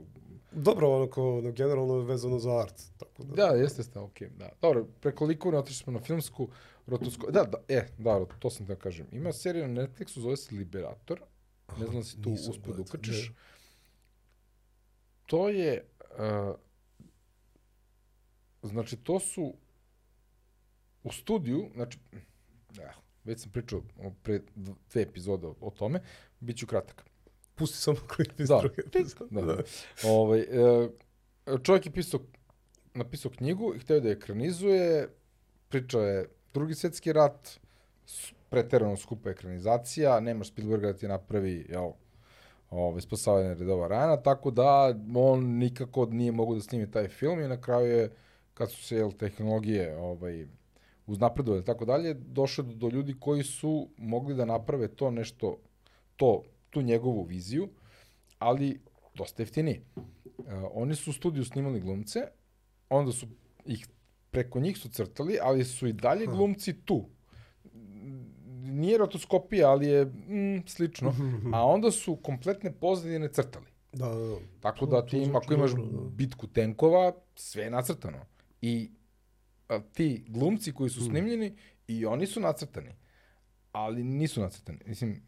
dobro, ono, kao, ono, generalno je vezano za art, tako da, Da, jeste, jeste, okej, da. Dobro, preko likovne otišli smo na filmsku rotosko... Da, da, e, da, to sam da kažem. Ima serija na Netflixu, zove se Liberator. Ne znam da si tu da ukrčiš. ne. To je... Uh, znači, to su u studiju, znači, ja, već sam pričao o pre dv- dve epizode o, tome, bit ću kratak. Pusti samo klip iz Da, druge epizode. da, da. Ovaj, e, čovjek je pisao, napisao knjigu i hteo da je ekranizuje, priča je drugi svjetski rat, preterano skupa ekranizacija, nemaš Spielberga da ti napravi, jel, ovaj, spasavanje redova Rana, tako da on nikako nije mogu da snimi taj film i na kraju je, kad su se, jel, tehnologije, ovaj, uznapredovali i tako dalje, došlo do, do ljudi koji su mogli da naprave to nešto, to, tu njegovu viziju, ali dosta jeftinije. Uh, oni su u studiju snimali glumce, onda su ih preko njih su crtali, ali su i dalje glumci tu. Nije rotoskopija, ali je mm, slično. A onda su kompletne pozadine crtali. Da, da, da. Tako To- da ti zvuči ako imaš da. bitku tenkova, sve je nacrtano. I a, ti glumci koji su snimljeni, i oni su nacrtani. Ali nisu nacrtani. Mislim,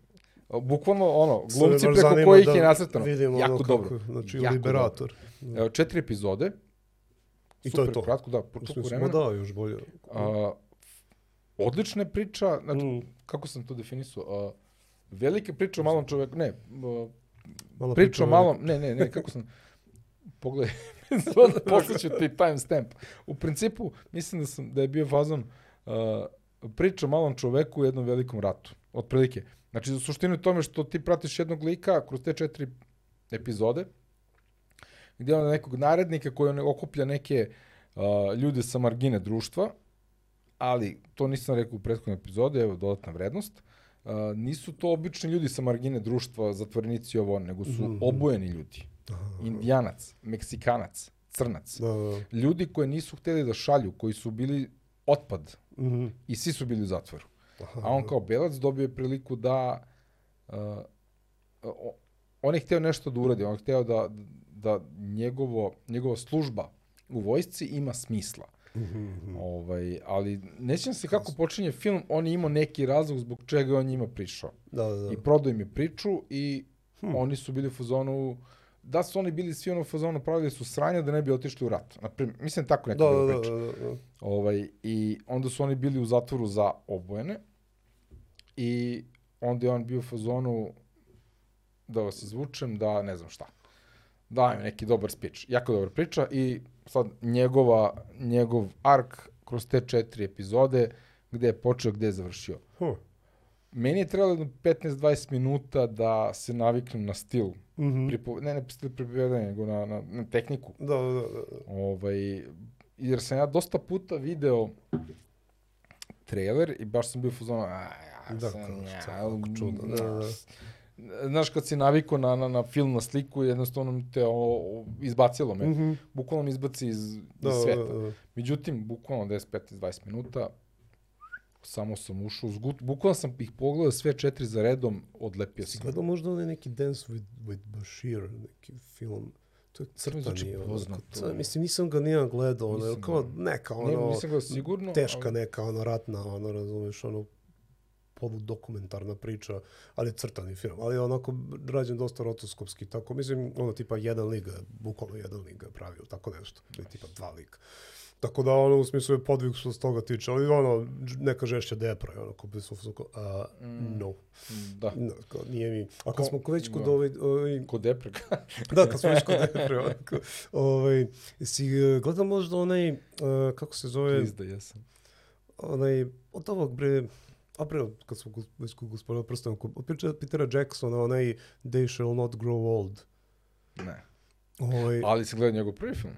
bukvalno ono, glumci preko zanima kojih da je nacrtano. Vidimo jako ono kako, dobro. Znači, jako Liberator. Dobro. Evo, četiri epizode. I to je Super to. Kratko, da, po smo vremena. da, još bolje. A, odlična priča, znači, Mm. kako sam to definisao, a, velike priče o malom čoveku, ne, a, Malo priča o malom, ne, ne, ne, kako sam, pogledaj, poslaću ti timestamp. U principu, mislim da, sam, da je bio fazon uh, priča o malom čoveku u jednom velikom ratu, otprilike. Znači, za suštinu je tome što ti pratiš jednog lika kroz te četiri epizode, gde ima nekog narednika koji on okuplja neke uh, ljude sa margine društva, ali to nisam rekao u prethodnoj epizodi, evo dodatna vrednost. Uh, nisu to obični ljudi sa margine društva, zatvorenici ovo, nego su mm -hmm. obojeni ljudi. Indijanac, Meksikanac, Crnac. Da, da. Ljudi koje nisu hteli da šalju, koji su bili otpad Mm -hmm. i svi su bili u zatvoru. Aha, A on kao belac dobio je priliku da uh, on je hteo nešto da uradi, on je hteo da, da njegovo, njegova služba u vojsci ima smisla. Mhm. Ovaj, ali ne sjećam se kako počinje film, on je imao neki razlog zbog čega je on njima prišao. Da, da, da. I prodao im je priču i Hm. oni su bili u fazonu, da su oni bili svi ono fazonu, pravili su sranja da ne bi otišli u rat. Naprimjer, mislim tako neka Da, da, da, da, da. Ovaj, I onda su oni bili u zatvoru za obojene i onda je on bio u fazonu da vas izvučem, da ne znam šta. Da im neki dobar speech. Jako dobar priča i sad njegova, njegov ark kroz te četiri epizode gde je počeo, gde je završio. Huh. Meni je trebalo jedno 15-20 minuta da se naviknem na stil. Mhm. Pripo, ne, ne stil pripovedanja, nego na, na, na tehniku. Da, da, da, da. Ovaj, jer sam ja dosta puta video trailer i baš sam bio u fazonu, a, ja Da, sam, ja, šta, kako čudno, da, da. Znaš, kad si navikao na, na, na film, na sliku, jednostavno te o, o, izbacilo me. Mhm. Bukvalno me izbaci iz, Da, iz da, sveta. da, da. Međutim, bukvalno 10, 15, 20 minuta, samo sam ušao, zgut, bukvalno sam ih pogledao sve četiri za redom, odlepio Si sam. gledao možda onaj neki Dance with, with Bashir, neki film? To je crtani. ono, poznato. to- Mislim, nisam ga nijedan gledao, ono, Nisam kao neka, Ne, ono, nisam ga sigurno, teška ali- neka, ono, ratna, ono, razumeš, ono, poludokumentarna priča, ali crtani film, ali onako rađen dosta rotoskopski, tako, mislim, ono, tipa jedan liga, bukvalno jedan liga pravio, tako nešto, ili tipa dva liga. Tako da, ono, u smislu je podvig što se toga tiče, ali ono, neka žešća depra, je ono, ko bi su, a, no, Da, no, kao, nije mi, a Ko- kad smo već kod da. ovaj, ovaj kod depreka. da, kad smo već kod depre, onako, ovaj, si eh, gledao možda onaj, uh, kako se zove, Pizda, jesam. onaj, od ovog bre, a bre, kad smo već kod gospodina prstena, od Peter- Petera Jacksona, onaj They Shall Not Grow Old. Ne. Ovaj, Ali si gledao njegov prvi film.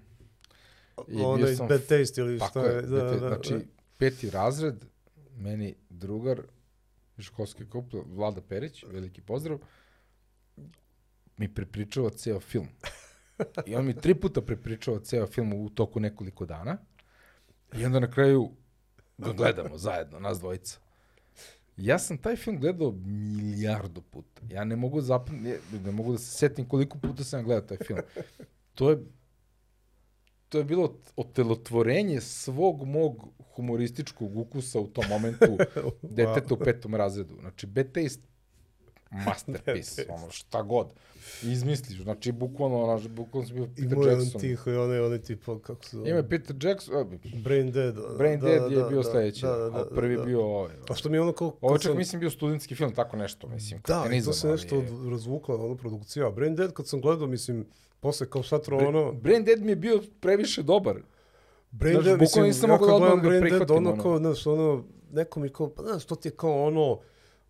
I onaj sam- Bad Taste ili šta je. Da, dakle, da, znači, da. peti razred, meni drugar, školski kup, Vlada Perić, veliki pozdrav, mi prepričava ceo film. I on mi tri puta prepričava ceo film u toku nekoliko dana. I onda na kraju ga gledamo zajedno, nas dvojica. Ja sam taj film gledao milijardu puta. Ja ne mogu zapam... ne, ne mogu da se setim koliko puta sam gledao taj film. To je to je bilo otelotvorenje svog mog humorističkog ukusa u tom momentu deteta u petom razredu. Znači, Bad Taste, masterpiece, ono, šta god. Izmisliš, znači, bukvalno, ono, bukvalno sam bio Peter Imao je on Jackson. tiho i onaj, onaj tipa, kako se zove? Ima Peter Jackson, a, Brain Dead. Brain da, Dead da, je bio da, sledeći, da, da, a da, prvi da. bio ovaj. A što mi je ono kao... Ovo čak sam- mislim bio studentski film, tako nešto, mislim. Da, i to se ali nešto od, razvukla, ono, produkcija. Brain Dead, kad sam gledao, mislim, posle kao satro, ono... Brain Dead mi je bio previše dobar. Brain Dead, mislim, nisam ja kad da gledam da Brain Dead, ono ono. kao, znaš, ono, neko mi kao, pa znaš, to ti je kao ono,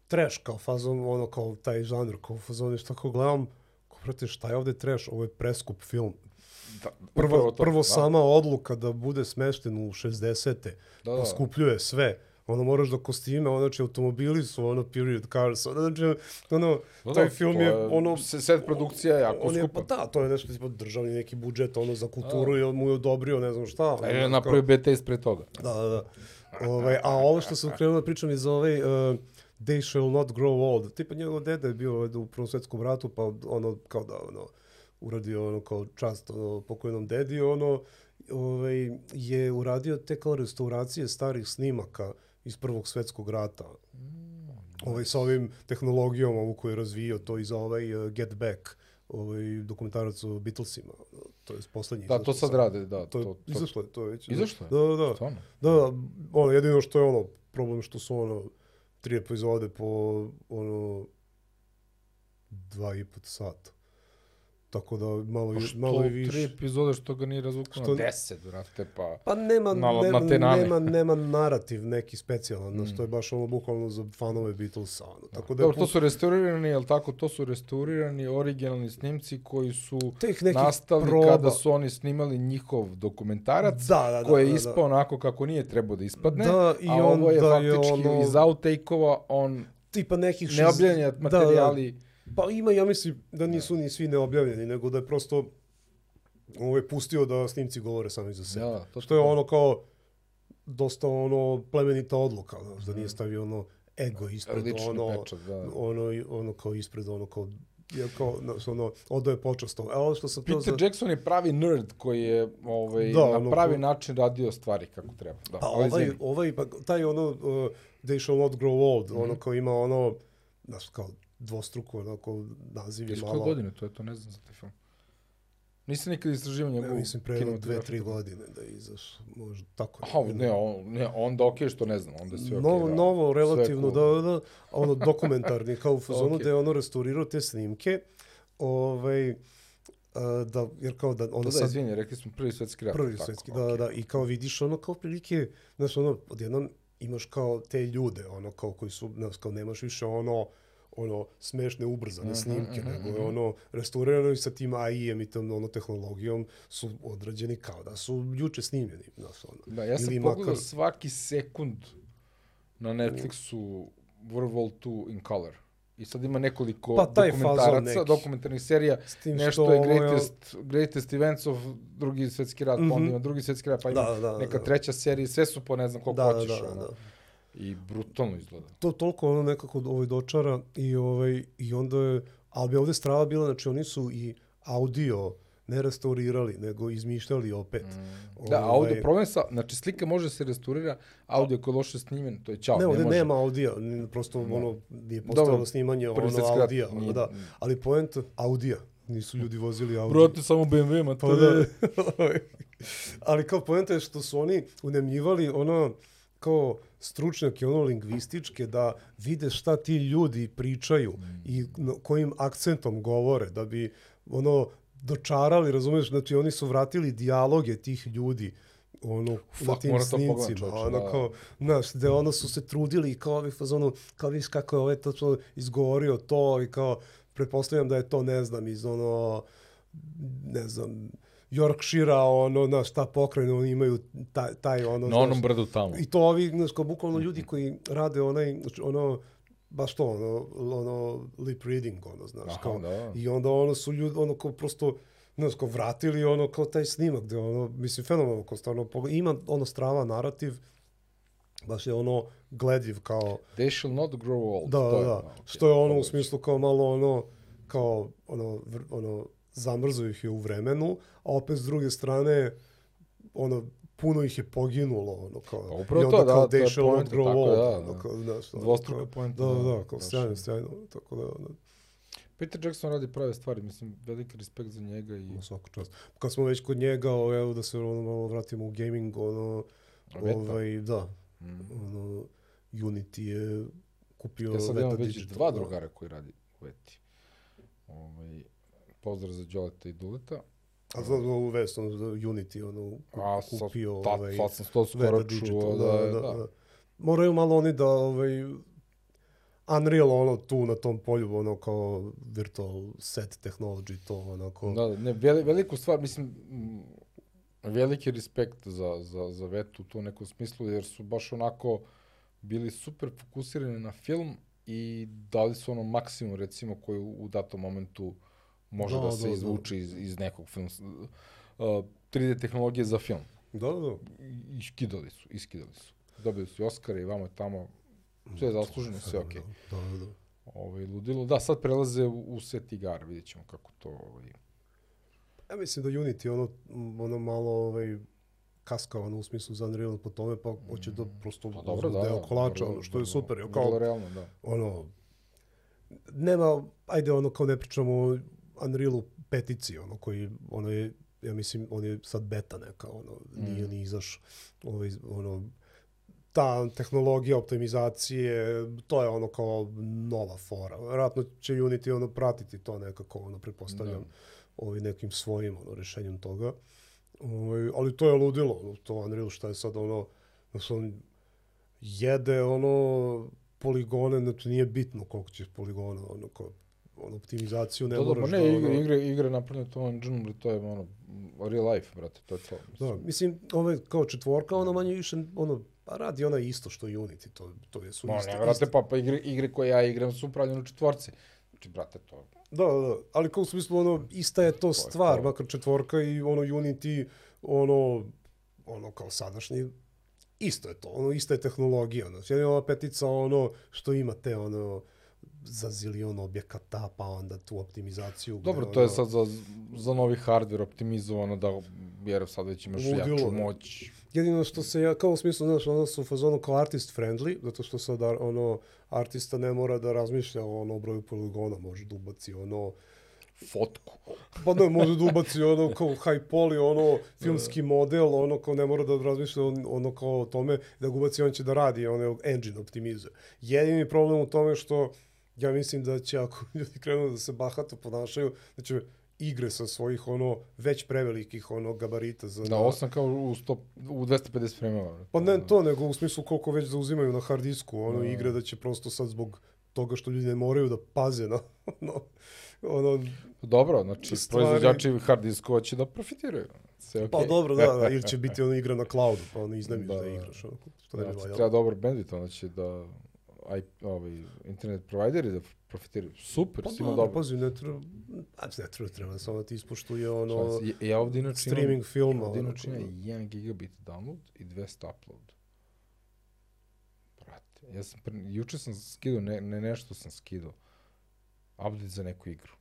trash, kao fazon, ono, kao taj žanr, kao fazon, šta kao gledam, kao, brate, šta je ovde trash, ovo je preskup film. Da, Prvo, to, prvo da. sama odluka da bude smešten u 60-te, Da, da. poskupljuje sve. Ono, moraš da kostime, ono, znači, automobili su, ono, period cars, ono, znači, ono, Da, taj da, film je, ono, se- Set produkcija je jako on je, skupa. pa da, to je nešto tipa državni neki budžet, ono, za kulturu i on mu je odobrio, ne znam šta. ono, A je kao- napravio BT ispred toga. Da, da, da. Ovaj, a ovo što sam krenuo da pričam iz ovaj uh, They Shall Not Grow Old. Tipa njegov deda je bio ovaj, u Prvom svetskom ratu, pa ono, kao da, ono, uradio ono kao čast ono, pokojnom dedi, ono, ovaj, je uradio te kao restauracije starih snimaka iz Prvog svetskog rata. Ovaj, sa ovim tehnologijom ovu koju je razvio, to i za ovaj uh, Get Back, ovaj dokumentarac o Beatlesima, to je poslednji. Da, to sad rade, da. To, to, to, izašlo je, to već. Izašlo je? Da, da, da. Stvarno? Da, da, ono, jedino što je ono, problem što su ono, tri epizode po, ono, dva i po sata. Tako da malo, Pa što malo i tri više. epizode što ga nije razvukao Što- na deset, brate, pa... Pa nema, Malo nema, na te nema, nema narativ neki specijalan, mm. što je baš ono bukvalno za fanove Beatlesa. Ono. Tako da je Dobro, to su restaurirani, jel tako, to su restaurirani originalni snimci koji su nekih nastali proba. kada su oni snimali njihov dokumentarac, da, da, da, koji je da, ispao da. onako kako nije trebao da ispadne, Da, i a ovo je je faktički ono- iz outtake-ova, on Tipa nekih šest- neobjavljeni materijali, Pa ima, ja mislim da nisu ni svi neobjavljeni, nego da je prosto ovaj, pustio da snimci govore sami za sebe. da, to Što je ono kao dosta ono plemenita odluka, znaš, da nije stavio ono ego ispred lični ono, pečat, da. ono, ono kao ispred ono kao je kao, znaš, ono, odaje počast tomu. Evo što sam Peter za... Jackson je pravi nerd koji je ovaj, Da, na ono pravi ko- način radio stvari kako treba. Da, Pa ovaj, ovaj, ovaj, pa taj ono, uh, They Shall Not Grow Old, ono Mhm. kao ima ono, znaš, kao dvostruko, onako, naziv je Iz malo... koje godine to je, to ne znam za taj film. Nisam nikad istraživao njegovu mislim pre jedno dve, tri godine da je izašao, možda tako. Aha, ne, on, ne, onda okej što ne znam, onda sve okej. novo, da. novo, relativno, cool. da, da, ono dokumentarni, kao u fazonu Okej. da je ono restaurirao te snimke, ovaj, a, da, jer kao da ono Da, da, sad izvini, rekli smo prvi svetski rat. prvi tako, svetski, da, okej. da, i kao vidiš ono kao prilike, znaš, ono, odjednom imaš kao te ljude, ono, kao koji su, znaš, kao nemaš više ono, ono, smešne, ubrzane Mhm, snimke, mhm, nego je mhm. ono, restaurirano i sa tim AI-em i tom, ono, tehnologijom su odrađeni kao da su juče snimljeni, znaš, ono. Da, ja sam Ili pogledao makar- svaki sekund na Netflixu World War 2 in color. I sad ima nekoliko Pa, dokumentaraca, dokumentarnih serija. S tim Nešto što je ovo je- greatest, greatest events of drugi svetski rat, mm pa onda Mhm. ima drugi svetski rat, pa ima Da, da, da, neka da. treća serija, sve su po ne znam koliko Da, da, hoćeš. da, ono. da. I brutalno izgleda. to toliko ono nekako ovaj dočara i ovaj i onda je ali bi ovde strava bila znači oni su i audio ne restaurirali nego izmišljali opet. Mm. Da, Ovaj, audio, problem sa, znači slika može se restaurira, audio koji je loše snimljen, to je čao, Ne, ne, ovde može. nema audija, ni- prosto Da. ono nije postojalo Dobro, snimanje ono audija, ono, nije- da. Ali point audija, nisu ljudi vozili audiju. Brate, samo BMW, ma Pa to da. da. Ali kao poenta je što su oni unemljivali ono kao stručnjake ono lingvističke da vide šta ti ljudi pričaju i na- kojim akcentom govore da bi ono dočarali, razumeš, znači oni su vratili dijaloge tih ljudi ono na Fuck, tim pogledam, snimcima, čoveče, ono da. kao, znaš, da ono su se trudili i kao ovi fazonu, kao viš kako je ovaj točno izgovorio to i kao, pretpostavljam da je to, ne znam, iz ono, ne znam, Yorkshire, ono, na šta pokrajinu, oni imaju taj, taj ono, Na onom brdu tamo. i to ovi, znaš, kao bukvalno ljudi koji rade onaj, znači, ono, baš to, ono, ono, lip reading, ono, znaš, Aha, kao, da. i onda ono su ljudi, ono, kao prosto, znaš, kao vratili, ono, kao taj snimak, gde, ono, mislim, fenomenalno, kao stvarno, ima, ono, strava narativ, baš je ono, gledljiv, kao, They shall not grow old. da, da, da, što je ono, u smislu, kao malo, ono, kao, ono, vr, ono, zamrzo ih je u vremenu, a opet s druge strane, ono, puno ih je poginulo, ono, kao, Pa upravo i onda to, da, kao, je they shall not grow tako old, da, ono, da. kao, znaš, ono, Dvostruka poenta, Da, da, da, da, kao sjajno, sjajno, tako da, ono, Peter Jackson radi prave stvari, mislim, veliki respekt za njega i... ima svaka čast. Kad smo već kod njega, o, evo da se ono malo vratimo u gaming, ono, ovaj, da, Mm. ono, Unity je kupio Ja sad imam već dva da. drugara koji radi u Veti. Ovaj, pozdrav za Đoleta i Duleta. A znam za ovu vest, ono, da Unity, ono, A sad, kupio, ta, ovaj, sad sam to skoro čuo, da, da, da, da, da. Moraju malo oni da, ovaj, Unreal, ono, tu na tom polju, ono, kao virtual set technology, to, onako, Da, da, ne, veli, veliku stvar, mislim, veliki respekt za, za, za Vetu u tom nekom smislu, jer su baš onako bili super fokusirani na film i dali su ono maksimum, recimo, koji u, datom momentu može da, Da, se da, da. izvuče iz, iz nekog filma. Uh, 3D tehnologije za film. da, da, I- Iskidali su, iskidali su. Dobili su i Oscara i vamo i tamo. Sve je zasluženo, sve okej. Da, da, da. Ovaj, ludilo. Da, sad prelaze u, u set igara, vidjet ćemo kako to... Ovaj, Ja mislim da Unity ono, ono malo ovaj, kaska ono, u smislu za Unreal po tome, pa hoće da prosto pa dobro, da, deo da, kolača, vrlo- ono, što je super. Vrlo Kao, realno, da. ono, nema, ajde ono kao ne pričamo Unrealu petici, ono koji, ono je, ja mislim, on je sad beta neka, ono, nije Mm. ni izaš, ovaj, ono, ta tehnologija optimizacije, to je ono kao nova fora. Vjerojatno će Unity ono pratiti to nekako, ono, pretpostavljam. ovaj, nekim svojim ono, rešenjem toga. Ovaj, ali to je ludilo, ono, to Unreal šta je sad ono, da se on jede ono poligone, znači nije bitno koliko ćeš poligona, ono, ko, ono, optimizaciju ne Da, da, moraš da... ne, ono, igre, igre, igre napravljene to engine, to je ono, real life, brate, to je to. Da, mislim, ove kao četvorka, ono manje više, ono, pa radi ona isto što i Unity, to, to je su Ma, iste, ne, brate, pa, pa igre, igre koje ja igram su upravljene u četvorci. Znači, brate, to... Da, da, da, ali kao u smislu, ono, ista je to stvar, to. makar četvorka i ono Unity, ono, ono kao sadašnji, isto je to, ono, ista je tehnologija, ono, jedino ova petica, ono, što ima te, ono, za zilion objekata, pa onda tu optimizaciju. Dobro, to je sad za, za novi hardware optimizovano da, jer sad već imaš Ludilo, jaču moć. Jedino što se ja, kao u smislu, znaš, ono su u fazonu kao artist friendly, zato što sad, ono, artista ne mora da razmišlja o ono broju poligona, može da ubaci ono, Fotku. pa ne, može da ubaci ono kao high poly, ono, filmski model, ono kao ne mora da razmišlja on- ono kao o tome, da ga ubaci, on će da radi, ono, engine optimizuje. Jedini problem u tome što, ja mislim da će, ako ljudi krenu da se bahato ponašaju, da će igre sa svojih, ono, već prevelikih, ono, gabarita za... Da, osam kao u, 100, u 250 frame-ova. Pa ne to, nego u smislu koliko već zauzimaju na hard disku, ono, Da. igre da će prosto sad zbog toga što ljudi ne moraju da paze na, ono, ono, Dobro, znači, Stvari- proizvođači hard diskova će da profitiraju. Sve okej. pa dobro, da, da, ili će biti ono igra na cloudu, pa ono iznemiš da, Da, da da. igraš, ono, što bi Znači, treba dobar bandit, onda će da aj, ovaj, internet provideri da profitiraju. Super, Pa svima dobro, dobro. pazi, ne treba, a ne treba, treba samo da ti ispoštuje ono, ja, ja ovdje inače streaming imam, filma, ovdje ono, inače imam 1 gigabit download i 200 upload. Brate, ja sam, juče sam skidao, ne, ne nešto sam skidao. Update za neku igru.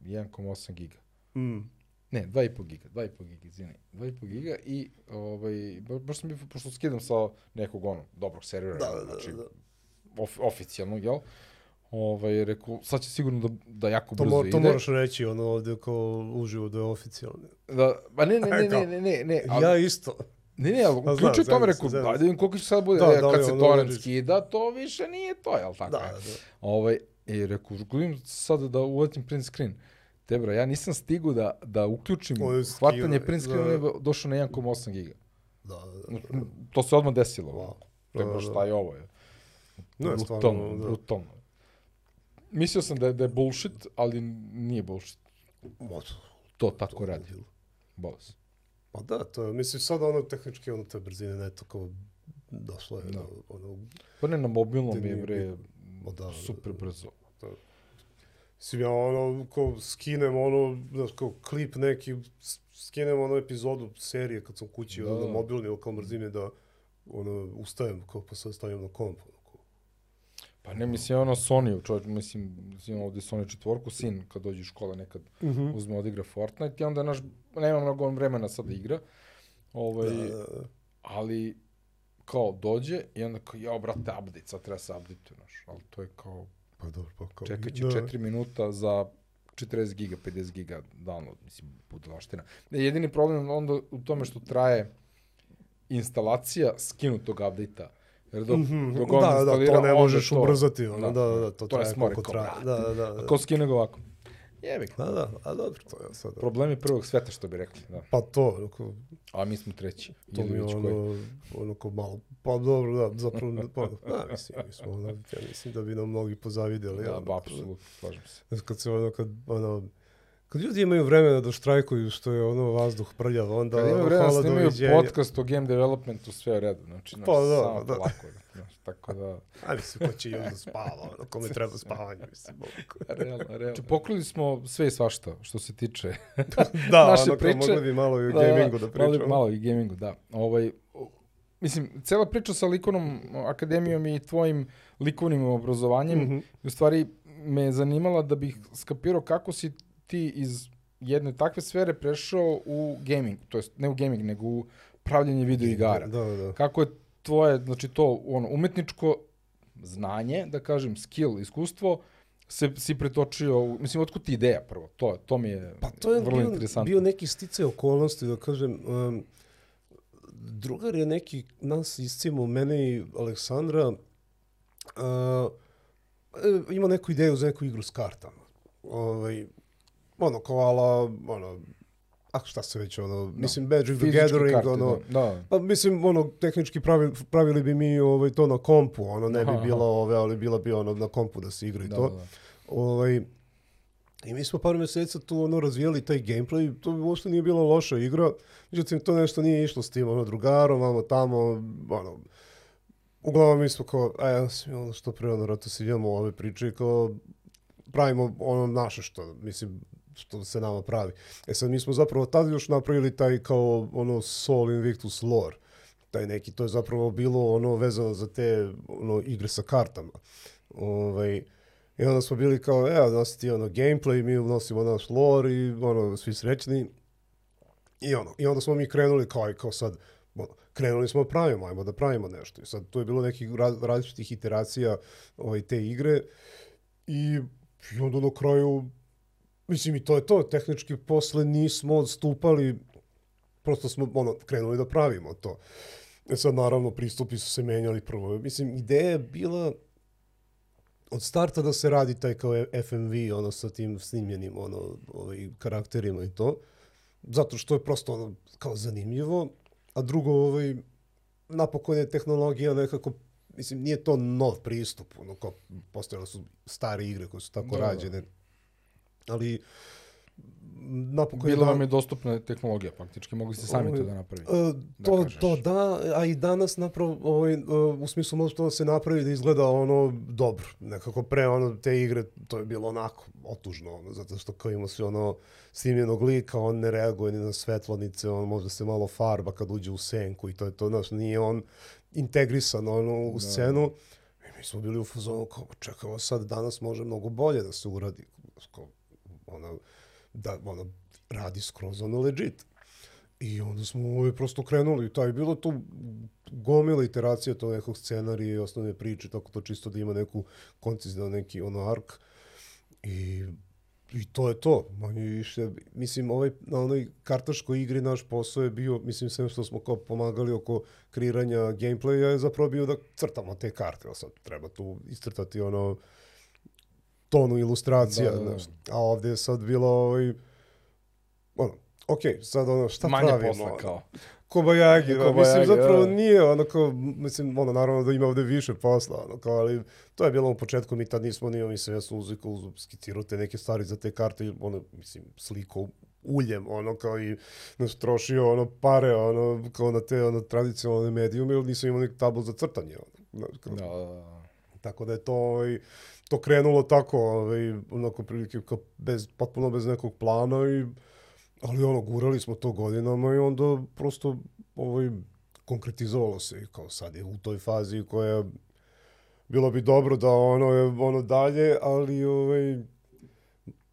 1,8 giga. mm, Ne, 2,5 giga, 2,5 giga, izvini. 2,5 giga i, ovaj, ba- baš sam bio, pošto skidam sa nekog ono, dobrog servera, da, da, znači, da, da. Of, oficijalnog, jel? Ovaj, rekao, sad će sigurno da, da jako To, brzo mor, ide. to moraš reći, ono, ovdje kao uživo da je oficijalno. Da, pa ne, ne, ne, ne, ne, ne, ne, ali, Ja isto. ne, ne, ali uključio tome, se, rekao, zezam da vidim koliko će sad bude, Da, e, da kad se torrent skida, to više nije to, jel tako? Da, da, da. Ovaj, i rekao, gledam sad da uvatim print screen. Te bro, ja nisam stigu da, da uključim Ovo je hvatanje print screena, da. došao na 1,8 giga. Da, da, da. To se odmah desilo. Wow. Te Da, bro, da, šta je ovo? Je? Ne, brutalno, stvarno, da. brutalno. Mislio sam da je, da je bullshit, ali nije bullshit. Ma, To tako radi. ludilo. Bolas. Pa da, to je, mislim, sad ono tehnički, ono te brzine, ne to kao došlo je, Da. ono, Pa ne, na mobilnom je, bre, Ma da, da, super da. brzo. Mislim, ja ono, ko skinem ono, znaš, kao klip neki, skinem ono epizodu serije kad sam kući, Da, ono, da. na mobilni, ono, kao mrzine da, ono, ustajem, kao pa sad stavim na komp, ono. Pa ne, mislim, ono Sony, čovječ, mislim, imam ovdje Sony četvorku, sin kad dođe iz škole nekad Mhm. uzme odigra Fortnite i onda naš, nema mnogo vremena sad da igra. Ovaj, Da, da, da. ali kao dođe i onda kao, jao, brate, update, sad treba se update, znaš, ali to je kao, Pa dobro, pa kao... čekat će da. 4 minuta za 40 giga, 50 giga download, mislim, budalaština. Jedini problem onda u tome što traje instalacija skinutog update-a. Jer dok, Mhm, dok on da, da, to ne možeš to- ubrzati, ono, da, da, da, to to je traje koliko traje. Da, da, da. Ko skine ga ovako? Jebi ga. Da, da, a dobro, to je sad. Problemi prvog sveta, što bi rekli. Da. Pa to, ono, kao, A mi smo treći. to mi je već koji. ono, ono kao malo, pa dobro, da, zapravo, pa, da, mislim, mi smo, ono, ja mislim da bi nam mnogi pozavidjeli. Da, ono, ba, apsolutno, slažem se. Kad se ono, kad, ono, kad ljudi imaju vremena da štrajkuju što je ono vazduh prljav, onda Kad imaju vremena hvala snimaju podcast o game developmentu, sve je u redu. Znači, Pa da, samo da. polako. Znaš, tako da... A mislim, ko će još da spava, ono, kome treba spavanje, mislim. Realno, realno. Znači, pokrili smo sve i svašta, što se tiče Da, naše ono, priče. mogli bi malo i o gamingu da pričamo. Malo, malo i gamingu, da. Ovaj, mislim, cela priča sa likovnom akademijom i tvojim likovnim obrazovanjem, Mhm. u stvari me je zanimala da bih skapirao kako si ti iz jedne takve sfere prešao u gaming, to jest ne u gaming, nego u pravljenje video igara. Da, da, da. Kako je tvoje, znači to ono, umetničko znanje, da kažem, skill, iskustvo, se si pretočio, mislim, otkud ti ideja prvo? To, to mi je, Pa to je vrlo bio, interesantno. bio neki sticaj okolnosti, da kažem. Um, drugar je neki, nas iscimo, mene i Aleksandra, uh, ima neku ideju za neku igru s kartama. Ovaj, ono, kao ala, ono, a šta se već, ono, mislim, Magic the Gathering, karte, ono, da. da. Pa mislim, ono, tehnički pravi, pravili bi mi ovaj, to na kompu, ono, ne bi Aha, bilo ove, ali bila bi ono na kompu da se igra i Da, to. da, da. Ovaj, I mi smo par mjeseca tu ono razvijali taj gameplay, to uopšte nije bila loša igra, međutim to nešto nije išlo s tim, ono drugarom, vamo tamo, ono, uglavnom mi smo kao, a ja sam ono što pre ono rato se idemo ove priče kao pravimo ono naše što, mislim, što se nama pravi. E sad mi smo zapravo tad još napravili taj kao ono Sol Invictus lore, taj neki, to je zapravo bilo ono vezano za te ono igre sa kartama. Ovaj, I onda smo bili kao, evo, nosi ti ono gameplay, mi unosimo naš lore i ono, svi srećni. I ono, i onda smo mi krenuli kao, kao sad, ono, krenuli smo da pravimo, ajmo da pravimo nešto. I sad tu je bilo nekih raz, različitih iteracija ovaj, te igre i, i onda na kraju, mislim i to je to, tehnički posle nismo odstupali, prosto smo ono, krenuli da pravimo to. E sad naravno pristupi su se menjali prvo. Mislim, ideja je bila od starta da se radi taj kao FMV, ono sa tim snimljenim ono, ovaj, karakterima i to. Zato što je prosto ono kao zanimljivo. A drugo, ovaj, napokon je tehnologija nekako, mislim, nije to nov pristup, ono kao postojale su stare igre koje su tako Da, da. Ali napokon Bila da- vam je dostupna tehnologija, faktički mogli ste sami to da napravite. E, to, kažeš. to da, a i danas napravo, ovaj, e, u smislu može to da se napravi da izgleda ono dobro. Nekako pre ono, te igre, to je bilo onako otužno, ono, zato što kao ima se ono snimljenog lika, on ne reaguje ni na svetlonice, on možda se malo farba kad uđe u senku i to je to, znaš, nije on integrisan ono, u scenu. I mi smo bili u fazonu kao, čekamo sad, danas može mnogo bolje da se uradi. Kao, ono, da, ono, radi skroz ono legit. I onda smo ovaj, prosto krenuli, taj, bilo tu gomila iteracija to nekog scenarija i osnovne priče, tako to čisto da ima neku koncizno neki ono ark. I, I to je to. Manje više, mislim, ovaj, na onoj kartaškoj igri naš posao je bio, mislim, sve što smo kao pomagali oko kreiranja gameplaya je zapravo bio da crtamo te karte. Evo Sad treba tu iscrtati ono tonu ilustracija, Da, da, da. znaš. A ovdje je sad bilo ovaj, ono, ok, sad ono, šta Manje pravimo? posla ono? kao. Kobajagi, da, Kobajagi, mislim, zapravo da. nije, ono kao, mislim, ono, naravno da ima ovde više posla, ono, kao, ali to je bilo u početku, mi tad nismo ni, mislim, ja sam uzikao, uz, skicirao te neke stvari za te karte, ono, mislim, sliko uljem, ono, kao i, znaš, trošio, ono, pare, ono, kao na te, ono, tradicionalne medijume, ili nisam imao neki tablu za crtanje, ono, kao, Da, da, da. Tako da je to, ovaj, to krenulo tako, ovaj, onako prilike kao bez, potpuno bez nekog plana i, ali ono, gurali smo to godinama i onda prosto, ovaj, konkretizovalo se i kao sad je u toj fazi koja bilo bi dobro da ono je ono dalje, ali ovaj,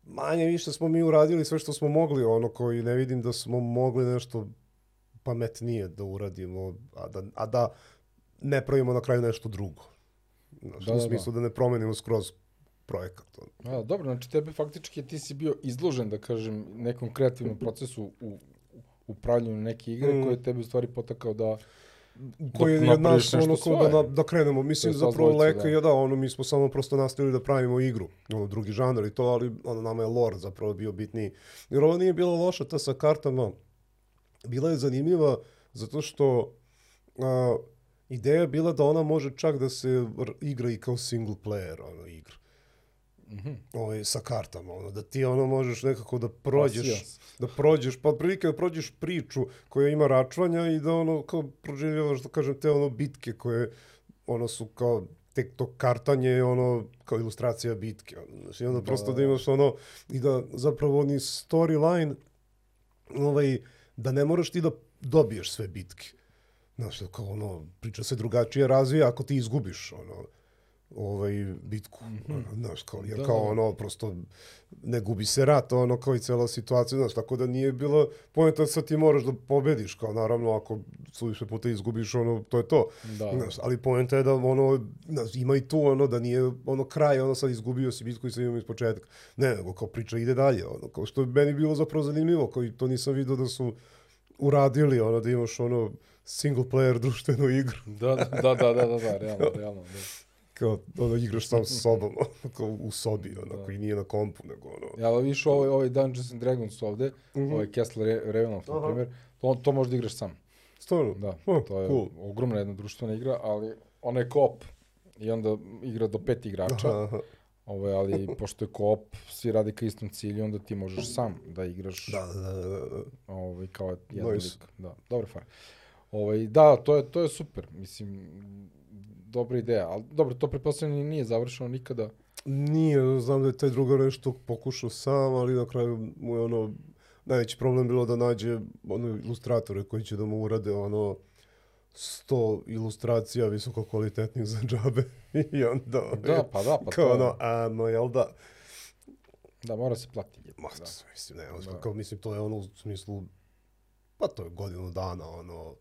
manje više smo mi uradili sve što smo mogli, ono koji ne vidim da smo mogli nešto pametnije da uradimo, a da, a da ne pravimo na kraju nešto drugo. Znaš, Da, u da, da. smislu da ne promenimo skroz projekat. A, dobro, znači tebe faktički ti si bio izložen, da kažem, nekom kreativnom procesu u, upravljanju neke igre Mm. koji je tebi u stvari potakao da koji je naš nešto ono kao da, da krenemo. Mislim, zapravo Leka da. je da, ono, mi smo samo prosto nastavili da pravimo igru, ono, drugi žanr i to, ali ono, nama je lore zapravo bio bitniji. Jer ovo nije bilo loša ta sa kartama, bila je zanimljiva zato što a, ideja je bila da ona može čak da se igra i kao single player, ono, igra. Mhm. Ovaj, sa kartama, ono, da ti ono možeš nekako da prođeš, da prođeš, pa otprilike da prođeš priču koja ima račvanja i da ono kao proživljavaš, da kažem, te ono bitke koje ono su kao tek to kartanje je ono kao ilustracija bitke. Ono, znaš, I onda Da, prosto da, da da. imaš ono i da zapravo ni storyline ovaj, da ne moraš ti da dobiješ sve bitke. Znaš, da kao ono, priča se drugačije razvija ako ti izgubiš ono, ovaj bitku. Ono, Znaš, kao, jer. Da, kao da. ono, prosto ne gubi se rat, ono, kao i cela situacija, znaš, tako da nije bilo pojenta sad ti moraš da pobediš, kao naravno ako suviše puta izgubiš, ono, to je to. Da. Znaš, ali poenta je da ono, znaš, ima i tu ono, da nije ono kraj, ono sad izgubio si bitku i sad imamo iz početka. Ne, nego kao priča ide dalje, ono, kao što je meni bilo zapravo zanimljivo, koji to nisam vidio da su uradili, ono, da imaš ono single player društvenu igru. Da, da, da, da, da, da, da, realno, realno, da. kao, ono, igraš sam sa sobom, kao u sobi, ono, koji nije na kompu, nego, ono, Ja, ali viš ovaj, ovaj Dungeons and Dragons ovde, ovaj Kessler Re- Ravenloft, na primjer, to, to možeš da igraš sam. stvarno, Da, Oh, to je cool. ogromna jedna društvena igra, ali ona je koop. I onda igra do pet igrača, Aha, aha. ovaj, ali pošto je koop, svi radi ka istom cilju, onda ti možeš sam da igraš Da, da, da, da, da. ovaj, kao jedan Nice. lik. Da, dobra fara. Ovaj, da, to je, to je super. Mislim, dobra ideja. Ali dobro, to pretpostavljam i nije završeno nikada. Nije, znam da je taj drugar nešto pokušao sam, ali na kraju mu je ono, najveći problem bilo da nađe ono ilustratore koji će da mu urade ono 100 ilustracija visoko kvalitetnih za džabe i onda Da, pa da, pa kao to, ono, a no jel da, da, mora se plati. Ma, Da. mislim, ne, ono, Da. kao, mislim, to je ono u smislu, pa to je godinu dana, ono,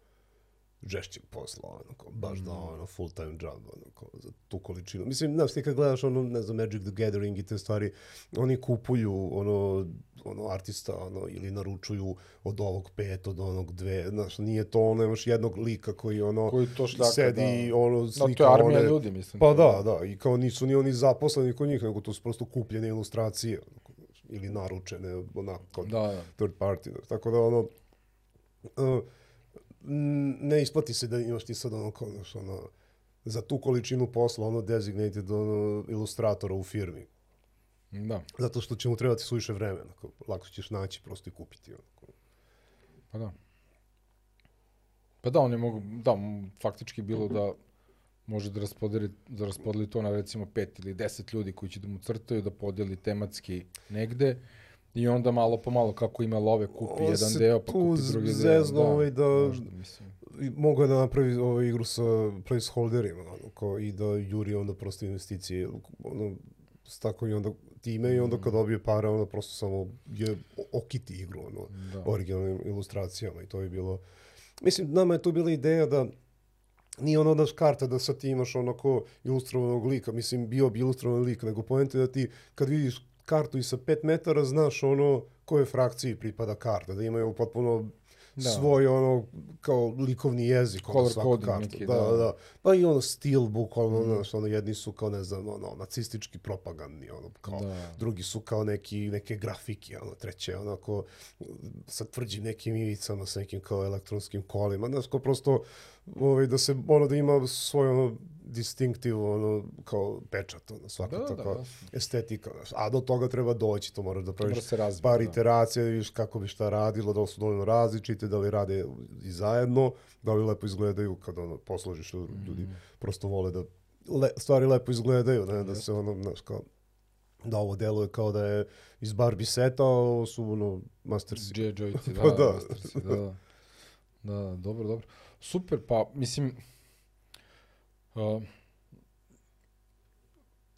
žešćeg posla, ono, kao, baš da, ono, full time job, ono, kao, za tu količinu. Mislim, znaš, ti kad gledaš, ono, ne znam, Magic the Gathering i te stvari, oni kupuju, ono, ono, artista, ono, ili naručuju od ovog pet, od onog dve, znaš, nije to, ono, imaš jednog lika koji, ono, Koji to šljaka, sedi, da. ono, Da, slika to je armija one, ljudi, mislim. Pa to je- da, da, i kao nisu ni oni zaposleni kod njih, nego to su prosto kupljene ilustracije, onako, ili naručene, onako, kod Da, da. third party. Da. Tako da, ono, uh, ne isplati se da imaš ti sad ono, kao, znaš, ono, za tu količinu posla, ono, designated, ono, ilustratora u firmi. Da, Zato što će mu trebati suviše vremena. Kao, lako ćeš naći prosto i kupiti. Ono. pa da. Pa da, oni mogu, da, faktički bilo da može da raspodeli, da raspodeli to na recimo pet ili deset ljudi koji će da mu crtaju, da podeli tematski negde i onda malo po malo kako ima love kupi On jedan deo, pa kupi drugi deo. zezno, ovaj, da- možda, mogu da napravi ovaj igru sa placeholderima, ono, kao, i da juri onda prosto investicije, ono, s tako i onda time i onda kad dobije pare, onda prosto samo je o- okiti igru, ono, Da. originalnim ilustracijama i to je bilo... Mislim, nama je tu bila ideja da nije ono daš karta da sad ti imaš onako ilustrovanog lika, mislim, bio bi ilustrovan lik, nego poenta je da ti kad vidiš kartu i sa 5 metara znaš ono koje frakciji pripada karta, da imaju potpuno Da. svoj ono kao likovni jezik ono, Color svaku coding kartu. neki, da, da. da, da. Pa i ono stil bukvalno, mm. znaš, ono jedni su kao ne znam, ono nacistički propagandni, ono kao Da. drugi su kao neki neke grafike, ono treće onako sa tvrđim nekim ivicama, sa nekim kao elektronskim kolima, znaš, kao prosto ovaj, da se, ono, da ima svoj ono distinktiv, ono, kao pečat, ono, svaka Da, da, da, jasno. estetika, a do toga treba doći, to moraš da praviš se razviti, par da. iteracija, da vidiš kako bi šta radilo, da li su dovoljno različite, da li rade i zajedno, da li lepo izgledaju kad ono, posložiš, ljudi Mhm. prosto vole da le, stvari lepo izgledaju, ne, da se ono, znaš, kao, da ovo deluje kao da je iz Barbie seta, ovo su ono Mastersi. Joyci, da, Pa da, da. Mastersi, da, da. Da, da, dobro, dobro. Super, pa, mislim, uh,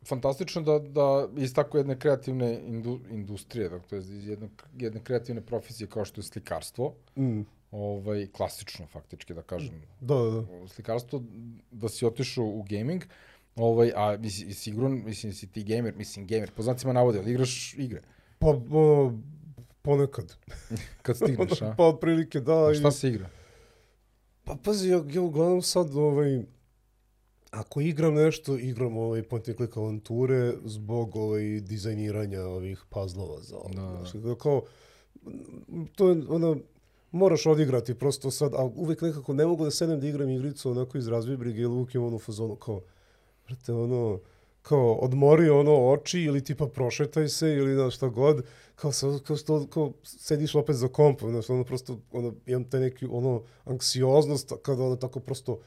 fantastično da, da iz tako jedne kreativne indu, industrije, dakle, to je iz jedne, jedne kreativne profesije kao što je slikarstvo, Mm, ovaj, klasično, faktički, da kažem, da, da, da. slikarstvo, da si otišao u gaming, ovaj, a mislim, sigurno, mislim, si ti gamer, mislim, gamer, po znacima navode, ali igraš igre, Pa, ono, ponekad. kad stigneš, a? pa, otprilike, da. A i- šta se igra? Pa pazi, ja, ja uglavnom sad, ovaj, ako igram nešto, igram ovaj point and click avanture zbog ovaj, dizajniranja ovih puzzlova za ovo. Da. Znaš, da, kao, to je, ono, moraš odigrati prosto sad, a uvek nekako ne mogu da sedem da igram igricu onako iz razvibrige ili uvijek imam ono fazonu kao, brate, ono, kao odmori ono oči ili tipa prošetaj se ili na šta god, kao, sa, kao, što, kao sediš opet za komp, znaš, ono prosto, ono, imam taj neki, ono, anksioznost kada ono tako prosto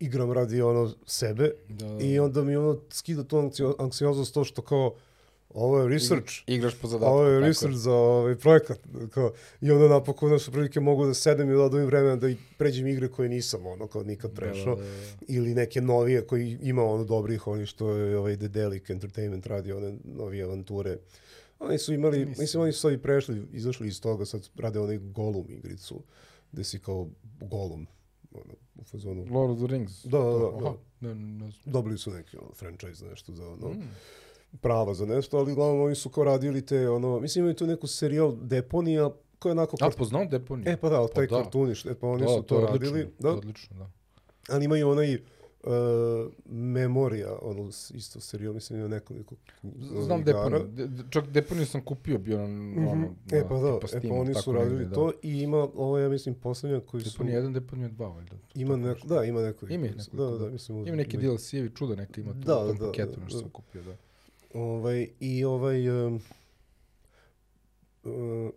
igram radi ono sebe Da, da. i onda mi ono skida tu anksio, anksioznost to što kao, ovo je research, Igraš po zadatku. ovo je tako research za ovaj projekat. Kao, I onda napokon naše prilike mogu da sedem i da odvojim vremena da i pređem igre koje nisam ono kao nikad prešao. Da, da, da. Ili neke novije koji ima ono dobrih, oni što je ovaj Dedelic Entertainment radio, one novije avanture. Oni su imali, Nisam. mislim oni su sad i prešli, izašli iz toga, sad rade onaj Golum igricu, gde si kao Golum, ono, u fazonu. Lord of the Rings. Da, da, da, Aha, da. Ne, ne znam. Dobili su neki ono, franchise nešto za ono, Mm. prava za nešto, ali uglavnom oni su kao radili te, ono, mislim imaju tu neku serijal Deponija, koja je onako... A, kart- poznao Deponiju? E pa da, ali taj Pa da. kartuniš, e pa oni da, su to, radili, odlično, da, Odlično, da. ali imaju onaj, uh, uh, Memorija, ono, isto serijal, mislim, ima nekoliko Znam igara. deponiju. De, čak deponiju sam kupio, bio na, Mhm. ono, E na pa da, tipa e pa oni su negde, radili da. to i ima, ovo ja mislim, posljednja koji su... Deponija 1, deponija 2, valjda. Ima neko, da, ima neko. Ima ih Da, nekoliko, da, da. mislim. Ima neki DLC-evi, čuda neka ima tu Da, u tom da, paketu, da, nešto da. sam kupio, da. Ovaj, I ovaj... Um, uh,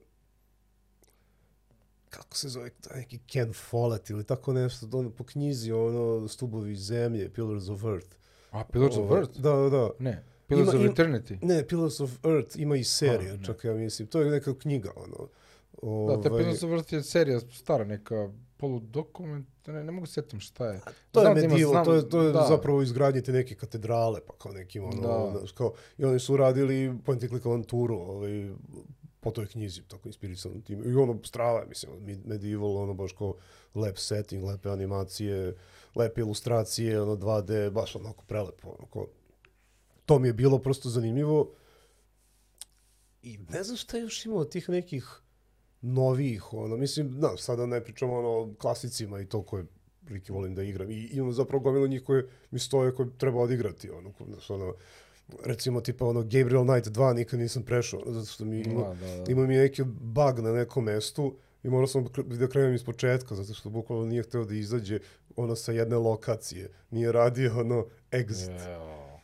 kako se zove, taj neki Ken Follett ili tako nešto, ono, po knjizi, ono, Stubovi zemlje, Pillars of Earth. A, Pillars of Ovaj, Earth? Da, da, da. Ne. Pillars Ima- of im- Eternity. Ne, Pillars of Earth ima i serija, A, čak ja mislim. To je neka knjiga, ono. Da, te Ovaj, Pillars of Earth je serija stara, neka poludokument, ne, ne mogu se setim šta je. To je Znam da ima- medieval, to je, to je da. zapravo izgradnje te neke katedrale, pa kao nekim ono, Da. znaš, kao, i oni su radili point and click avanturu, ovaj, po toj knjizi, tako inspirisan tim. I ono, strava, mislim, med- medieval, ono, baš kao lep setting, lepe animacije, lepe ilustracije, ono, 2D, baš onako prelepo, ono, to mi je bilo prosto zanimljivo. I ne znam šta još imao od tih nekih novijih, ono, mislim, da, sada ne pričamo ono, klasicima i to koje prilike volim da igram. I imam zapravo gomilu njih koje mi stoje koje treba odigrati, ono, znaš, ono, recimo tipa ono Gabriel Knight 2 nikad nisam prešao, zato što mi ima, Da, da, da. ima mi neki bug na nekom mestu i morao sam da krenem iz početka, zato što bukvalno nije hteo da izađe ono sa jedne lokacije. Nije radio ono exit. Jeo.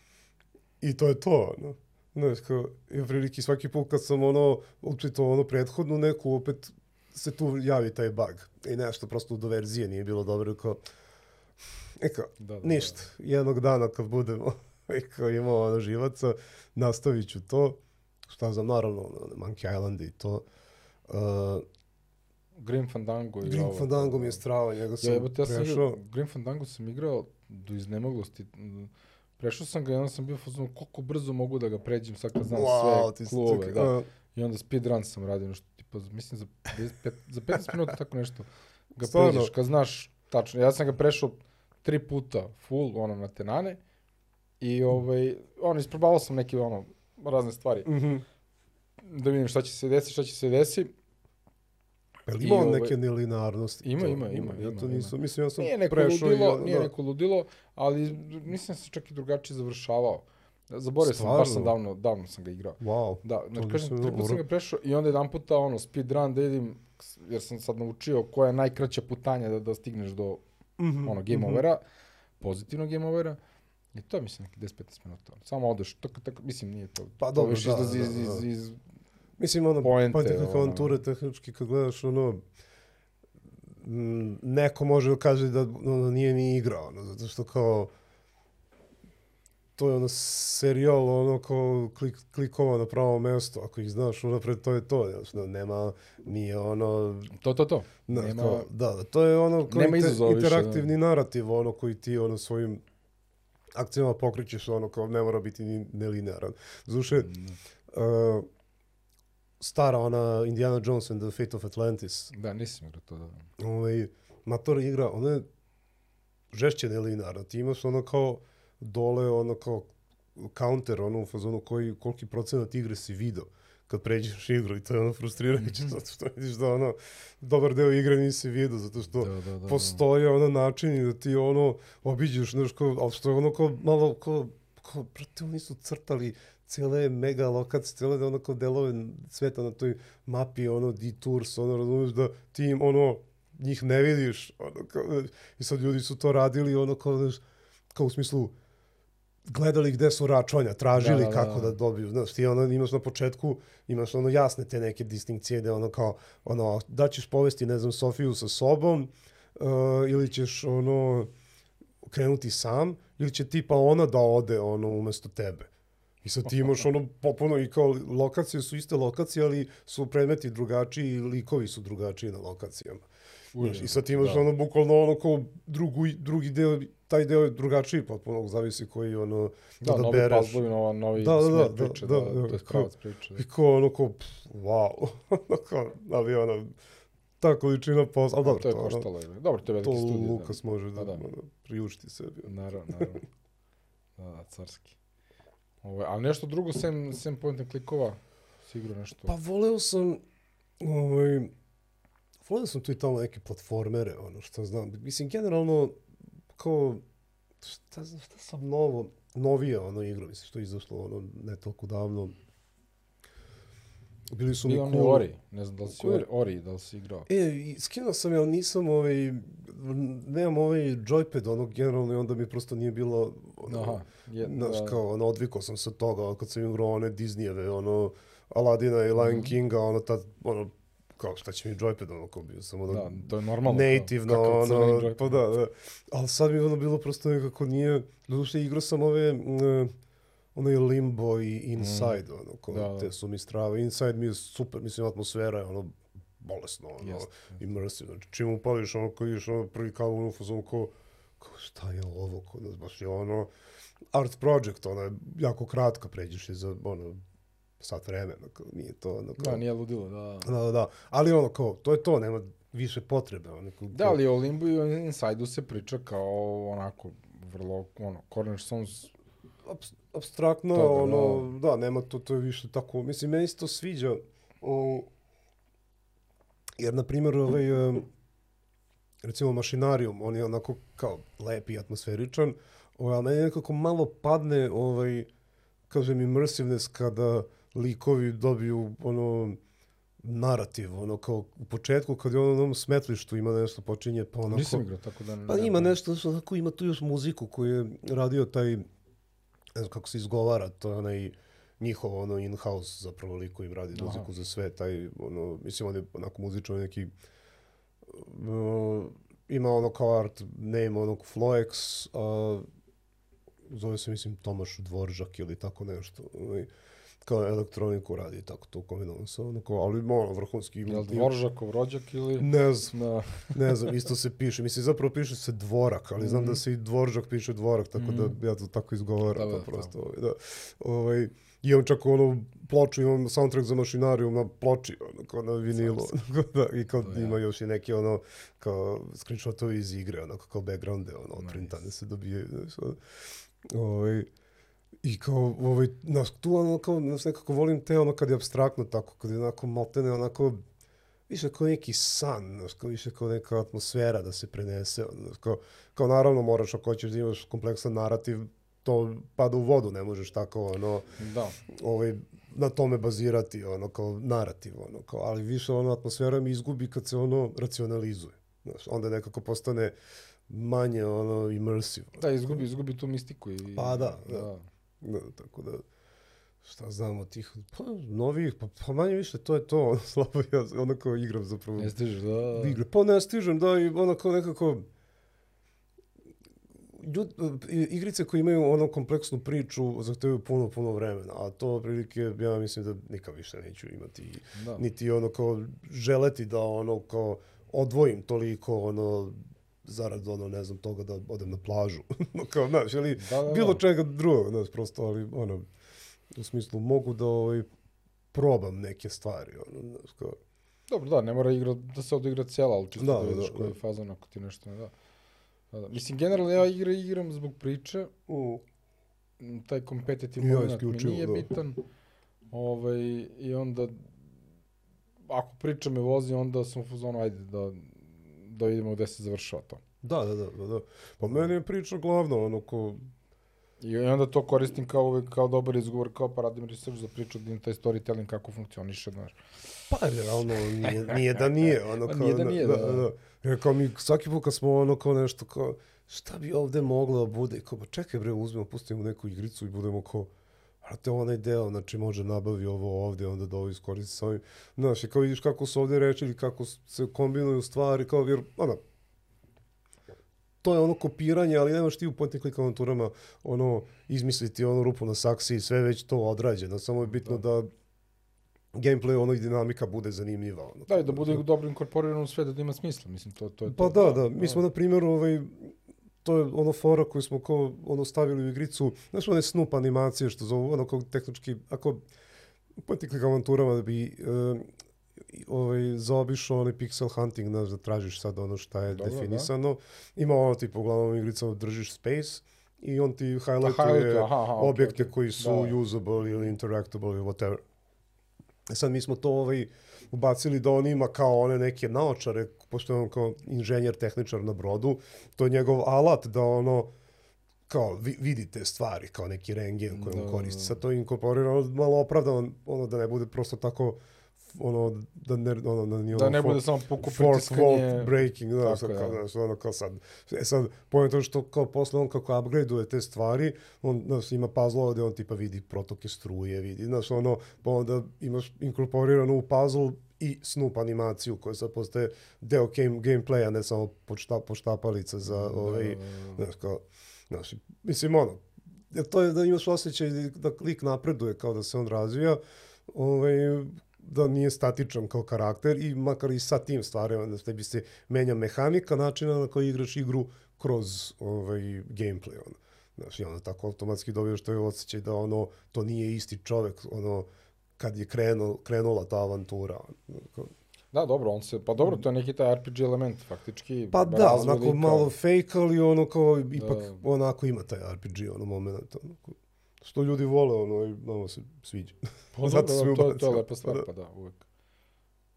I to je to, ono. Znaš, kao, i prilike svaki put kad sam ono, učito ono prethodnu neku, opet se tu javi taj bug. I nešto prosto do verzije nije bilo dobro, kao, e kao, Da, da, ništa, jednog dana kad budemo i kao imao ono živaca, nastavit ću to. Šta znam, naravno, ono, Monkey Island i to. Uh, Grim Fandango i Grim. Fandango mi je strava, njega sam Ja, evo, ja sam prešao. igrao, Grim Fandango sam igrao do iznemoglosti. Prešao sam ga i onda sam bio fazon koliko brzo mogu da ga pređem sad kad znam Wow, sve klubove. Da. I onda speedrun sam radio nešto, tipa, mislim za, 55, za 15 minuta tako nešto ga Stvarno? pređeš, kad znaš tačno. Ja sam ga prešao tri puta full, ono, na tenane. I, ovaj, ono, isprobavao sam neke, ono, razne stvari. mhm. Da vidim šta će se desiti, šta će se desiti. Jel ima on ovaj- neke nelinearnosti? Ima, ima, ima, Ja to nisam, mislim, ja sam Nije neko prešao ludilo, i, nije da. neko ludilo, ali nisam se čak i drugačije završavao. Zaboravio sam, baš sam davno, davno sam ga igrao. Wow. Da, znači kažem, tri puta sam ga prešao i onda jedan puta ono, speedrun da vidim, jer sam sad naučio koja je najkraća putanja da, da stigneš do Mhm, ono, game mhm. overa, pozitivnog game overa. I to je, mislim, neki 10-15 minuta. Samo odeš, tako, tako, mislim, nije to. Pa to dobro, da, izlazi da, iz, iz, da. iz, Mislim, ono, poente, click ono. avanture tehnički, kad gledaš, ono, m, neko može da kaže da ono, nije ni igrao, ono, zato što kao, to je ono serijal, ono, kao klik, klikova na pravo mesto, ako ih znaš unapred, to je to, znaš, da nema, nije ono, to, to, to. Znaš, Nema- kao, da, da, to je ono kao Nema inter- izazova više, interaktivni narativ, ono koji ti ono svojim akcijama pokrećeš, ono kao ne mora biti ni nelinearan. Zuše, uh, stara ona Indiana Jones and the Fate of Atlantis, Da, nisam igrao to, da. ovaj, Mator igra, ona je žešće nelinearna. Ti imaš ono kao dole, ono kao counter, ono u fazonu koji, koliki procenat igre si video kad pređeš igru i to je ono frustrirajuće zato što vidiš da ono dobar deo igre nisi video zato što Da, da, da, da. postoje ono načini da ti ono obiđeš nešto, ali što je ono kao malo kao, kao brate, oni su crtali cijele mega lokacije, cijele ono kao delove sveta na toj mapi, ono detours, ono razumiješ da ti im ono njih ne vidiš, ono kao, i sad ljudi su to radili, ono kao, znaš, kao u smislu, gledali gde su račvanja, tražili Da, da, da, kako da, da. dobiju, znaš, ti ono imaš na početku, imaš ono jasne te neke distinkcije gde ono kao, ono, da ćeš povesti, ne znam, Sofiju sa sobom, uh, ili ćeš ono, krenuti sam, ili će tipa ona da ode ono umesto tebe. I sad ti imaš ono popuno i kao lokacije su iste lokacije, ali su predmeti drugačiji i likovi su drugačiji na lokacijama. Znaš, I sad ti imaš da. ono bukvalno ono kao drugu, drugi deo, taj deo je drugačiji potpuno, zavisi koji ono Da, da, novi bereš. puzzle, nova, novi Da, da, da, da, priče, da, da, da, to kao- pravac priče. Da. I kao ono kao, pff, wow, Ono kao, ali ono, ta količina posla, ali dobro, to je to, ono, koštalo. je. Dobro, to je to veliki studij. Lukas može da, Da, da. ono, priušti sebi. Naravno, naravno. da, da, carski. Ovo, ali nešto drugo sem, sem point and clickova? Sigurno nešto. Pa voleo sam, ovaj, voleo sam tu i tamo neke platformere, ono što znam. Mislim, generalno, kao, šta, šta sam novo, novije ono igro, mislim, što je izašlo ono, ne toliko davno. Bili su mi cool. Ori, ne znam da li si? Ori, Ori, da li si igrao. E, skinuo sam ja, nisam ovaj, nemam ovaj joypad onog generalno i onda mi prosto nije bilo, ono, Aha, je, znaš, da, kao, ono, odvikao sam se od toga, kad sam igrao one Disneyjeve, ono, Aladina i Lion Mhm. Kinga, ono, tad, ono, kao, šta će mi joypad, ono, kao bio sam, ono, da, to je normalno. kao- nativno, crveni ono, pa da, da. Ali sad mi je ono bilo prosto nekako nije, doduše igrao sam ove, mm, onaj Limbo i Inside, ono, ko, Da, da. te su mi strave. Inside mi je super, mislim, atmosfera je ono, bolesno, ono, Jeste, immersive. Znači, čim upališ, ono, koji ješ, ono, prvi kao ono, fazon, ko, ko, šta je ovo, ko, da, baš je ono, art project, ona je jako kratka, pređeš je za, ono, sat vremena, kao, nije to, ono, kao, Da, nije ludilo, da. da, da, da, ali ono, kao, to je to, nema više potrebe, ono, kao, Da, ali o Limbu i o Inside-u se priča kao onako vrlo, ono, cornerstones abs- abstraktno, Toga, ono, da. nema to, to je više tako, mislim, meni se to sviđa, o, jer, na primjer, ovaj, recimo, Mašinarium, on je onako kao lep i atmosferičan, ovaj, ali meni nekako malo padne, ovaj, kažem, immersiveness kada likovi dobiju, ono, narativ, ono, kao u početku, kad je ono na onom smetlištu ima nešto počinje, pa onako... Nisam igrao, tako da... Ne, Pa ima nešto, što onako ima tu još muziku koju je radio taj, ne znam kako se izgovara, to je onaj njihov ono in-house zapravo lik koji im radi Aha. muziku za sve, taj, ono, mislim on je onako muzičan neki, uh, ima ono kao art name onog Floex, a zove se mislim Tomaš Dvoržak ili tako nešto, ovaj, kao elektroniku radi tako to kombinovano kao, ali ono vrhunski. Je li Dvoržakov rođak ili... Ne znam, Da. ne znam, isto se piše. Mislim, zapravo piše se dvorak, ali znam da se i dvoržak piše dvorak, tako da ja to tako izgovaram. Mhm. Da, Da, da, prosto, ovaj, da. Ovaj, I imam čak ono ploču, imam soundtrack za mašinariju na ploči, ono, kao na vinilu. da, I kao To ja. ima još i neke ono, kao screenshotovi iz igre, onako kao backgrounde, ono, Nice. printane se dobije. Znaš, ono. ovaj, I kao, ovaj, znaš, tu ono, kao, znaš, nekako volim te ono kad je abstraktno tako, kad je onako maltene, onako, više kao neki san, znaš, kao više kao neka atmosfera da se prenese, znaš, kao, kao naravno moraš ako hoćeš da imaš kompleksan narativ, to pada u vodu, ne možeš tako, ono, Da. ovaj, na tome bazirati, ono, kao narativ, ono, kao, ali više ono, atmosfera mi izgubi kad se ono racionalizuje, znaš, onda nekako postane manje, ono, immersive. Da, izgubi, izgubi tu mistiku. I, Pa da, da. da. Da, tako da, šta znam od tih, pa novih, pa, pa manje više, to je to, ono, slabo ja onako igram zapravo. Ne stižeš, da. igre. Pa ne stižem, da, i onako nekako, ljud, igrice koje imaju ono kompleksnu priču zahtevaju puno, puno vremena, a to prilike, ja mislim da nikad više neću imati, Da. niti ono kao želeti da ono kao odvojim toliko ono zarad ono ne znam toga da odem na plažu. kao, znaš, ili Da, da, bilo da. čega drugog, znaš, prosto, ali ono, u smislu mogu da ovaj, probam neke stvari, ono, znaš, kao, Dobro, da, ne mora igra, da se odigra cijela, ali čisto Da, da, da, vidiš da, koji da. fazon ako ti nešto ne da. Da, da. Mislim, generalno ja igra igram zbog priče, u, taj kompetitiv Ja, moment mi nije da. bitan. Ovaj, I onda, ako priča me vozi, onda sam u fazonu, ajde da, da vidimo gde se završava to. da, da, da, da, da. Pa meni je priča glavno, ono, ko, I onda to koristim kao, uvek, kao dobar izgovor, kao pa radim research za priču, da im taj storytelling kako funkcioniše, znaš. pa realno nije, nije da nije, ono, Pa kao, nije da nije, da, da. da. Jer kao mi svaki put kad smo ono kao nešto kao, šta bi ovde moglo da bude, kao, pa čekaj bre, uzmemo, pustimo neku igricu i budemo kao, Brate, onaj deo, znači može nabavi ovo ovde, onda da ovo iskoristi sa ovim. Znaš, i kao vidiš kako su ovde rečili, kako se kombinuju stvari, kao, jer, ono, to je ono kopiranje, ali nemaš ti u point and click avanturama ono, izmisliti onu rupu na saksi i sve već to odrađeno. Samo je bitno da, gameplay, ono i dinamika bude zanimljiva. Ono. Da, i da bude dobro inkorporirano u sve, da ima smisla, mislim, to, to je Pa to. da, da. Mi smo, na primjer, ovaj, to je ono fora koju smo kao, ono, stavili u igricu, znaš, one snup animacije, što zovu, ono, kao tehnički, ako and click avanturama da bi uh, ovaj, zaobišao onaj pixel hunting, znaš, da tražiš sad ono šta je Dobro, da. definisano. Ima ono, tipa, uglavnom igrica držiš space i on ti highlightuje aha, aha, objekte okej. koji su Da. usable ili interactable ili whatever. E sad mi smo to ovaj, ubacili da on ima kao one neke naočare, pošto je on kao inženjer, tehničar na brodu, to je njegov alat da ono kao vi, vidi te stvari, kao neki rengen koji on Da, koristi. da. Sad to inkorporira ono, malo opravdano, ono da ne bude prosto tako ono da ne ono da nije Da ono ne for- bude samo fourth pritiskanje. wall breaking, da, Tako sad, je, kao, da. znaš, ono kao sad, e sad, pojem to što kao posle on kako upgradeuje te stvari, on, znaš, ima puzzle gde on tipa vidi protoke struje, vidi, znaš, ono, pa onda imaš inkorporirano u puzzle i snoop animaciju koja sad postaje deo game, gameplaya, ne samo pošta, poštapalica za, ovaj, znaš, kao, znaš, mislim, ono, to je da imaš osjećaj da lik napreduje kao da se on razvija, ovaj, da nije statičan kao karakter i makar i sa tim stvarima da tebi se menja mehanika načina na koji igraš igru kroz ovaj gameplay ono. Znaš, i onda tako automatski dobiješ to je osjećaj da ono, to nije isti čovek, ono, kad je krenuo, krenula ta avantura. Da, dobro, on se, pa dobro, to je neki taj RPG element, faktički. Pa da, onako lika. malo fake, ali ono kao ipak Da. onako ima taj RPG ono moment. Ono, ko- što ljudi vole, ono, i nama se sviđa. Pa Zato smo to, je- to je lepa stvar, Da. pa da, uvek.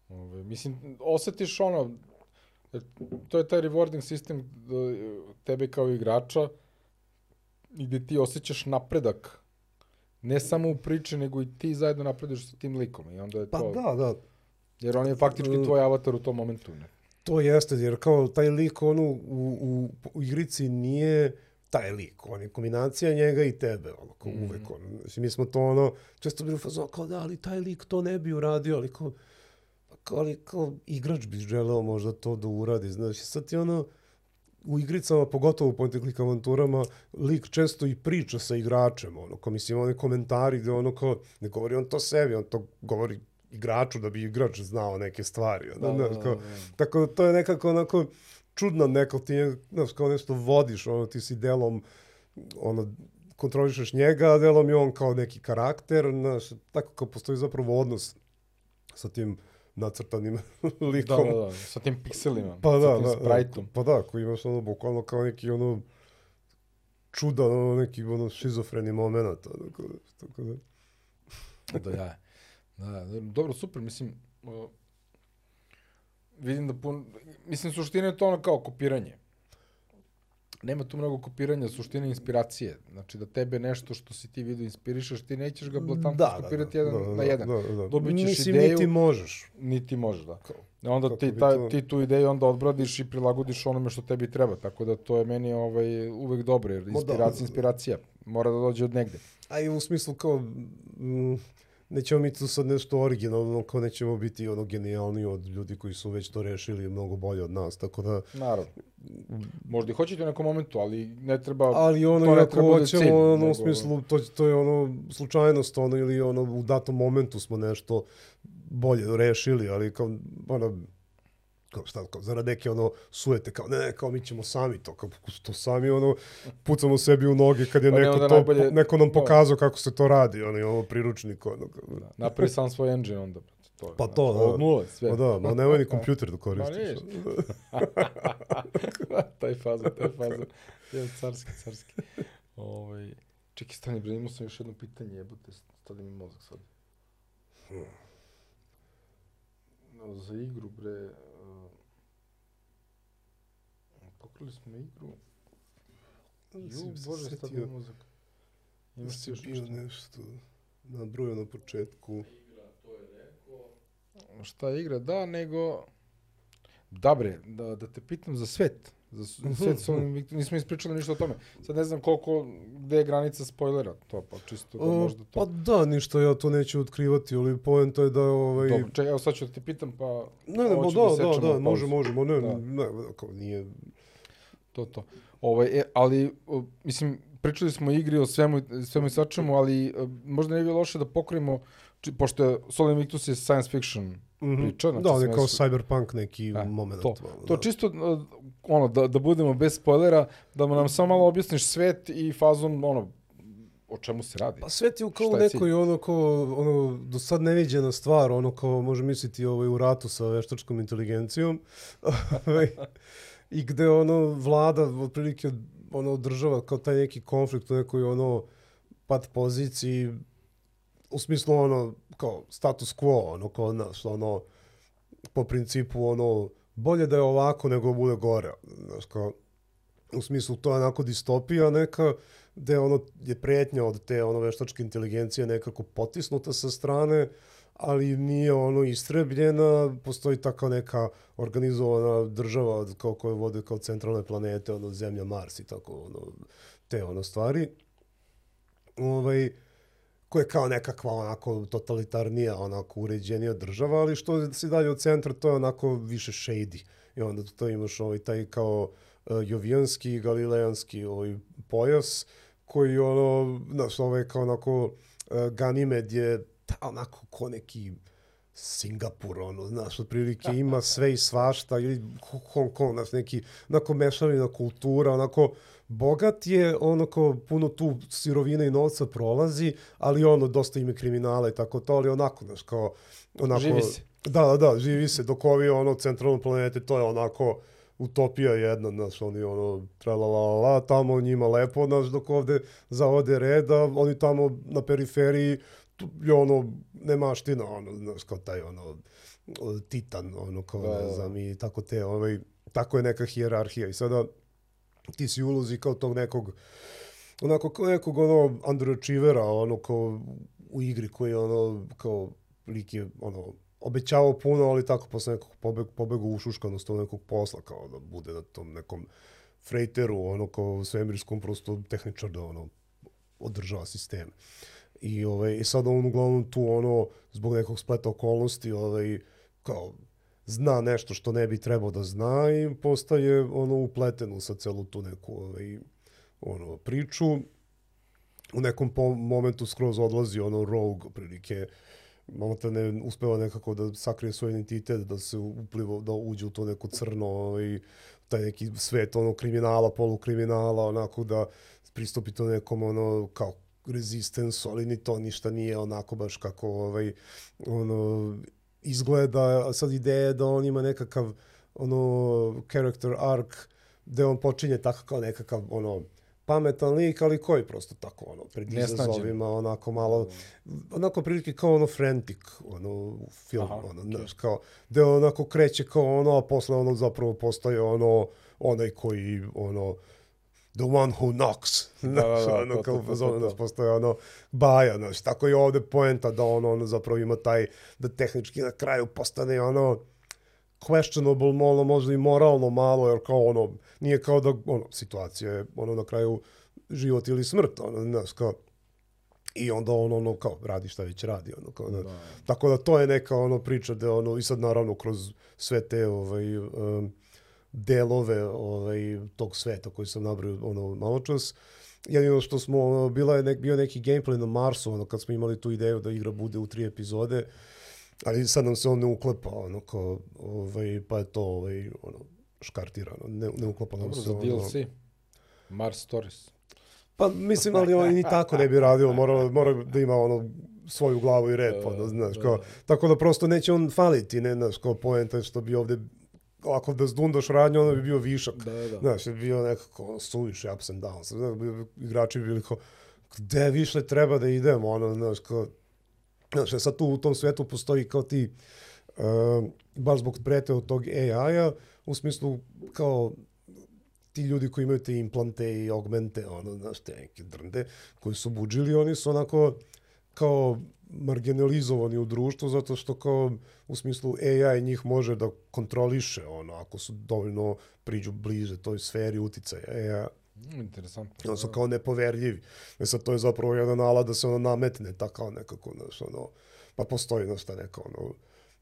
Ove, mislim, osetiš ono, e, to je taj rewarding sistem da, e, tebe kao igrača gde ti osjećaš napredak. Ne samo u priči, nego i ti zajedno napreduješ sa tim likom. I onda je Pa to, da, da, jer on je faktički tvoj avatar u tom momentu. Ne? To jeste, jer kao taj lik ono u, u, u igrici nije taj lik, on je kombinacija njega i tebe, ono, kao Mhm. uvek, ono. Mislim, mi smo to, ono, često bili u fazonu, kao da, ali taj lik to ne bi uradio, ali kao, kao, ali kao igrač bi želeo možda to da uradi, znaš, sad ti ono, u igricama, pogotovo u point and click avanturama, lik često i priča sa igračem, ono, kao mislim, one komentari gde ono kao, ne govori on to sebi, on to govori igraču da bi igrač znao neke stvari, ono, Da, da, znaš, kao, da, da. tako da to je nekako onako čudno neko ti je, znaš, kao nešto vodiš, ono, ti si delom, ono, kontrolišeš njega, a delom je on kao neki karakter, znaš, tako kao postoji zapravo odnos sa tim nacrtanim Da, likom. da, da, sa tim pikselima, Pa sa da, tim da, sprajtom. da, pa da, koji imaš ono, bukvalno kao neki ono, čudan, ono, neki ono, šizofreni moment, tako da, tako da. Da, ja. Da, da, dobro, super, mislim, uh, vidim da pun, mislim, suština je to ono kao kopiranje. Nema tu mnogo kopiranja, suština je inspiracije. Znači da tebe nešto što si ti vidio inspirišeš, ti nećeš ga blatantno skopirati jedan na jedan. Da, da. Dobit ćeš Mislim, ideju- niti možeš. Niti možeš, da. Kao, Onda ti, ta, to- ti tu ideju onda odbradiš i prilagodiš onome što tebi treba. Tako da to je meni ovaj, uvek dobro, jer da. inspiracija, inspiracija. Mora da dođe od negde. A i u smislu kao, mm, nećemo mi tu sad nešto originalno, kao nećemo biti ono genijalni od ljudi koji su već to rešili mnogo bolje od nas, tako da, Naravno. Možda i hoćete u nekom momentu, ali ne treba... ali ono, to ako bude hoćemo, cilj, ono, nego- u smislu, to, to je ono, slučajnost, ono, ili ono, u datom momentu smo nešto bolje rešili, ali kao, ono, kao šta, kao, zarad neke ono sujete, kao ne, ne, kao mi ćemo sami to, kao to sami ono, pucamo sebi u noge kad je Pa ne, neko, to, najbolje- neko nam da. pokazao kako se to radi, ono, imamo priručnik, ono, kao, Da, napravi sam svoj engine onda. To je, Pa znači, to, da. Od nule, sve. Pa da, ma nemoj ni kompjuter da koristiš. vidiš. taj faza, taj faza. Je carski, carski. Ovaj, čekaj, stani, bre, imao sam još jedno pitanje, jebote, stadi mi mozak sad. No, za igru, bre, pokrili smo igru. Ju, bože, stadi mi mozak. Imaš ti još bio nešto? nešto nabrojao na početku. Šta je igra, da, nego... Da bre, da, da te pitam za svet. Za Mhm, svet s ovim, nismo ispričali ništa o tome. Sad ne znam koliko, gde je granica spoilera, to pa čisto da možda to... Pa da, ništa ja to neću otkrivati, ali poenta je da ovaj... Dobro, čekaj, evo sad ću da ti pitam, pa... Ne, ne, ću da, da, da, u može, pauzi. može, ma ne, Da. ne, kao nije... To, to. Ovaj, e, ali, o, mislim, pričali smo o igri, o svemu, svemu i svačemu, ali e, možda ne bi bilo loše da pokrijemo, či, pošto je Solar Invictus je science fiction Mhm. priča. znači Da, on je kao cyberpunk neki E, moment. To, malo, to da. čisto, uh, ono, da, da budemo bez spoilera, da nam samo malo objasniš svet i fazon, ono, o čemu se radi. Pa svet je kao u nekoj ono kao, ono, do sad neviđena stvar, ono kao može misliti ovaj, u ratu sa veštačkom inteligencijom. Ovaj, I gde ono vlada otprilike ono održava kao taj neki konflikt u nekoj ono pat poziciji u smislu ono kao status quo, ono kao znaš, ono po principu ono bolje da je ovako nego bude gore. Znaš, kao, u smislu to je onako distopija neka, gde ono je pretnja od te ono veštačke inteligencije nekako potisnuta sa strane, ali nije ono istrebljena, postoji tako neka organizovana država kao koje vode kao centralne planete, ono Zemlja, Mars i tako ono, te ono stvari. Ovaj, koja je kao nekakva onako totalitarnija, onako uređenija država, ali što si dalje od centra, to je onako više shady. I onda to imaš ovaj, taj kao uh, jovijanski, galilejanski ovaj, pojas, koji ono, znaš, ovaj kao onako uh, Ganimed je ta, onako ko neki Singapur, ono, znaš, otprilike ima sve i svašta, ili Hong Kong, znaš, neki, onako mešavina kultura, onako, bogat je, onako, puno tu sirovine i novca prolazi, ali ono, dosta ime kriminala i tako to, ali onako, znaš, kao, onako... Živi se. Da, da, da, živi se, dok ovi, ono, centralno planete, to je onako, utopija jedna, znaš, oni ono, tralalala, tamo njima lepo, znaš, dok ovde zavode reda, oni tamo na periferiji, tu je ono, nemaština, ono, znaš, kao taj, ono, titan, ono, kao, Da, ne da. znam, i tako te, ovaj, tako je neka hijerarhija. I sada ti si ulozi kao tog nekog, onako, kao nekog, ono, underachievera, ono, kao u igri koji, ono, kao, lik je, ono, obećavao puno, ali tako posle nekog pobeg, pobegu u šuškanost tog nekog posla, kao da bude na tom nekom frejteru, ono, kao svemirskom, prosto tehničar da, ono, održava sisteme. I, ovaj, I sad on uglavnom tu ono, zbog nekog spleta okolnosti, ovaj, kao, zna nešto što ne bi trebao da zna i postaje ono upleten u sad celu tu neku ovaj, ono, priču. U nekom momentu skroz odlazi ono rogue, prilike, momenta ne uspeva nekako da sakrije svoj identitet, da se upliva, da uđe u to neko crno, ovaj, taj neki svet ono kriminala, polukriminala, onako da pristupi to nekom ono kao rezistensu, ali ni to ništa nije onako baš kako ovaj, ono, izgleda. A sad ideja je da on ima nekakav ono, character arc gde on počinje tako kao nekakav ono, pametan lik, ali koji prosto tako ono, pred izazovima, onako malo, onako prilike kao ono frantic, ono, film, Aha, ono, znaš, kao, gde onako kreće kao ono, a posle ono zapravo postaje ono, onaj koji, ono, the one who knocks. Da, da, da, ono, to, kao fazon, znaš, to. postoje ono, baja, znaš, tako je ovde poenta da ono, ono zapravo ima taj, da tehnički na kraju postane ono, questionable, ono, možda i moralno malo, jer kao ono, nije kao da, ono, situacija je, ono, na kraju život ili smrt, ono, znaš, kao, i onda on ono kao radi šta već radi ono kao da, Da. tako da to je neka ono priča da ono i sad naravno kroz sve te ovaj um, delove ovaj tog sveta koji sam nabrojao ono maločas jedino što smo ono, bila je nek, bio neki gameplay na Marsu ono kad smo imali tu ideju da igra bude u tri epizode ali sad nam se on ne uklepa ono kao ovaj pa je to ovaj ono škartirano ne, ne uklapa nam Dobro, se za ono, DLC. Mars Stories. Pa mislim, ali on ni tako ne bi radio, mora, mora da ima ono svoju glavu i rep, ono, znaš, kao, tako da prosto neće on faliti, ne, znaš, kao poenta što bi ovde, ako da zdundaš radnju, ono bi bio višak, Da, da. znaš, je bio nekako suviše ups and downs, znaš, bi- igrači bi bili kao, gde više treba da idemo, ono, znaš, kao, znaš, sad tu u tom svetu postoji kao ti, uh, baš zbog prete od tog AI-a, u smislu kao ti ljudi koji imaju te implante i augmente, ono, znaš, te neke drnde, koji su buđili, oni su onako kao marginalizovani u društvu zato što kao u smislu AI njih može da kontroliše ono ako su dovoljno priđu bliže toj sferi uticaja AI Mm, interesantno. oni su kao nepoverljivi. E sad to je zapravo jedan alat da se ono nametne tako kao nekako, znaš, ono, pa postoji, znaš, ta neka, ono,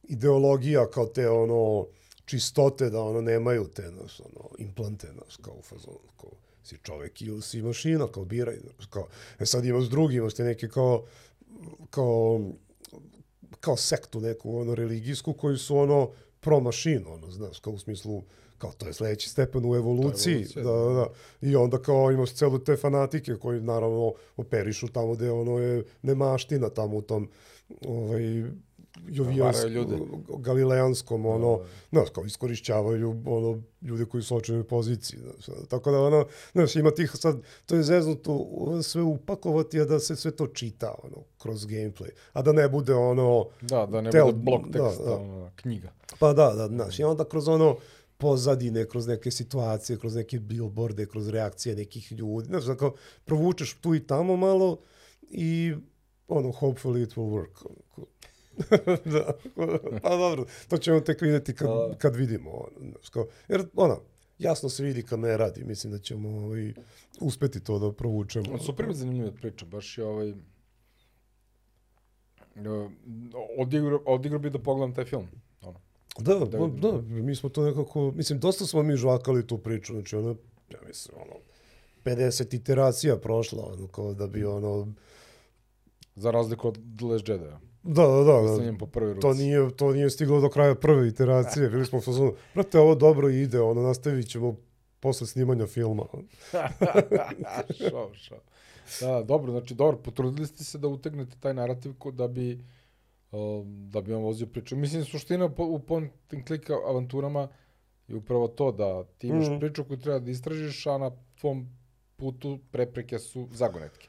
ideologija kao te, ono, čistote da ono nemaju te, znaš, ono, implante, znaš, kao u fazonu, kao si čovek ili si mašina, kao biraj, znaš, kao, e sad imaš drugi, imaš te neke kao, kao, kao sektu neku, ono, religijsku, koji su, ono, pro mašinu, ono, znaš, kao u smislu, kao to je sledeći stepen u evoluciji, da, da, da. I onda kao imaš celu te fanatike koji naravno operišu tamo gde ono je nemaština tamo u tom ovaj jovijanskom, ljude. galilejanskom, ono, znaš, kao iskorišćavaju ono, ljude koji su u očevoj poziciji, znaš, tako da, ono, znaš, ima tih sad, to je zeznuto sve upakovati, a da se sve to čita, ono, kroz gameplay, a da ne bude ono, Da, da ne Tel- bude blok da, teksta, da. ono, knjiga. Pa da, da, znaš, i onda kroz ono pozadine, kroz neke situacije, kroz neke billboarde, kroz reakcije nekih ljudi. Znaš, dakle, provučeš tu i tamo malo i ono, hopefully it will work. da, pa dobro, to ćemo tek vidjeti kad, kad vidimo. ono, Znaš, kao, jer, ono, jasno se vidi kad ne radi. Mislim da ćemo ovaj, uspeti to da provučemo. Super mi zanimljiva priča, baš je ovaj... Odigrao, odigrao bi da pogledam taj film. Ono. Da, da, da, da, mi smo to nekako, mislim, dosta smo mi žvakali tu priču, znači ono, ja mislim, ono, 50 iteracija prošla, ono, kao da bi ono, Za razliku od The Last Jedi. Da, da, da, da po prvoj ruci. to nije, to nije stiglo do kraja prve iteracije, bili smo u fazonu, brate, ovo dobro ide, ono, nastavit ćemo posle snimanja filma. šao, šao. Da, dobro, znači, dobro, potrudili ste se da utegnete taj narativ ko da bi um, da bi on vozio priču. Mislim, suština u point and click avanturama je upravo to da ti imaš Mhm. priču koju treba da istražiš, a na tvom putu prepreke su zagonetke.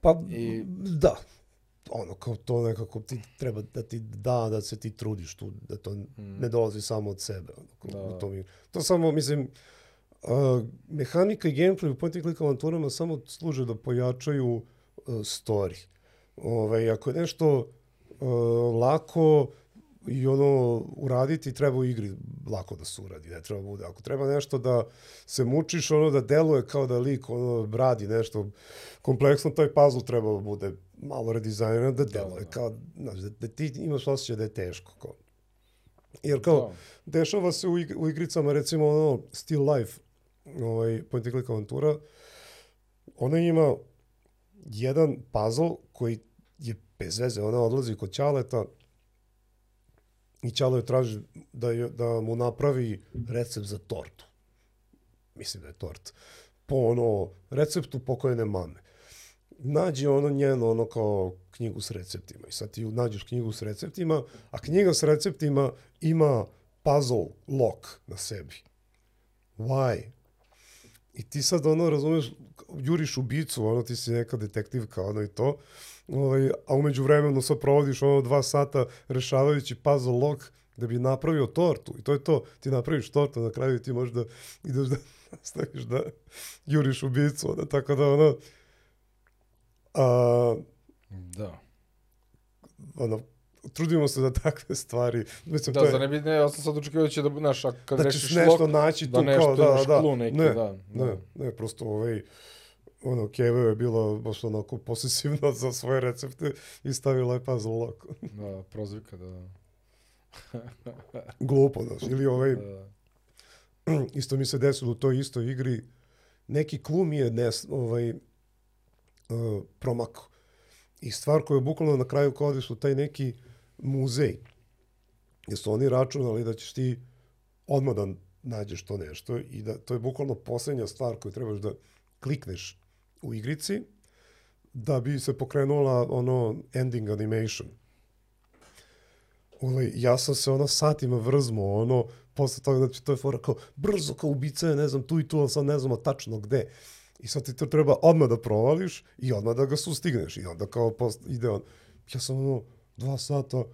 Pa, I- da, ono, kao to nekako ti treba da ti da, da se ti trudiš tu, da to ne dolazi samo od sebe. Ono, kao, Da. u to, mi, to samo, mislim, uh, mehanika i gameplay u point and click avanturama samo služe da pojačaju uh, story. Ove, ako je nešto uh, lako i ono uraditi, treba u igri lako da se uradi, ne treba bude. Ako treba nešto da se mučiš, ono da deluje kao da lik ono radi nešto kompleksno, taj puzzle treba da bude malo redizajniran, da deluje da. kao, znaš, da, da ti imaš osjećaj da je teško. Kao. Jer kao, Da. dešava se u, ig u igricama, recimo ono Still Life, ovaj, point and click avantura, ona ima jedan puzzle koji je bez veze, ona odlazi kod Ćaleta i Ćalo je traži da, je, da mu napravi recept za tortu. Mislim da je tort. Po ono, receptu pokojene mame. Nađi ono njeno, ono kao knjigu s receptima. I sad ti nađeš knjigu s receptima, a knjiga s receptima ima puzzle lock na sebi. Why? I ti sad ono, razumeš, juriš ubicu, ono, ti si neka detektivka, ono i to, ovaj, a umeđu vremenu sad provodiš ono dva sata rešavajući puzzle lock da bi napravio tortu. I to je to, ti napraviš tortu, na kraju ti možeš da ideš da nastaviš da juriš ubicu, ono, tako da ono, a, Da. ono, trudimo se da takve stvari, mislim, Da, to je, za ne bi, ne, ja sam sad očekivao da će da, znaš, a kad da rešiš nešto lok, naći da tu nešto kao, da, imaš da, klu neki, ne, da, ne, da. ne, prosto ovaj, ono, Keva je bila baš onako posesivna za svoje recepte i stavila je puzzle lock. da, prozvika, da, Glupo, znaš, ili ovaj, da, isto mi se desilo u toj istoj igri, neki klu mi je nes, ovaj, uh, promakao. I stvar koja je bukvalno na kraju kao odeš u taj neki muzej, gdje su oni računali da ćeš ti odmah da nađeš to nešto i da to je bukvalno poslednja stvar koju trebaš da klikneš u igrici da bi se pokrenula ono ending animation. Ovaj, ja sam se ono satima vrzmo, ono, posle toga, znači to je fora kao, brzo kao ubica je, ne znam, tu i tu, ali sad ne znamo tačno gde. I sad ti to treba odmah da provališ i odmah da ga sustigneš. I onda kao post, ide on, ja sam ono, dva sata,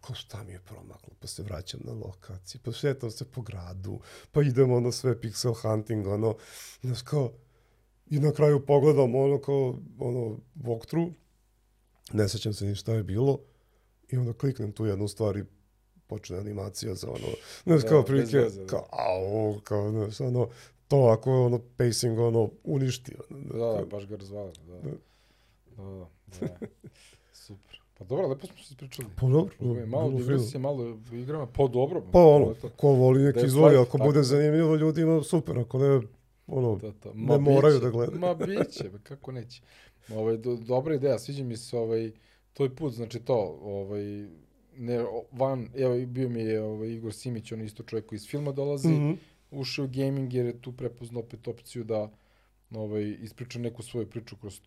kao šta mi je promaklo, pa se vraćam na lokaciju, pa šetam se po gradu, pa idemo ono sve pixel hunting, ono, znaš kao, i na kraju pogledam ono kao, ono, walkthrough, ne sećam se ni šta je bilo, i onda kliknem tu jednu stvar i počne animacija za ono, znaš, Da, kao prilike, da. kao, au, kao, znaš, ono, to ako je ono pacing, ono, uništio. da, da, baš ga razvala, da, da, da, da, super. Pa dobro, lepo smo se pričali. Pa dobro, Ovaj, malo bilo digresije, malo igrama, pa dobro. Pa ono, to je to. ko voli neki izvoli, ako tako bude da. zanimljivo ljudima, super, ako ne, ono, Da, da. ne moraju biće, da gledaju. Ma biće, kako neće. Ovaj, do, dobra ideja, sviđa mi se ovaj, tvoj put, znači to, ovaj, ne, van, evo, bio mi je ovaj, Igor Simić, on je isto čovjek koji iz filma dolazi, Mhm. Ušao gaming jer je tu prepoznao opet opciju da ovaj, ispriča neku svoju priču kroz,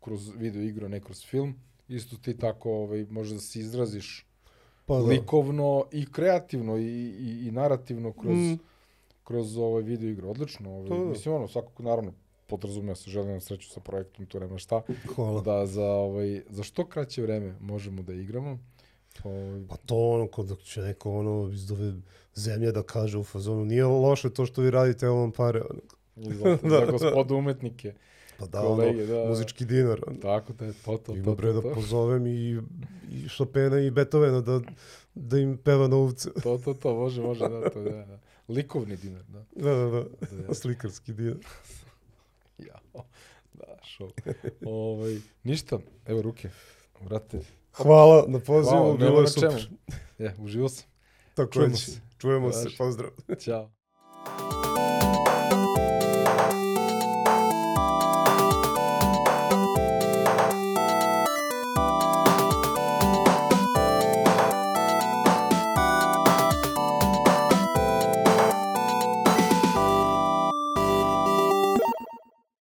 kroz video igru, ne kroz film. Isto ti tako ovaj, možeš da se izraziš pa da. likovno i kreativno i, i, i narativno kroz, Mm. kroz ovaj video igru. Odlično. Ovaj, da. mislim, ono, svakako, naravno, podrazumija se, želim vam sreću sa projektom, tu nema šta. Hvala. Da za, ovaj, za što kraće vreme možemo da igramo. Ovaj, Pa to ono, kod dok će neko ono iz ove zemlje da kaže u fazonu, nije loše to što vi radite, evo vam pare. Ono. za, za gospodu umetnike, Pa da, kolege, ono, da. muzički dinar. Ono. Tako da je to, to, Ima to, bre da pozovem i, i Chopina i Beethovena da, da im peva na uvce. to, to, to, može, može, da, to, da, da. Likovni dinar, da. Da, da, da. da. Slikarski dinar. Ja, da, show. ovaj, ništa, evo ruke, vrate. Hvala na pozivu, bilo je super. Je, uživo sam. Tako Čujemo je. se. Čujemo se, Važi. pozdrav. Ćao.